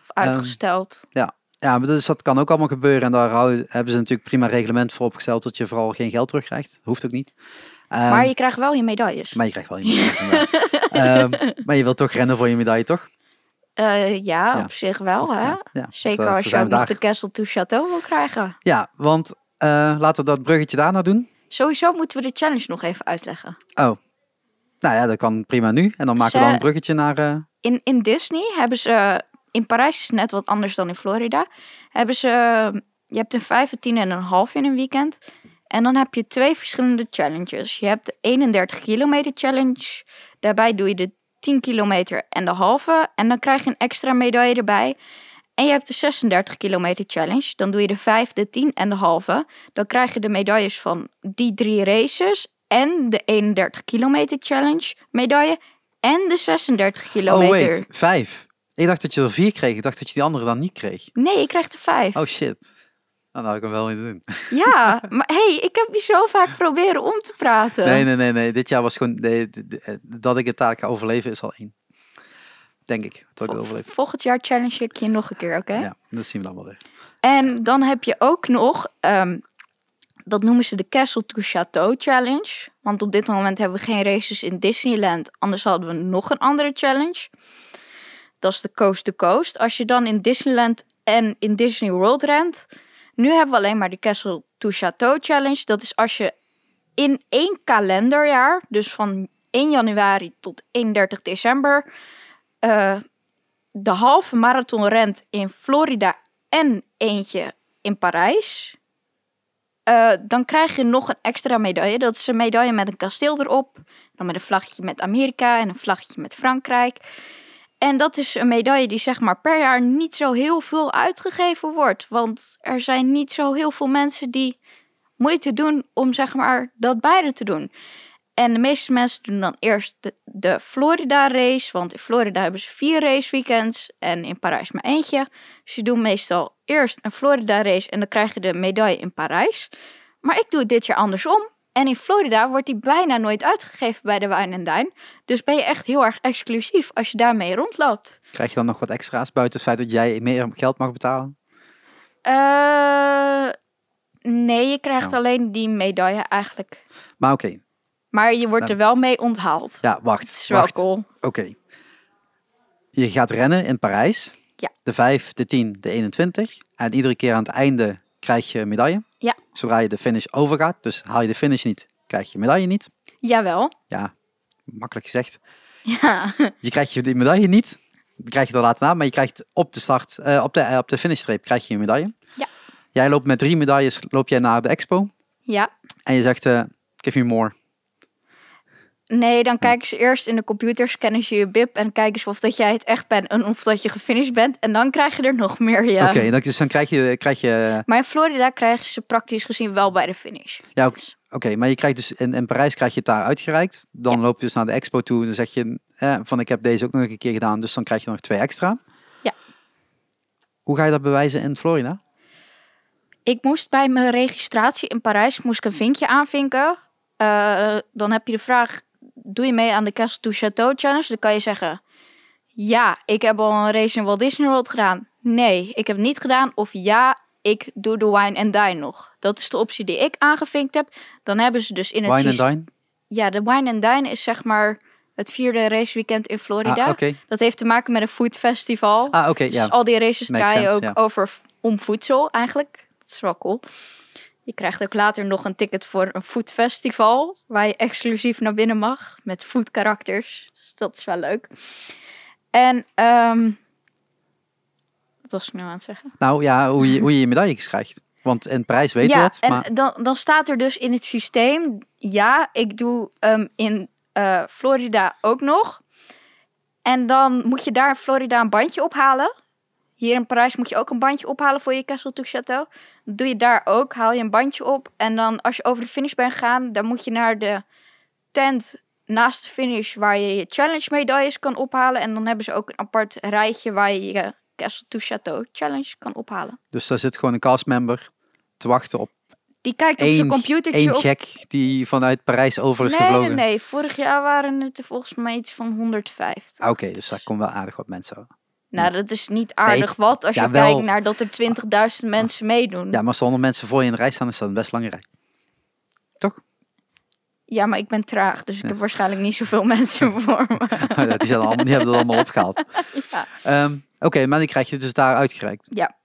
Of uitgesteld. Ja, maar dus dat kan ook allemaal gebeuren. En daar houden, hebben ze natuurlijk prima reglement voor opgesteld dat je vooral geen geld terugkrijgt. Hoeft ook niet. Ehm, maar je krijgt wel je medailles. maar je krijgt wel je medailles. [LAUGHS] Ehm, maar je wilt toch rennen voor je medaille, toch? Eh, ja, Ja. op zich wel, hè? Ja, ja. Zeker Dat, eh, als je ook nog de Castle to Chateau wil krijgen. Ja, want eh, laten we dat bruggetje daarna doen. Sowieso moeten we de challenge nog even uitleggen. Nou ja, dat kan prima nu. En dan maken we dan een bruggetje naar... eh, In, in Disney hebben ze... In Parijs is het net wat anders dan in Florida. Hebben ze... Je hebt een 5, een 10 en een half in een weekend. En dan heb je twee verschillende challenges. Je hebt de 31 kilometer challenge. Daarbij doe je de 10 kilometer en de halve. En dan krijg je een extra medaille erbij. En je hebt de 36 kilometer challenge. Dan doe je de 5, de 10 en de halve. Dan krijg je de medailles van die drie races. en de 31 kilometer challenge medaille en de 36 Oh, kilometer. wait. Vijf. Ik dacht dat je er vier kreeg. Ik dacht dat je die andere dan niet kreeg. Nee, ik krijg er vijf. Oh, shit. Dan had ik hem wel moeten doen. [LAUGHS] Ja, maar hey, ik heb je zo vaak proberen om te praten. Nee, nee, nee, nee. Dit jaar was gewoon... nee, eh, dat ik het taak ga overleven is al één. Denk ik. Dat ik het overleef. Volgend jaar challenge ik je nog een keer, oké? Ja, dat zien we dan wel weer. En dan heb je ook nog, ehm, dat noemen ze de Castle to Chateau Challenge. Want op dit moment hebben we geen races in Disneyland. Anders hadden we nog een andere challenge. Dat is de Coast to Coast. Als je dan in Disneyland en in Disney World rent. Nu hebben we alleen maar de Castle to Chateau Challenge. Dat is als je in één kalenderjaar, dus van 1 januari tot 31 december, eh, de halve marathon rent in Florida en eentje in Parijs. Eh, dan krijg je nog een extra medaille. Dat is een medaille met een kasteel erop. Dan met een vlaggetje met Amerika en een vlaggetje met Frankrijk. En dat is een medaille die zeg maar per jaar niet zo heel veel uitgegeven wordt. Want er zijn niet zo heel veel mensen die moeite doen om zeg maar dat beide te doen. En de meeste mensen doen dan eerst de, de Florida race. Want in Florida hebben ze vier raceweekends en in Parijs maar eentje. Ze doen meestal eerst een Florida race en dan krijg je de medaille in Parijs. Maar ik doe het dit jaar andersom. En in Florida wordt die bijna nooit uitgegeven bij de Wine and Dine. Dus ben je echt heel erg exclusief als je daarmee rondloopt. Krijg je dan nog wat extra's buiten het feit dat jij meer geld mag betalen? Eh, nee, je krijgt Nou. alleen die medaille eigenlijk. Maar oké. Maar je wordt Nou. er wel mee onthaald. Ja, wacht. Dat is wel wacht. cool. Oké. Je gaat rennen in Parijs. Ja. De 5, de 10, de 21. En iedere keer aan het einde krijg je medaille. Ja. Zodra je de finish overgaat. Dus haal je de finish niet, krijg je medaille niet. Jawel. Ja, makkelijk gezegd. Ja. [LAUGHS] Je krijgt je die medaille niet. Die krijg je er later na. Maar je krijgt op de start, eh, op, de, eh, op de finishstreep krijg je een medaille. Ja. Jij loopt met drie medailles loop jij naar de expo. ja. En je zegt, eh, give me more. Nee, dan kijken ze eerst in de computer, scannen ze je bib en kijken ze of dat jij het echt bent en of dat je gefinished bent. En dan krijg je er nog meer, ja. Oké, dan, dus dan krijg je, krijg je Maar in Florida krijgen ze praktisch gezien wel bij de finish. Ja, oké. Dus- maar je krijgt dus in, in Parijs krijg je het daar uitgereikt. Dan loop je dus naar de expo toe. Dan zeg je eh, van ik heb deze ook nog een keer gedaan. Dus dan krijg je nog twee extra. Ja. Hoe ga je dat bewijzen in Florida? Ik moest bij mijn registratie in Parijs moest ik een vinkje aanvinken. Eh, dan heb je de vraag, doe je mee aan de Castle to Chateau Challenge? Dan kan je zeggen, ja, ik heb al een race in Walt Disney World gedaan. Nee, ik heb niet gedaan. Of ja, ik doe de Wine and Dine nog. Dat is de optie die ik aangevinkt heb. Dan hebben ze dus in het Wine and Dine? Ja, de Wine and Dine is zeg maar het vierde raceweekend in Florida. Ah, oké. Dat heeft te maken met een food festival. Ah, oké, dus ja. al die races Makes draaien sense, ook over om voedsel eigenlijk. Dat is wel cool. Je krijgt ook later nog een ticket voor een food festival. Waar je exclusief naar binnen mag. Met food karakters. Dus dat is wel leuk. En, ehm wat was ik nou aan het zeggen? Nou ja, hoe je, hoe je je medailles krijgt. Want in Parijs weet je ja, dat. en Maar dan, dan staat er dus in het systeem... Ja, ik doe hem in eh, Florida ook nog. En dan moet je daar in Florida een bandje ophalen. Hier in Parijs moet je ook een bandje ophalen voor je Castle to Chateau. Dat doe je daar ook, haal je een bandje op. En dan als je over de finish bent gegaan... dan moet je naar de tent naast de finish... waar je je challenge medailles kan ophalen. En dan hebben ze ook een apart rijtje... waar je je Castle to Chateau challenge kan ophalen. dus daar zit gewoon een castmember te wachten op Die kijkt op zijn computertje of gek die vanuit Parijs over is nee, gevlogen. nee, nee. Vorig jaar waren het er volgens mij iets van 150. Ah, Oké, dus daar komen wel aardig wat mensen over. Nou, dat is niet aardig wat als je kijkt naar dat er 20.000 mensen meedoen. Ja, Ja. maar zonder mensen voor je in de rij staan is dat een best lange rij. Toch? maar ik ben traag, dus ik heb waarschijnlijk niet zoveel [LAUGHS] mensen voor me. Ja, die, zijn allemaal, die hebben het allemaal opgehaald. [LAUGHS] Ja. Ehm, Oké, maar die krijg je dus daar uitgereikt. Ja.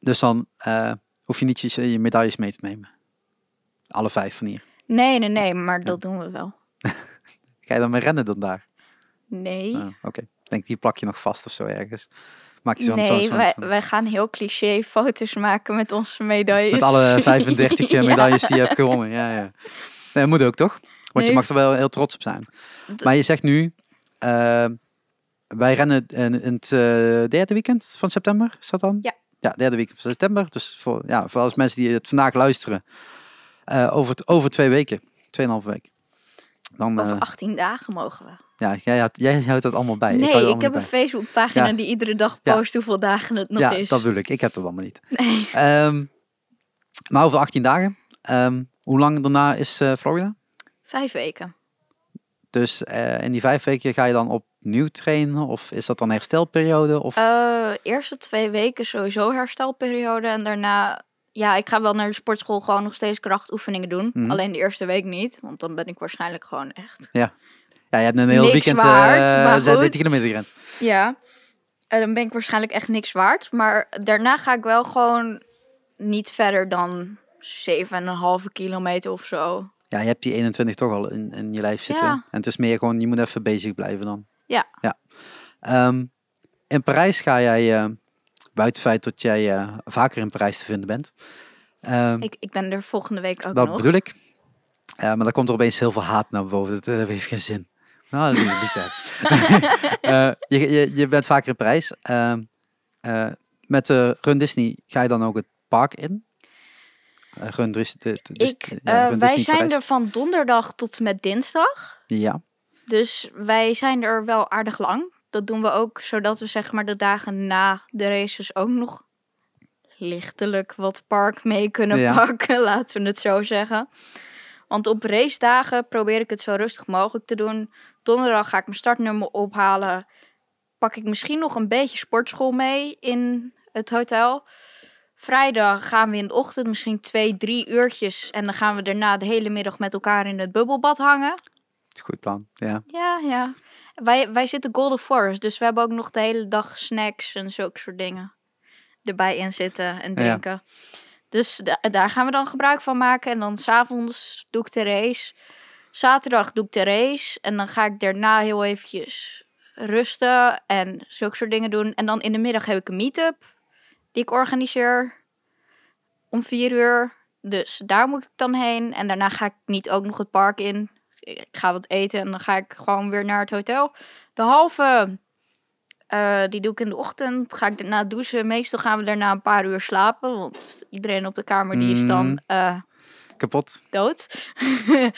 Dus dan eh, hoef je niet je, je medailles mee te nemen. Alle vijf van hier. Nee, nee, nee, maar dat doen we wel. [LAUGHS] Ga je dan mee rennen dan daar? Nee. Ah, Oké. Denk die plak je nog vast of zo ergens. Maak je zo'n nee, zo'n- wij, zo'n- wij gaan heel cliché foto's maken met onze medailles. met alle [LAUGHS] 35 Ja. medailles die je hebt gewonnen. Ja, ja. Nee, moet ook toch? Want je mag er wel heel trots op zijn. D- Maar je zegt nu, eh, wij rennen in, in het eh, derde weekend van september, is dat dan? Ja. Ja, derde weekend van september. Dus voor, ja, voor als mensen die het vandaag luisteren, eh, over, t- over twee weken 2,5 week. Dan, Over eh, 18 dagen mogen we. Ja, jij, had- jij houdt dat allemaal bij. nee, ik, heb een Facebookpagina Ja. die iedere dag Ja. post hoeveel dagen het nog ja, is. dat bedoel ik. Ik heb dat allemaal niet. Nee. Ehm, maar over 18 dagen. Ehm, hoe lang daarna is Florida? Vijf weken. Dus eh, in die vijf weken ga je dan opnieuw trainen? Of is dat dan herstelperiode? Of... Eh eerste twee weken sowieso herstelperiode. En daarna, ja, ik ga wel naar de sportschool gewoon nog steeds krachtoefeningen doen. Mhm. Alleen de eerste week niet, want dan ben ik waarschijnlijk gewoon echt. ja, je hebt een heel niks weekend waard, eh maar 30 goed. kilometer gerend. Ja, en dan ben ik waarschijnlijk echt niks waard. Maar daarna ga ik wel gewoon niet verder dan 7,5 kilometer of zo. Ja, je hebt die 21 toch al in, in je lijf zitten. Ja. En het is meer gewoon, je moet even bezig blijven dan. Ja. ja. Ehm, in Parijs ga jij, eh, buiten het feit dat jij eh, vaker in Parijs te vinden bent. Ehm, Ik, ik ben er volgende week ook dat nog. bedoel ik. Eh, maar dan komt er opeens heel veel haat naar boven. Dat, dat heeft geen zin. Nou, dat is niet. [LAUGHS] Eh, je, je, je bent vaker in Parijs. Ehm, eh, met de Run Disney ga je dan ook het park in? Eh, Run Dis- de- Ik, ja, Run wij Disney zijn Parijs. er van donderdag tot met dinsdag. Ja, Dus wij zijn er wel aardig lang. Dat doen we ook zodat we zeg maar de dagen na de races ook nog lichtelijk wat park mee kunnen Ja. pakken, [LAUGHS] laten we het zo zeggen. Want op racedagen probeer ik het zo rustig mogelijk te doen. Donderdag ga ik mijn startnummer ophalen. Pak ik misschien nog een beetje sportschool mee in het hotel. Vrijdag gaan we in de ochtend misschien twee, drie uurtjes. En dan gaan we daarna de hele middag met elkaar in het bubbelbad hangen. goed plan. Ja. Ja, ja. Wij, wij zitten Golden Forest, dus we hebben ook nog de hele dag snacks en zulke soort dingen erbij in zitten en drinken. Dus da- daar gaan we dan gebruik van maken. En dan s'avonds doe ik de race. Zaterdag doe ik de race. En dan ga ik daarna heel eventjes rusten en zulke soort dingen doen. En dan in de middag heb ik een meet-up die ik organiseer om vier uur. Dus daar moet ik dan heen. En daarna ga ik niet ook nog het park in. Ik ga wat eten en dan ga ik gewoon weer naar het hotel. De halve, eh, die doe ik in de ochtend. Ga ik daarna douchen. Meestal gaan we daarna een paar uur slapen. Want iedereen op de kamer die is dan Mm. eh, Kapot. dood. [LAUGHS]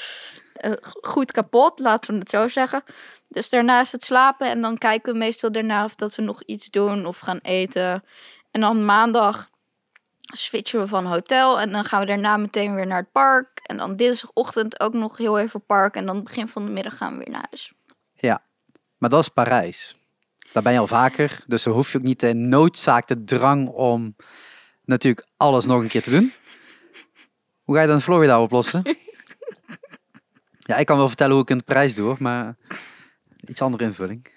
Eh, goed kapot, laten we het zo zeggen. Dus daarna is het slapen en dan kijken we meestal daarna of dat we nog iets doen of gaan eten. En dan maandag switchen we van hotel en dan gaan we daarna meteen weer naar het park. En dan dinsdagochtend ook nog heel even park en dan begin van de middag gaan we weer naar huis. Maar dat is Parijs. Daar ben je al vaker. Dus dan hoef je ook niet de noodzaak, de drang om natuurlijk alles nog een keer te doen. Hoe ga je dan Florida oplossen? [LAUGHS] ja, ik kan wel vertellen hoe ik in Parijs doe, maar iets andere invulling.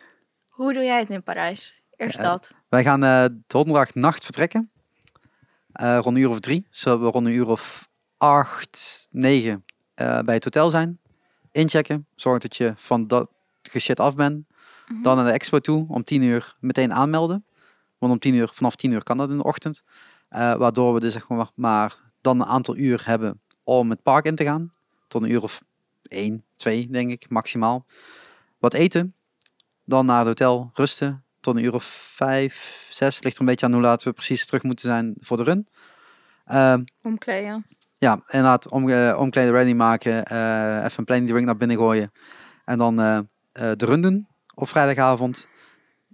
Hoe doe jij het in Parijs? Eerst Ja. dat. Wij gaan eh donderdag nacht vertrekken. Eh, rond een uur of drie. Zullen we rond een uur of acht, negen eh, bij het hotel zijn. Inchecken. Zorg dat je van dat shit af bent. Mhm. Dan naar de expo toe. Om tien uur meteen aanmelden. Want om tien uur, vanaf tien uur kan dat in de ochtend. Eh, waardoor we dus zeg maar, maar dan een aantal uur hebben om het park in te gaan. Tot een uur of één, twee denk ik maximaal. Wat eten. Dan naar het hotel rusten. Tot een uur of vijf, zes. Ligt er een beetje aan hoe laat we precies terug moeten zijn voor de run. Ehm, Omkleden. ja, inderdaad, om, eh, omkleden, ready maken, eh, even een planning drink naar binnen gooien. En dan de run doen op vrijdagavond.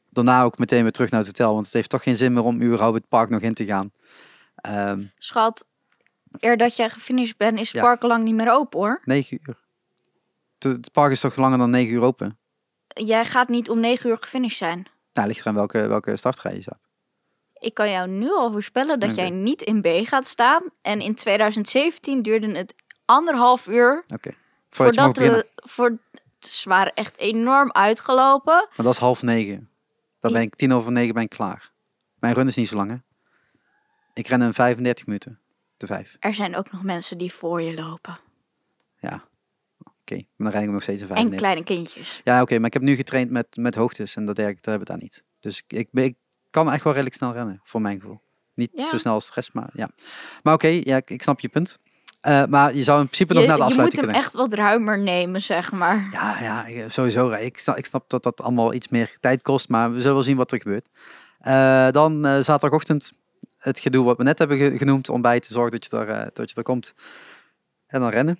Daarna ook meteen weer terug naar het hotel, want het heeft toch geen zin meer om überhaupt het park nog in te gaan. Ehm Schat, eer dat jij gefinished bent is het Ja. park al lang niet meer open hoor. 9 uur. Het- park is toch langer dan 9 uur open? Jij gaat niet om 9 uur gefinished zijn. Nou, ligt eraan welke, welke startrij je zat. Ik kan jou nu al voorspellen dat Oké. jij niet in B gaat staan. En in 2017 duurde het anderhalf uur je voordat we... Voor, ze waren echt enorm uitgelopen. Maar dat is half negen. Dan ben ik tien over negen ben ik klaar. Mijn run is niet zo lang, hè. Ik ren in 35 minuten. De vijf. Er zijn ook nog mensen die voor je lopen. Ja. Oké, maar dan ren ik nog steeds in En 35. kleine kindjes. Ja, oké, maar ik heb nu getraind met, met hoogtes en dat dat hebben we daar niet. Dus ik, ik, kan echt wel redelijk snel rennen, voor mijn gevoel. Niet Ja. zo snel als de rest, maar ja. Maar oké, ja, ik, ik snap je punt. Eh, maar je zou in principe nog Je, naar de je moet afsluiting hem kunnen. echt wat ruimer nemen, zeg maar. Ja, ja, sowieso. Ik snap, ik snap dat dat allemaal iets meer tijd kost, maar we zullen wel zien wat er gebeurt. Eh, dan eh, zaterdagochtend het gedoe wat we net hebben ge- genoemd, ontbijten, zorg dat je er, dat je er komt. En dan rennen.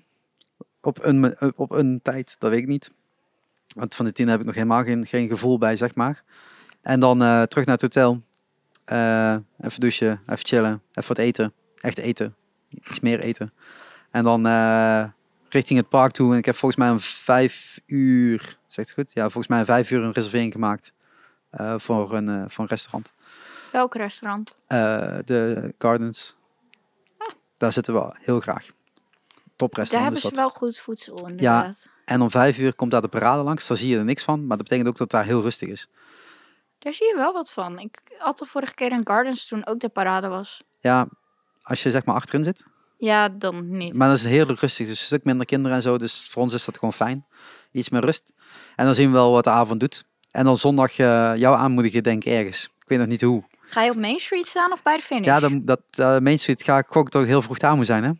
op een, op een tijd, dat weet ik niet. Want van de tien heb ik nog helemaal geen, geen gevoel bij, zeg maar. En dan terug naar het hotel. Even douchen, even chillen, even wat eten. Echt eten. Iets meer eten. En dan eh, richting het park toe. En ik heb volgens mij een vijf uur, zegt goed? Ja, volgens mij een vijf uur een reservering gemaakt. eh, voor, een, eh, voor een restaurant. Welk restaurant? De Gardens. Daar zitten we heel graag. Top Daar restaurant hebben ze wel goed voedsel inderdaad. En om vijf uur komt daar de parade langs. Daar zie je er niks van. Maar dat betekent ook dat daar heel rustig is. Daar zie je wel wat van. Ik had de vorige keer in Gardens toen ook de parade was. Ja, als je zeg maar achterin zit. Ja, dan niet. Maar dat is heerlijk rustig. Dus een stuk minder kinderen en zo. Dus voor ons is dat gewoon fijn. Iets meer rust. En dan zien we wel wat de avond doet. En dan zondag eh, jou aanmoedigen, denk ik, ergens. Ik weet nog niet hoe. Ga je op Main Street staan of bij de finish? Ja, dan, dat eh Main Street ga ik gok toch heel vroeg daar moet zijn, hè?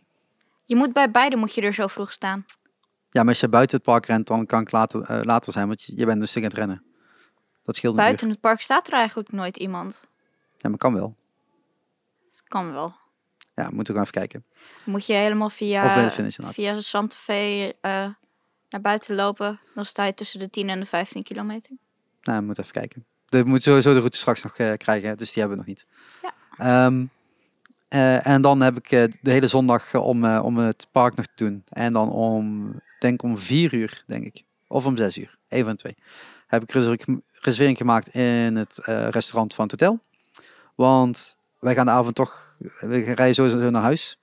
Je moet bij beide moet je er zo vroeg staan. Ja, maar als je buiten het park rent, dan kan ik later, eh, later zijn. Want je, je bent dus stuk aan het rennen. Dat scheelt een. Buiten het park staat er eigenlijk nooit iemand. Ja, maar kan wel. Dat kan wel. Ja, moeten we gaan even kijken. Moet je helemaal via, finish via Santa Fe eh, naar buiten lopen. Dan sta je tussen de 10 en de 15 kilometer. Nou, we moeten even kijken. We moeten sowieso de route straks nog eh, krijgen, dus die hebben we nog niet. Ja. Ehm, eh, en dan heb ik de hele zondag om, om het park nog te doen. En dan om, denk om vier uur, denk ik. Of om zes uur. Een van de twee. Heb ik reservering, gemaakt in het restaurant van het hotel. Want wij gaan de avond toch, we rijden sowieso naar huis.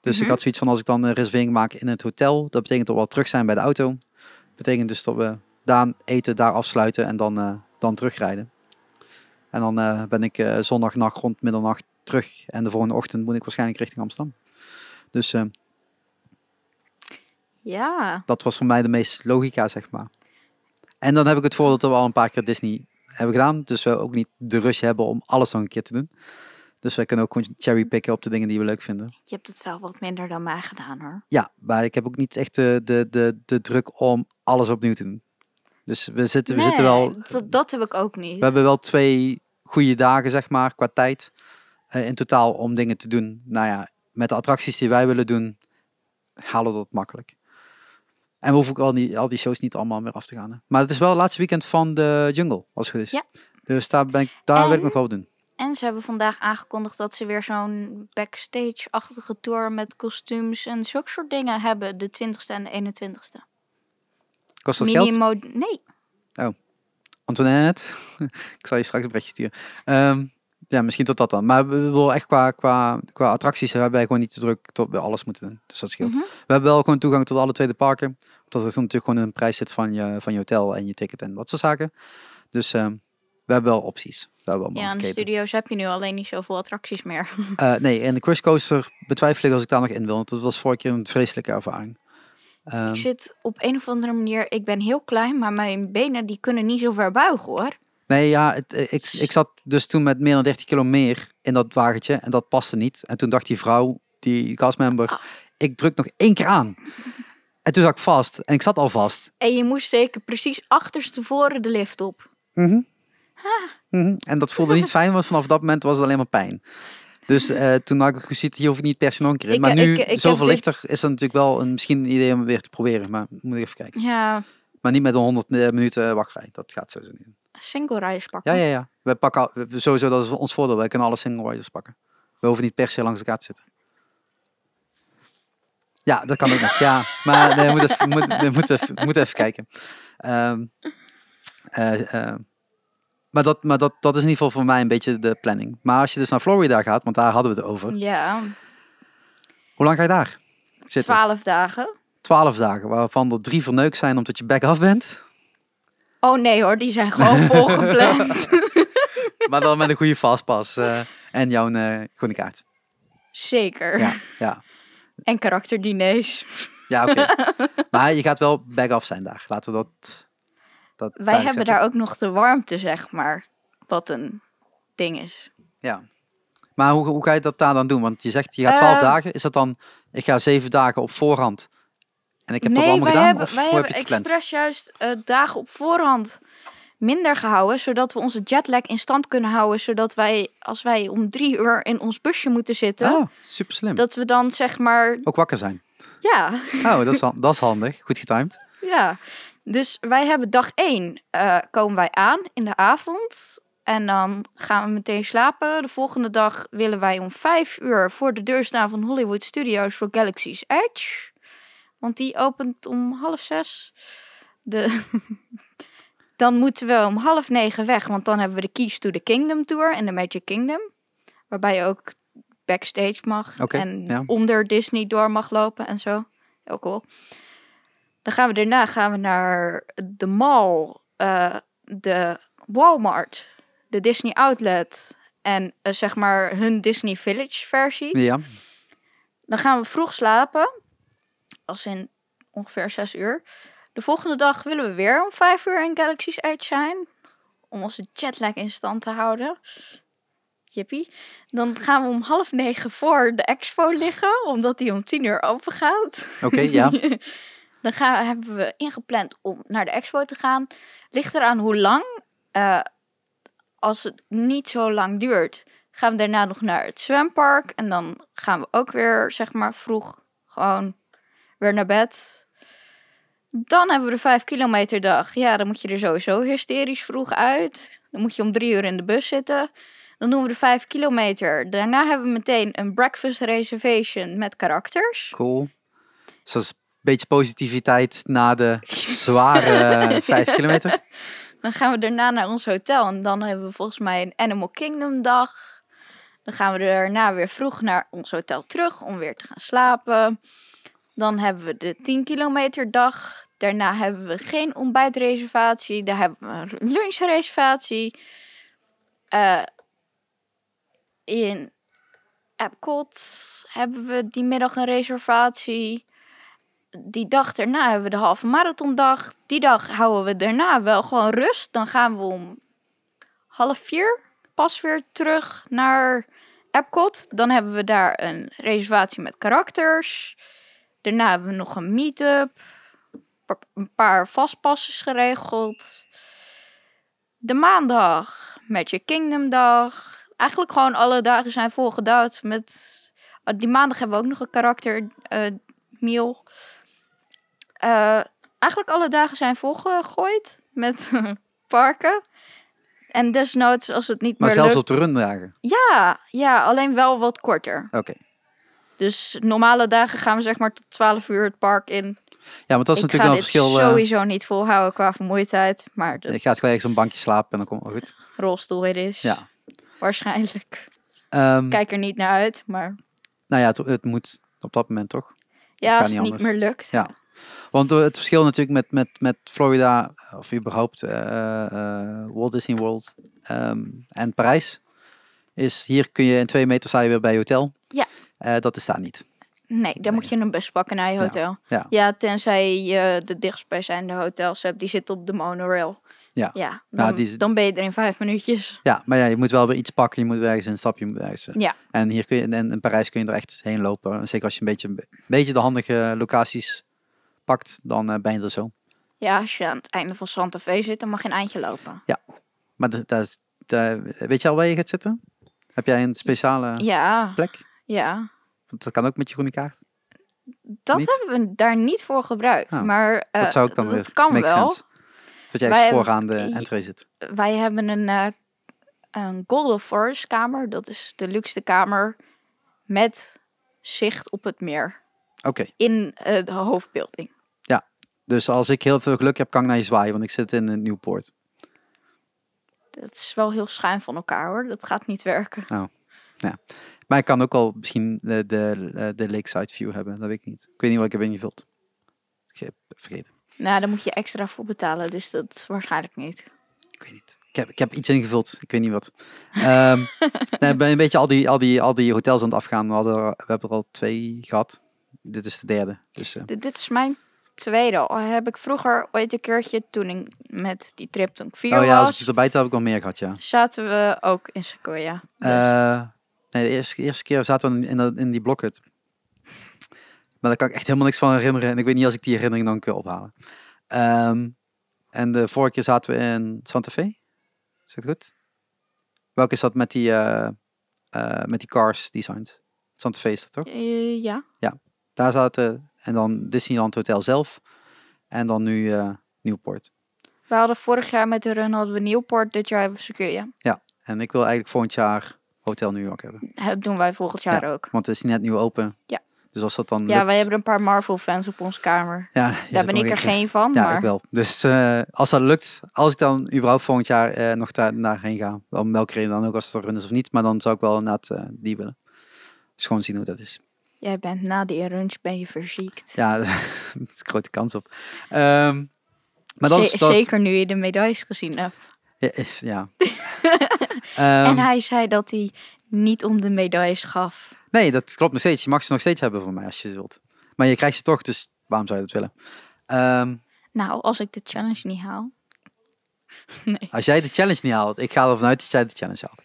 Dus ik Mhm. had zoiets van als ik dan een reservering maak in het hotel, dat betekent dat we al terug zijn bij de auto. betekent dus dat we daar eten, daar afsluiten en dan, eh, dan terugrijden. En dan eh, ben ik eh, zondagnacht rond middernacht terug. En de volgende ochtend moet ik waarschijnlijk richting Amsterdam. Dus Ja. dat was voor mij de meest logica, zeg maar. En dan heb ik het voordeel dat we al een paar keer Disney hebben gedaan. Dus we ook niet de rush hebben om alles nog een keer te doen. Dus wij kunnen ook gewoon cherrypicken op de dingen die we leuk vinden. Je hebt het wel wat minder dan mij gedaan hoor. Ja, maar ik heb ook niet echt de, de, de, de druk om alles opnieuw te doen. Dus we zitten, we zitten wel... Dat, dat heb ik ook niet. We hebben wel twee goede dagen, zeg maar, qua tijd. eh, in totaal om dingen te doen. Nou ja, met de attracties die wij willen doen, halen we dat makkelijk. En we hoeven ook al die, al die shows niet allemaal meer af te gaan. Hè. Maar het is wel het laatste weekend van de jungle, als het goed is. Ja. Dus daar, ben ik, daar wil ik En- nog wel doen. En ze hebben vandaag aangekondigd dat ze weer zo'n backstage-achtige tour met kostuums en zulke soort dingen hebben. De 20ste en de 21ste. Kost dat geld? Minimo nee. Antoinette, [LAUGHS] ik zal je straks een berichtje sturen. Ehm, ja, misschien tot dat dan. Maar we willen echt qua, qua, qua attracties hebben wij gewoon niet te druk tot we alles moeten doen. Dus dat scheelt. Mhm. We hebben wel gewoon toegang tot alle tweede parken. Omdat er natuurlijk gewoon een prijs zit van je, van je hotel en je ticket en dat soort zaken. Dus ehm, we hebben wel opties. We hebben wel Ja, in de studio's heb je nu alleen niet zoveel attracties meer. [LAUGHS] Eh, nee, en de Crush Coaster betwijfel ik als ik daar nog in wil. Want dat was vorige keer een vreselijke ervaring. Ehm, ik zit op een of andere manier, ik ben heel klein, maar mijn benen die kunnen niet zo ver buigen hoor. Nee, ja, het, eh, ik, ik zat dus toen met meer dan 30 kilo meer in dat wagentje en dat paste niet. En toen dacht die vrouw, die castmember, Ah. ik druk nog één keer aan. En toen zat ik vast en ik zat al vast. En je moest zeker precies achterstevoren de lift op. Mhm. Mhm. En dat voelde niet fijn, want vanaf dat moment was het alleen maar pijn. Dus eh, toen had ik gezien, hier hoef ik niet per se nog een keer in. Ik- Maar nu, ik- ik zoveel dit- lichter, is dat natuurlijk wel een, misschien een idee om weer te proberen. Maar moet ik even kijken. Ja, Maar niet met een 100 minuten wachtrij. Dat gaat sowieso niet. single riders pakken. Ja, ja, ja. We pakken sowieso, dat is ons voordeel. Wij kunnen alle single riders pakken. We hoeven niet per se langs elkaar te zitten. Ja, dat kan ook nog. Ja, maar nee, we moeten even, moet, we moeten even, we moeten even kijken. Ehm, eh, eh, maar dat, maar dat, dat is in ieder geval voor mij een beetje de planning. Maar als je dus naar Florida gaat, want daar hadden we het over. Ja, Hoe lang ga je daar zitten? twaalf dagen. Twaalf dagen, waarvan er drie verneukt zijn omdat je back af bent. Oh nee hoor, die zijn gewoon [LAUGHS] volgepland. [LAUGHS] Maar dan met een goede fastpass eh, en jouw eh groene kaart. Zeker. Ja, ja. En karakterdiners. Ja, oké. [LAUGHS] maar je gaat wel back af zijn daar. Laten we dat. Dat Wij hebben zetten. daar ook nog de warmte, zeg maar. Wat een ding is. Ja. Maar hoe, hoe ga je dat daar dan doen? Want je zegt je gaat twaalf Eh, dagen. Is dat dan. Ik ga zeven dagen op voorhand. En ik heb dat nee, allemaal wij gedaan? hebben, of wij heb hebben gepland? expres juist eh, dagen op voorhand minder gehouden. Zodat we onze jetlag in stand kunnen houden. Zodat wij, als wij om drie uur in ons busje moeten zitten. Ah, super slim. Dat we dan zeg maar Ook wakker zijn. Ja, Oh, dat is, dat is handig. Goed getimed. ja. Dus wij hebben dag 1 komen wij aan in de avond. En dan gaan we meteen slapen. De volgende dag willen wij om 5 uur voor de deur staan van Hollywood Studios voor Galaxy's Edge. Want die opent om half zes. De [LAUGHS] dan moeten we om half negen weg, want dan hebben we de Keys to the Kingdom Tour en de Magic Kingdom. Waarbij je ook backstage mag en ja. onder Disney door mag lopen en zo. Heel cool. Dan gaan we daarna gaan we naar de mall, eh, de Walmart, de Disney Outlet en eh, zeg maar hun Disney Village versie. Ja, Dan gaan we vroeg slapen. Als in ongeveer 6 uur. De volgende dag willen we weer om 5 uur in Galaxy's Edge zijn. Om onze jetlag in stand te houden. Jippie. Dan gaan we om half negen voor de expo liggen. Omdat die om 10 uur open gaat. oké, ja. [LAUGHS] Dan gaan, hebben we ingepland om naar de expo te gaan. Ligt eraan hoe lang. Eh, als het niet zo lang duurt, gaan we daarna nog naar het zwempark. En dan gaan we ook weer, zeg maar, vroeg gewoon weer naar bed. Dan hebben we de 5 kilometer dag. Ja, dan moet je er sowieso hysterisch vroeg uit. Dan moet je om drie uur in de bus zitten. Dan doen we de 5 kilometer. Daarna hebben we meteen een breakfast reservation met karakters. Cool. Dus dat is beetje positiviteit na de zware [LAUGHS] vijf kilometer. Dan gaan we daarna naar ons hotel en dan hebben we volgens mij een Animal Kingdom dag. Dan gaan we daarna weer vroeg naar ons hotel terug om weer te gaan slapen. Dan hebben we de 10 kilometer dag. Daarna hebben we geen ontbijtreservatie. Daar hebben we een lunchreservatie. Eh, in Epcot hebben we die middag een reservatie die dag daarna hebben we de halve marathondag. Die dag houden we daarna wel gewoon rust. Dan gaan we om half vier pas weer terug naar Epcot. Dan hebben we daar een reservatie met karakters. Daarna hebben we nog een meet-up. Een paar vastpassers geregeld. De maandag, Magic Kingdom dag. Eigenlijk gewoon alle dagen zijn volgedouwd met... oh, Die maandag hebben we ook nog een karakter eh. Eh, eigenlijk alle dagen zijn volgegooid met [LAUGHS] parken. En desnoods als het niet Maar meer zelfs lukt... op de rundagen. Ja, ja, alleen wel wat korter. Oké. Dus normale dagen gaan we zeg maar tot 12 uur het park in. Ja, want dat is ik natuurlijk ga een verschil. eh, sowieso niet volhouden qua vermoeidheid. Maar de je gaat gewoon ergens een bankje slapen en dan komt het goed. rolstoel weer is. Ja. Waarschijnlijk. Ehm, Kijk er niet naar uit, maar nou ja, het, het moet op dat moment toch. ja, gaat als niet het niet anders. meer lukt. Ja. Want het verschil natuurlijk met, met, met Florida, of überhaupt eh, eh, Walt Disney World ehm, en Parijs, is hier kun je in twee meter sta je weer bij je hotel. Ja. Eh, dat is daar niet. Nee, dan moet je een bus pakken naar je hotel. ja. ja tenzij je de dichtstbijzijnde hotels hebt, die zitten op de monorail. Ja. Ja, dan, die- dan ben je er in vijf minuutjes. Ja, maar ja, je moet wel weer iets pakken, je moet ergens een stapje eh. Ja. En hier kun je, en in Parijs kun je er echt heen lopen. Zeker als je een beetje, een beetje de handige locaties pakt, dan eh, ben je er zo. Ja, als je aan het einde van Santa Fe zit, dan mag je een eindje lopen. Maar de- dat de- weet je al waar je gaat zitten? Heb jij een speciale Ja, plek? ja. Dat kan ook met je groene kaart. Dat Niet? hebben we daar niet voor gebruikt. Oh, maar eh, dat zou ik dan dat weer kan wel. sense. Dat jij Wij vooraan de entree zit. Wij hebben een, eh, een Golden Forest kamer. Dat is de luxe kamer met zicht op het meer. Oké, In eh, de hoofdbuilding. Dus als ik heel veel geluk heb, kan ik naar je zwaaien, want ik zit in een Newport. Dat is wel heel schuin van elkaar hoor. Dat gaat niet werken. Maar ik kan ook al misschien de, de, de Lakeside View hebben, dat weet ik niet. Ik weet niet wat ik heb ingevuld. Ik heb vergeten. Nou, daar moet je extra voor betalen. Dus dat waarschijnlijk niet. Ik weet niet. Ik heb, ik heb iets ingevuld, ik weet niet wat. Ehm [LAUGHS] nee, ik ben een beetje al die, al, die, al die hotels aan het afgaan. We, hadden, we hebben er al twee gehad. Dit is de derde. Dus eh, Dit, dit is mijn tweede. Al heb ik vroeger ooit een keertje toen ik met die trip toen ik vier oh ja, als was. ik erbij heb ik al meer gehad, ja. Zaten we ook in Sequoia. Dus- Eh, nee, de eerste, eerste keer zaten we in, in die blokhut. Maar daar kan ik echt helemaal niks van herinneren. En ik weet niet als ik die herinnering dan kan ophalen. Ehm, en de vorige keer zaten we in Santa Fe. Is het goed? Welke is dat met die, eh, eh, met die cars designs? Santa Fe is dat toch? Eh, ja. Daar zaten, en dan Disneyland Hotel zelf. En dan nu eh Newport. We hadden vorig jaar met de run hadden we Newport, dit jaar hebben we Sequoia. En ik wil eigenlijk volgend jaar Hotel New York hebben. Dat doen wij volgend jaar ook. Want het is net nieuw open. Ja. Dus als dat dan Ja, lukt- wij hebben een paar Marvel fans op onze kamer. Ja, Daar ben ik er geen van, Ja, maar ik wel. Dus eh, als dat lukt, als ik dan überhaupt volgend jaar eh, nog daar naarheen ga, om welke reden dan ook, als het er run is of niet, maar dan zou ik wel inderdaad eh, die willen. Dus gewoon zien hoe dat is. Jij bent na die runch ben je verziekt. Ja, [LAUGHS] daar is een grote kans op. Ehm, maar dat is, dat Zeker nu je de medailles gezien hebt. ja, is- ja. [LAUGHS] en Ehm, hij zei dat hij niet om de medailles gaf. Nee, dat klopt nog steeds. Je mag ze nog steeds hebben voor mij als je wilt. Maar je krijgt ze toch, dus waarom zou je dat willen? Ehm, Nou, als ik de challenge niet haal. [LAUGHS] Nee, als jij de challenge niet haalt, ik ga ervan uit dat jij de challenge haalt.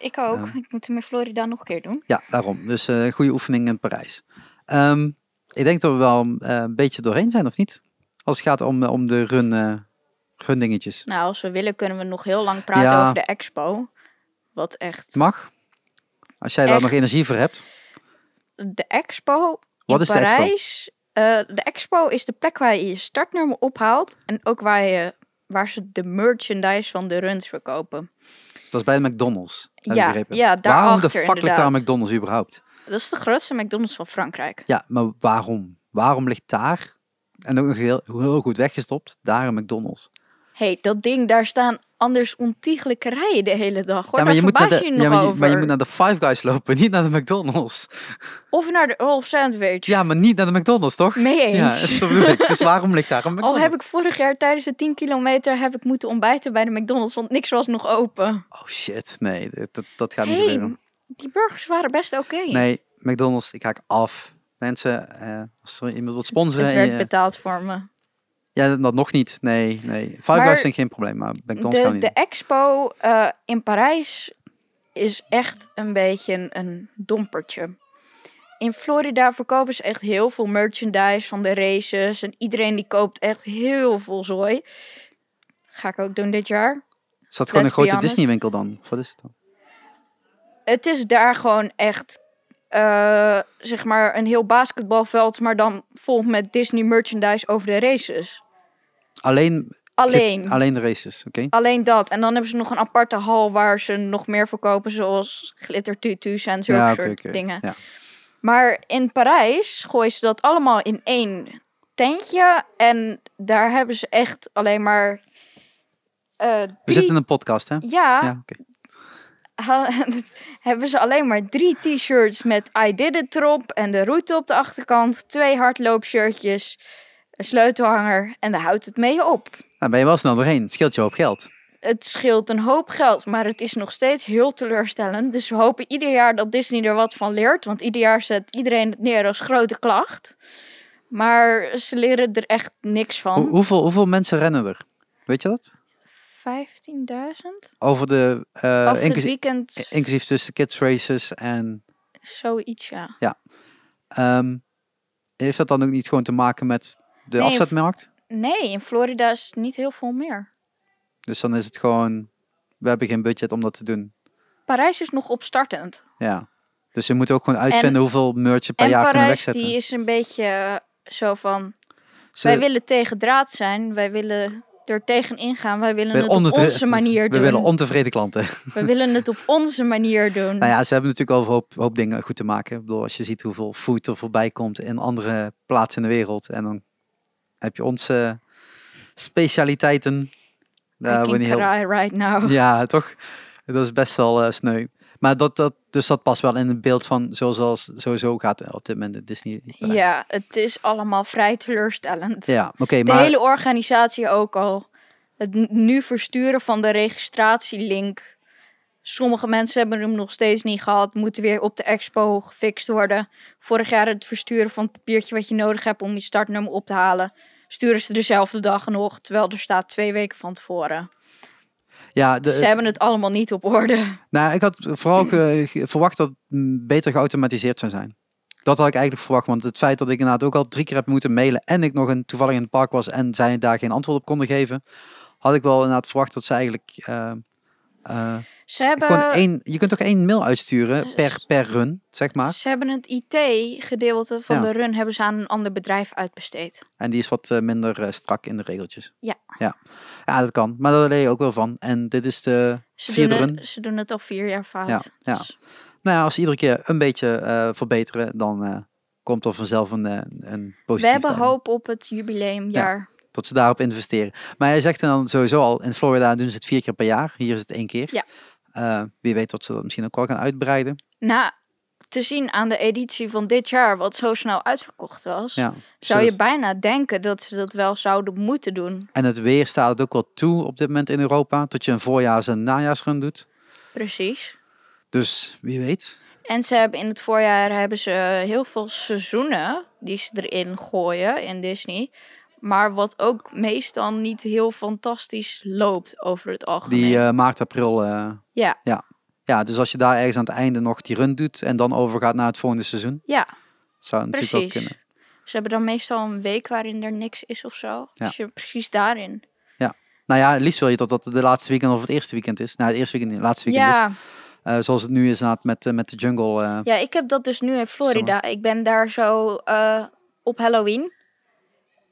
Ik ook. Ik moet hem in Florida nog een keer doen. Ja, daarom. Dus eh goede oefening in Parijs. Ehm, ik denk dat we wel eh, een beetje doorheen zijn, of niet? Als het gaat om, eh, om de run, run dingetjes. Nou, als we willen kunnen we nog heel lang praten Ja. over de expo. Wat echt... Mag? Als jij daar nog energie voor hebt. De expo Wat in is de expo? Parijs. eh, de expo is de plek waar je je startnummer ophaalt. En ook waar, je, waar ze de merchandise van de runs verkopen. Dat is bij de McDonald's. ik Ja, ja, Waarom de daarachter fuck ligt daar McDonald's überhaupt? Dat is de grootste McDonald's van Frankrijk. Ja, maar waarom? Waarom ligt daar, en ook nog heel, heel goed weggestopt, daar een McDonald's? Hey, dat ding, daar staan anders ontiegelijke rijen de hele dag. Hoor, ja, maar daar je, moet naar de, je ja, maar, je, over. maar je moet naar de Five Guys lopen, [LAUGHS] niet naar de McDonald's. Of naar de Earl Sandwich. Ja, maar niet naar de McDonald's, toch? Mee Ja, eens. dat ik. Dus waarom ligt daar een [LAUGHS] Al heb ik vorig jaar tijdens de 10 kilometer heb ik moeten ontbijten bij de McDonald's, want niks was nog open. Oh shit, nee, dat- dat, gaat niet hey, gebeuren. die burgers waren best oké. Nee, McDonald's, ik haak af. Mensen, eh, als er iemand wat sponsoren... Het werd betaald voor me. Ja, dat nog niet. Nee, nee. Five Guys vind ik geen probleem, maar McDonald's kan De, niet. de expo eh, in Parijs is echt een beetje een, dompertje. In Florida verkopen ze echt heel veel merchandise van de races. En iedereen die koopt echt heel veel zooi. Ga ik ook doen dit jaar. Is dat gewoon let's een grote. Disney winkel dan? Of Wat is het dan? Het is daar gewoon echt, eh, zeg maar, een heel basketbalveld. Maar dan vol met Disney merchandise over de races. Alleen, Alleen. alleen de races, oké? Alleen dat. En dan hebben ze nog een aparte hal waar ze nog meer verkopen, zoals glittertutus en zulke Ja, oké, soort dingen. Ja. Maar in Parijs gooien ze dat allemaal in één tentje. En daar hebben ze echt alleen maar. eh, We zitten in een podcast, hè? Ja, Ja, oké. [LAUGHS] hebben ze alleen maar drie t-shirts met I did it erop en de route op de achterkant, twee hardloopshirtjes, een sleutelhanger en daar houdt het mee op. Nou, ben je wel snel doorheen. Het scheelt je hoop geld. Het scheelt een hoop geld, maar het is nog steeds heel teleurstellend. Dus we hopen ieder jaar dat Disney er wat van leert. Want ieder jaar zet iedereen het neer als grote klacht. Maar ze leren er echt niks van. Hoe- hoeveel, hoeveel mensen rennen er? Weet je dat? 15.000? Over de, eh, Over het inclusief, weekend, inclusief tussen kids races en... zoiets ja. ehm, heeft dat dan ook niet gewoon te maken met de Nee, afzetmarkt? Nee, in Florida is niet heel veel meer. Dus dan is het gewoon... We hebben geen budget om dat te doen. Parijs is nog opstartend. Ja. Dus je moet ook gewoon uitvinden hoeveel merch je per jaar kunnen Parijs wegzetten. die is een beetje zo van... Ze- Wij willen tegen draad zijn. Wij willen er tegen ingaan. Wij willen we het op onze manier [LAUGHS] We doen. willen ontevreden klanten. We willen het op onze manier doen. Nou ja, ze hebben natuurlijk wel een hoop, hoop dingen goed te maken. Ik bedoel, als je ziet hoeveel food er voorbij komt in andere plaatsen in de wereld. En dan heb je onze specialiteiten. Daar we niet heel... right now. Ja, toch? Dat is best wel eh, sneu. Maar dat, dat, dus dat past wel in het beeld van zoals sowieso gaat op dit moment de Disney. Parijs. Ja, het is allemaal vrij teleurstellend. Ja, oké, De maar hele organisatie ook al. Het nu versturen van de registratielink. Sommige mensen hebben hem nog steeds niet gehad. Moeten weer op de expo gefixt worden. Vorig jaar het versturen van het papiertje wat je nodig hebt om je startnummer op te halen. Sturen ze dezelfde dag nog, terwijl er staat twee weken van tevoren. ja, de, Ze hebben het allemaal niet op orde. nou, ik had vooral ge- verwacht dat het beter geautomatiseerd zou zijn. Dat had ik eigenlijk verwacht, want het feit dat ik inderdaad ook al drie keer heb moeten mailen en ik nog een, toevallig in het park was en zij daar geen antwoord op konden geven, had ik wel inderdaad verwacht dat ze eigenlijk... eh, eh, Ze hebben, Gewoon één, je kunt toch één mail uitsturen per, per run, zeg maar. ze hebben het IT-gedeelte van Ja. de run hebben ze aan een ander bedrijf uitbesteed. En die is wat eh, minder eh, strak in de regeltjes. Ja. ja. Ja, dat kan. Maar daar leer je ook wel van. En dit is de Ze vierde doen, run. het, ze doen het al vier jaar fout. Ja, ja. Dus Nou ja, als ze iedere keer een beetje eh, verbeteren, dan komt er vanzelf een, een positief we hebben hoop op het jubileumjaar. Dat ze daarop investeren. Maar hij zegt dan sowieso al, in Florida doen ze het vier keer per jaar. Hier is het één keer. Ja. Eh, wie weet dat ze dat misschien ook wel gaan uitbreiden. Nou, te zien aan de editie van dit jaar, wat zo snel uitverkocht was, Ja. zou Zo je bijna denken dat ze dat wel zouden moeten doen. En het weer staat het ook wel toe op dit moment in Europa. Dat je een voorjaars- en najaarsrun doet. Precies. Dus wie weet. En ze hebben in het voorjaar hebben ze heel veel seizoenen die ze erin gooien in Disney. Maar wat ook meestal niet heel fantastisch loopt over het algemeen. Die eh, maart, april. eh, Ja, ja, dus als je daar ergens aan het einde nog die run doet. En dan overgaat naar het volgende seizoen. ja, Zou het natuurlijk ook precies. kunnen. Ze hebben dan meestal een week waarin er niks is of zo. Ja. Dus je precies daarin. Nou ja, het liefst wil je tot dat het de laatste weekend of het eerste weekend is. Nou, het eerste weekend het laatste weekend is. Ja, Eh, zoals het nu is met, eh, met de jungle. ja, ik heb dat dus nu in Florida. Ik ben daar zo op Halloween.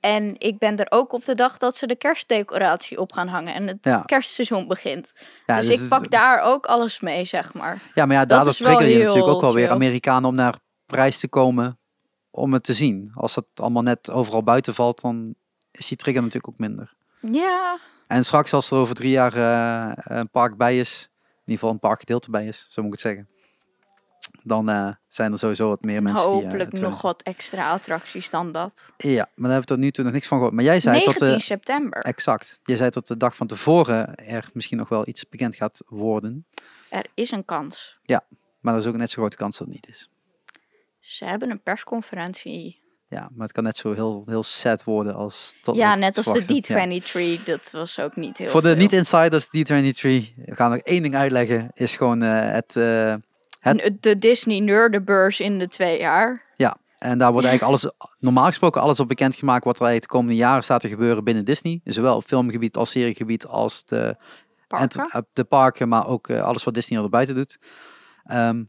En ik ben er ook op de dag dat ze de kerstdecoratie op gaan hangen. En het Ja. kerstseizoen begint. ja, dus dus ik het- pak daar ook alles mee, zeg maar. Ja, maar ja, Dat daardoor trigger je natuurlijk ook wel weer. Amerikanen om naar prijs te komen om het te zien. Als het allemaal net overal buiten valt, dan is die trigger natuurlijk ook minder. Ja, En straks als er over drie jaar eh, een park bij is, in ieder geval een parkgedeelte bij is, zo moet ik het zeggen. Dan eh, zijn er sowieso wat meer en mensen die... eh, hopelijk het nog willen wat extra attracties dan dat. Ja, maar daar hebben we tot nu toe nog niks van gehoord. Maar jij zei 19 tot de... september. Exact. Je zei tot de dag van tevoren er misschien nog wel iets bekend gaat worden. Er is een kans. Maar er is ook net zo grote kans dat het niet is. Ze hebben een persconferentie. Ja, maar het kan net zo heel, heel sad worden als... Tot ja, net als de Ja. D23. Dat was ook niet heel Voor de niet-insiders, D23, we gaan nog één ding uitleggen, is gewoon eh, het... eh, het- En De Disney Nerdenbeurs in de twee jaar. en daar wordt [LAUGHS] eigenlijk alles, normaal gesproken alles op bekendgemaakt wat er eigenlijk de komende jaren staat te gebeuren binnen Disney. Zowel op filmgebied als seriegebied als de, Parken. eh, de parken, maar ook eh, alles wat Disney er buiten doet. Ehm,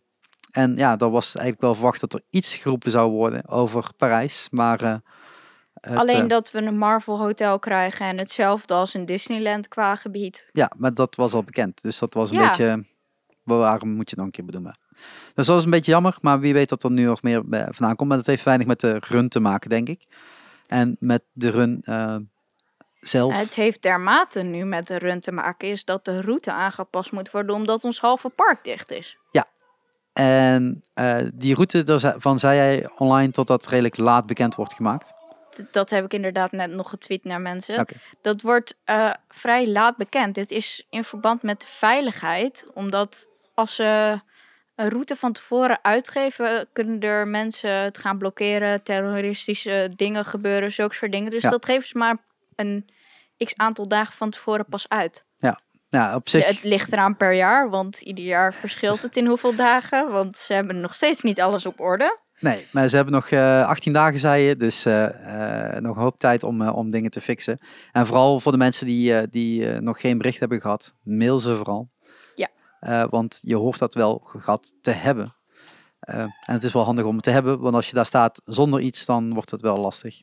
en ja, dat was eigenlijk wel verwacht dat er iets geroepen zou worden over Parijs, maar... eh, het, Alleen eh, dat we een Marvel Hotel krijgen en hetzelfde als in Disneyland qua gebied. Ja, maar dat was al bekend. Dus dat was een Ja. beetje... Waarom moet je het nog een keer benoemen? Dus dat was een beetje jammer, maar wie weet dat er nu nog meer vandaan komt. Maar dat heeft weinig met de run te maken, denk ik. En met de run eh, zelf. Het heeft dermate nu met de run te maken is dat de route aangepast moet worden omdat ons halve park dicht is. En eh, die route daarvan zei jij online totdat redelijk laat bekend wordt gemaakt. Dat heb ik inderdaad net nog getweet naar mensen. Dat wordt eh, vrij laat bekend. Dit is in verband met de veiligheid. Omdat als ze een route van tevoren uitgeven, kunnen er mensen het gaan blokkeren, terroristische dingen gebeuren, zulke soort dingen. Dus Ja. dat geven ze maar een x aantal dagen van tevoren pas uit. Nou, op zich... Het ligt eraan per jaar, want ieder jaar verschilt het in hoeveel [LAUGHS] dagen. Want ze hebben nog steeds niet alles op orde. Nee, maar ze hebben nog eh 18 dagen, zei je. Dus eh, eh, nog een hoop tijd om, om dingen te fixen. En vooral voor de mensen die, die nog geen bericht hebben gehad, mail ze vooral. Eh, want je hoort dat wel gehad te hebben. Eh, en het is wel handig om het te hebben, want als je daar staat zonder iets, dan wordt het wel lastig.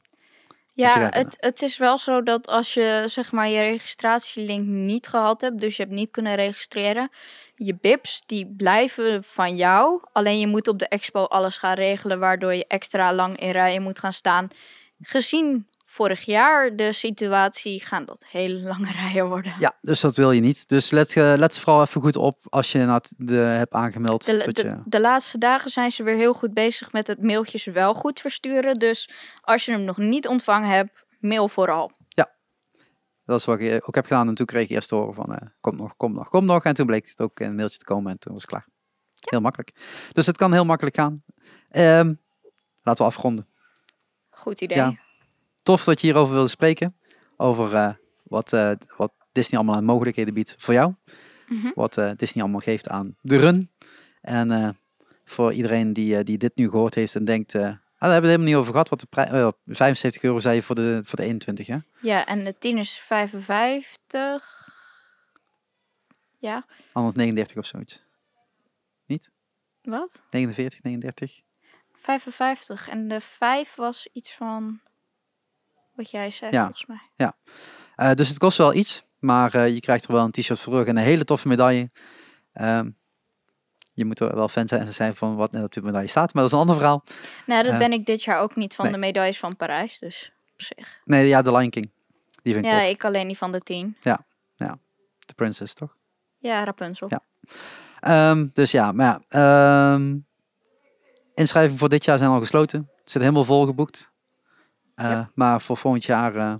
Ja, het, het is wel zo dat als je zeg maar je registratielink niet gehad hebt, dus je hebt niet kunnen registreren, je bips die blijven van jou. Alleen je moet op de expo alles gaan regelen, waardoor je extra lang in rijen moet gaan staan. Gezien vorig jaar de situatie, gaan dat hele lange [LAUGHS] rijen worden. Ja, dus dat wil je niet. Dus let, eh, let vooral even goed op als je inderdaad de hebt aangemeld. De, dat de, je, de laatste dagen zijn ze weer heel goed bezig met het mailtjes wel goed versturen. Dus als je hem nog niet ontvangen hebt, mail vooral. dat is wat ik ook heb gedaan. En toen kreeg ik eerst te horen van, eh kom nog, kom nog, kom nog. En toen bleek het ook in een mailtje te komen en toen was het klaar. Heel makkelijk. Dus het kan heel makkelijk gaan. Ehm, laten we afronden. Goed idee. Ja. Tof dat je hierover wilde spreken. Over eh, wat, eh, wat Disney allemaal aan mogelijkheden biedt voor jou. Mhm. Wat eh, Disney allemaal geeft aan de run. En voor iedereen die, die dit nu gehoord heeft en denkt... ah, daar hebben we het helemaal niet over gehad. Wat de prijs... ja, 75 euro zei je voor de, voor de 21, hè? Ja, en de 10 is 55. Ja. 139 of zoiets. Wat? 49, 39. 55. En de 5 was iets van. Wat jij zei, Ja. volgens mij. Eh, dus het kost wel iets, maar eh, je krijgt er wel een t-shirt voor terug en een hele toffe medaille. Ehm, je moet er wel fan zijn zijn van wat net op de medaille staat, maar dat is een ander verhaal. Nou, dat Eh, ben ik dit jaar ook niet van nee. de medailles van Parijs, dus op zich. Nee, ja, de Lion King. Die vind ik Ja, tof. ik alleen die van de 10. De Princess, toch? Ja, Rapunzel. Ja. Ehm, dus ja, maar ja. ehm, inschrijvingen voor dit jaar zijn al gesloten. Het zit helemaal vol geboekt. Eh, Ja. Maar voor volgend jaar, eh,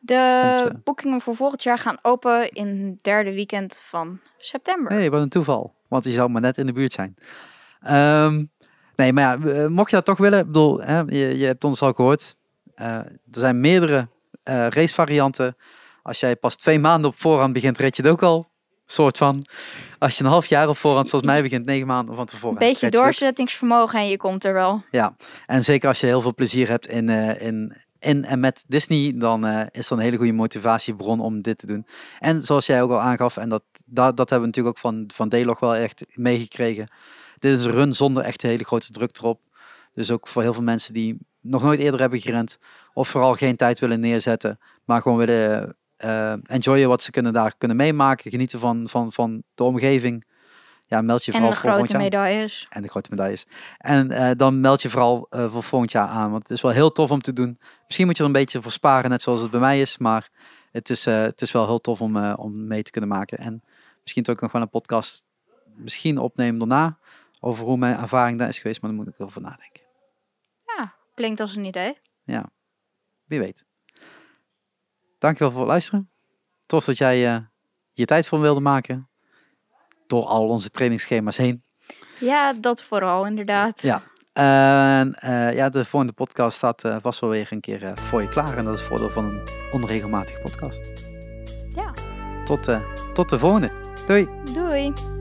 De Komt, eh, boekingen voor volgend jaar gaan open in het derde weekend van september. hey, wat een toeval. Want die zou maar net in de buurt zijn. Ehm, nee, maar ja, mocht je dat toch willen, bedoel, hè, je, je hebt ons al gehoord. Eh, er zijn meerdere racevarianten. Als jij pas twee maanden op voorhand begint, red je het ook al. Soort van. Als je een half jaar op voorhand, zoals mij, begint, negen maanden van tevoren. Een beetje doorzettingsvermogen en je komt er wel. En zeker als je heel veel plezier hebt in, eh, in, in en met Disney, dan eh, is dat een hele goede motivatiebron om dit te doen. En zoals jij ook al aangaf, en dat, dat, dat hebben we natuurlijk ook van, van D-Log wel echt meegekregen. Dit is een run zonder echt een hele grote druk erop. Dus ook voor heel veel mensen die nog nooit eerder hebben gerend, of vooral geen tijd willen neerzetten, maar gewoon willen eh enjoyen wat ze kunnen daar kunnen meemaken, genieten van, van, van de omgeving. Ja, meld je En vooral de voor volgend grote jaar. medailles. En de grote medailles. En eh, dan meld je vooral eh, voor volgend jaar aan. Want het is wel heel tof om te doen. Misschien moet je er een beetje voor sparen, net zoals het bij mij is. Maar het is, het is wel heel tof om, om mee te kunnen maken. En misschien ook nog wel een podcast misschien opnemen daarna. Over hoe mijn ervaring daar is geweest. Maar daar moet ik over nadenken. Ja, klinkt als een idee. Ja, wie weet. Dankjewel voor het luisteren. Tof dat jij eh, je tijd voor wilde maken. Door al onze trainingsschema's heen. Ja, dat vooral inderdaad. Ja. En eh, ja, de volgende podcast staat eh, vast wel weer een keer voor je klaar. En dat is het voordeel van een onregelmatige podcast. Ja. Tot, tot de volgende. Doei. Doei.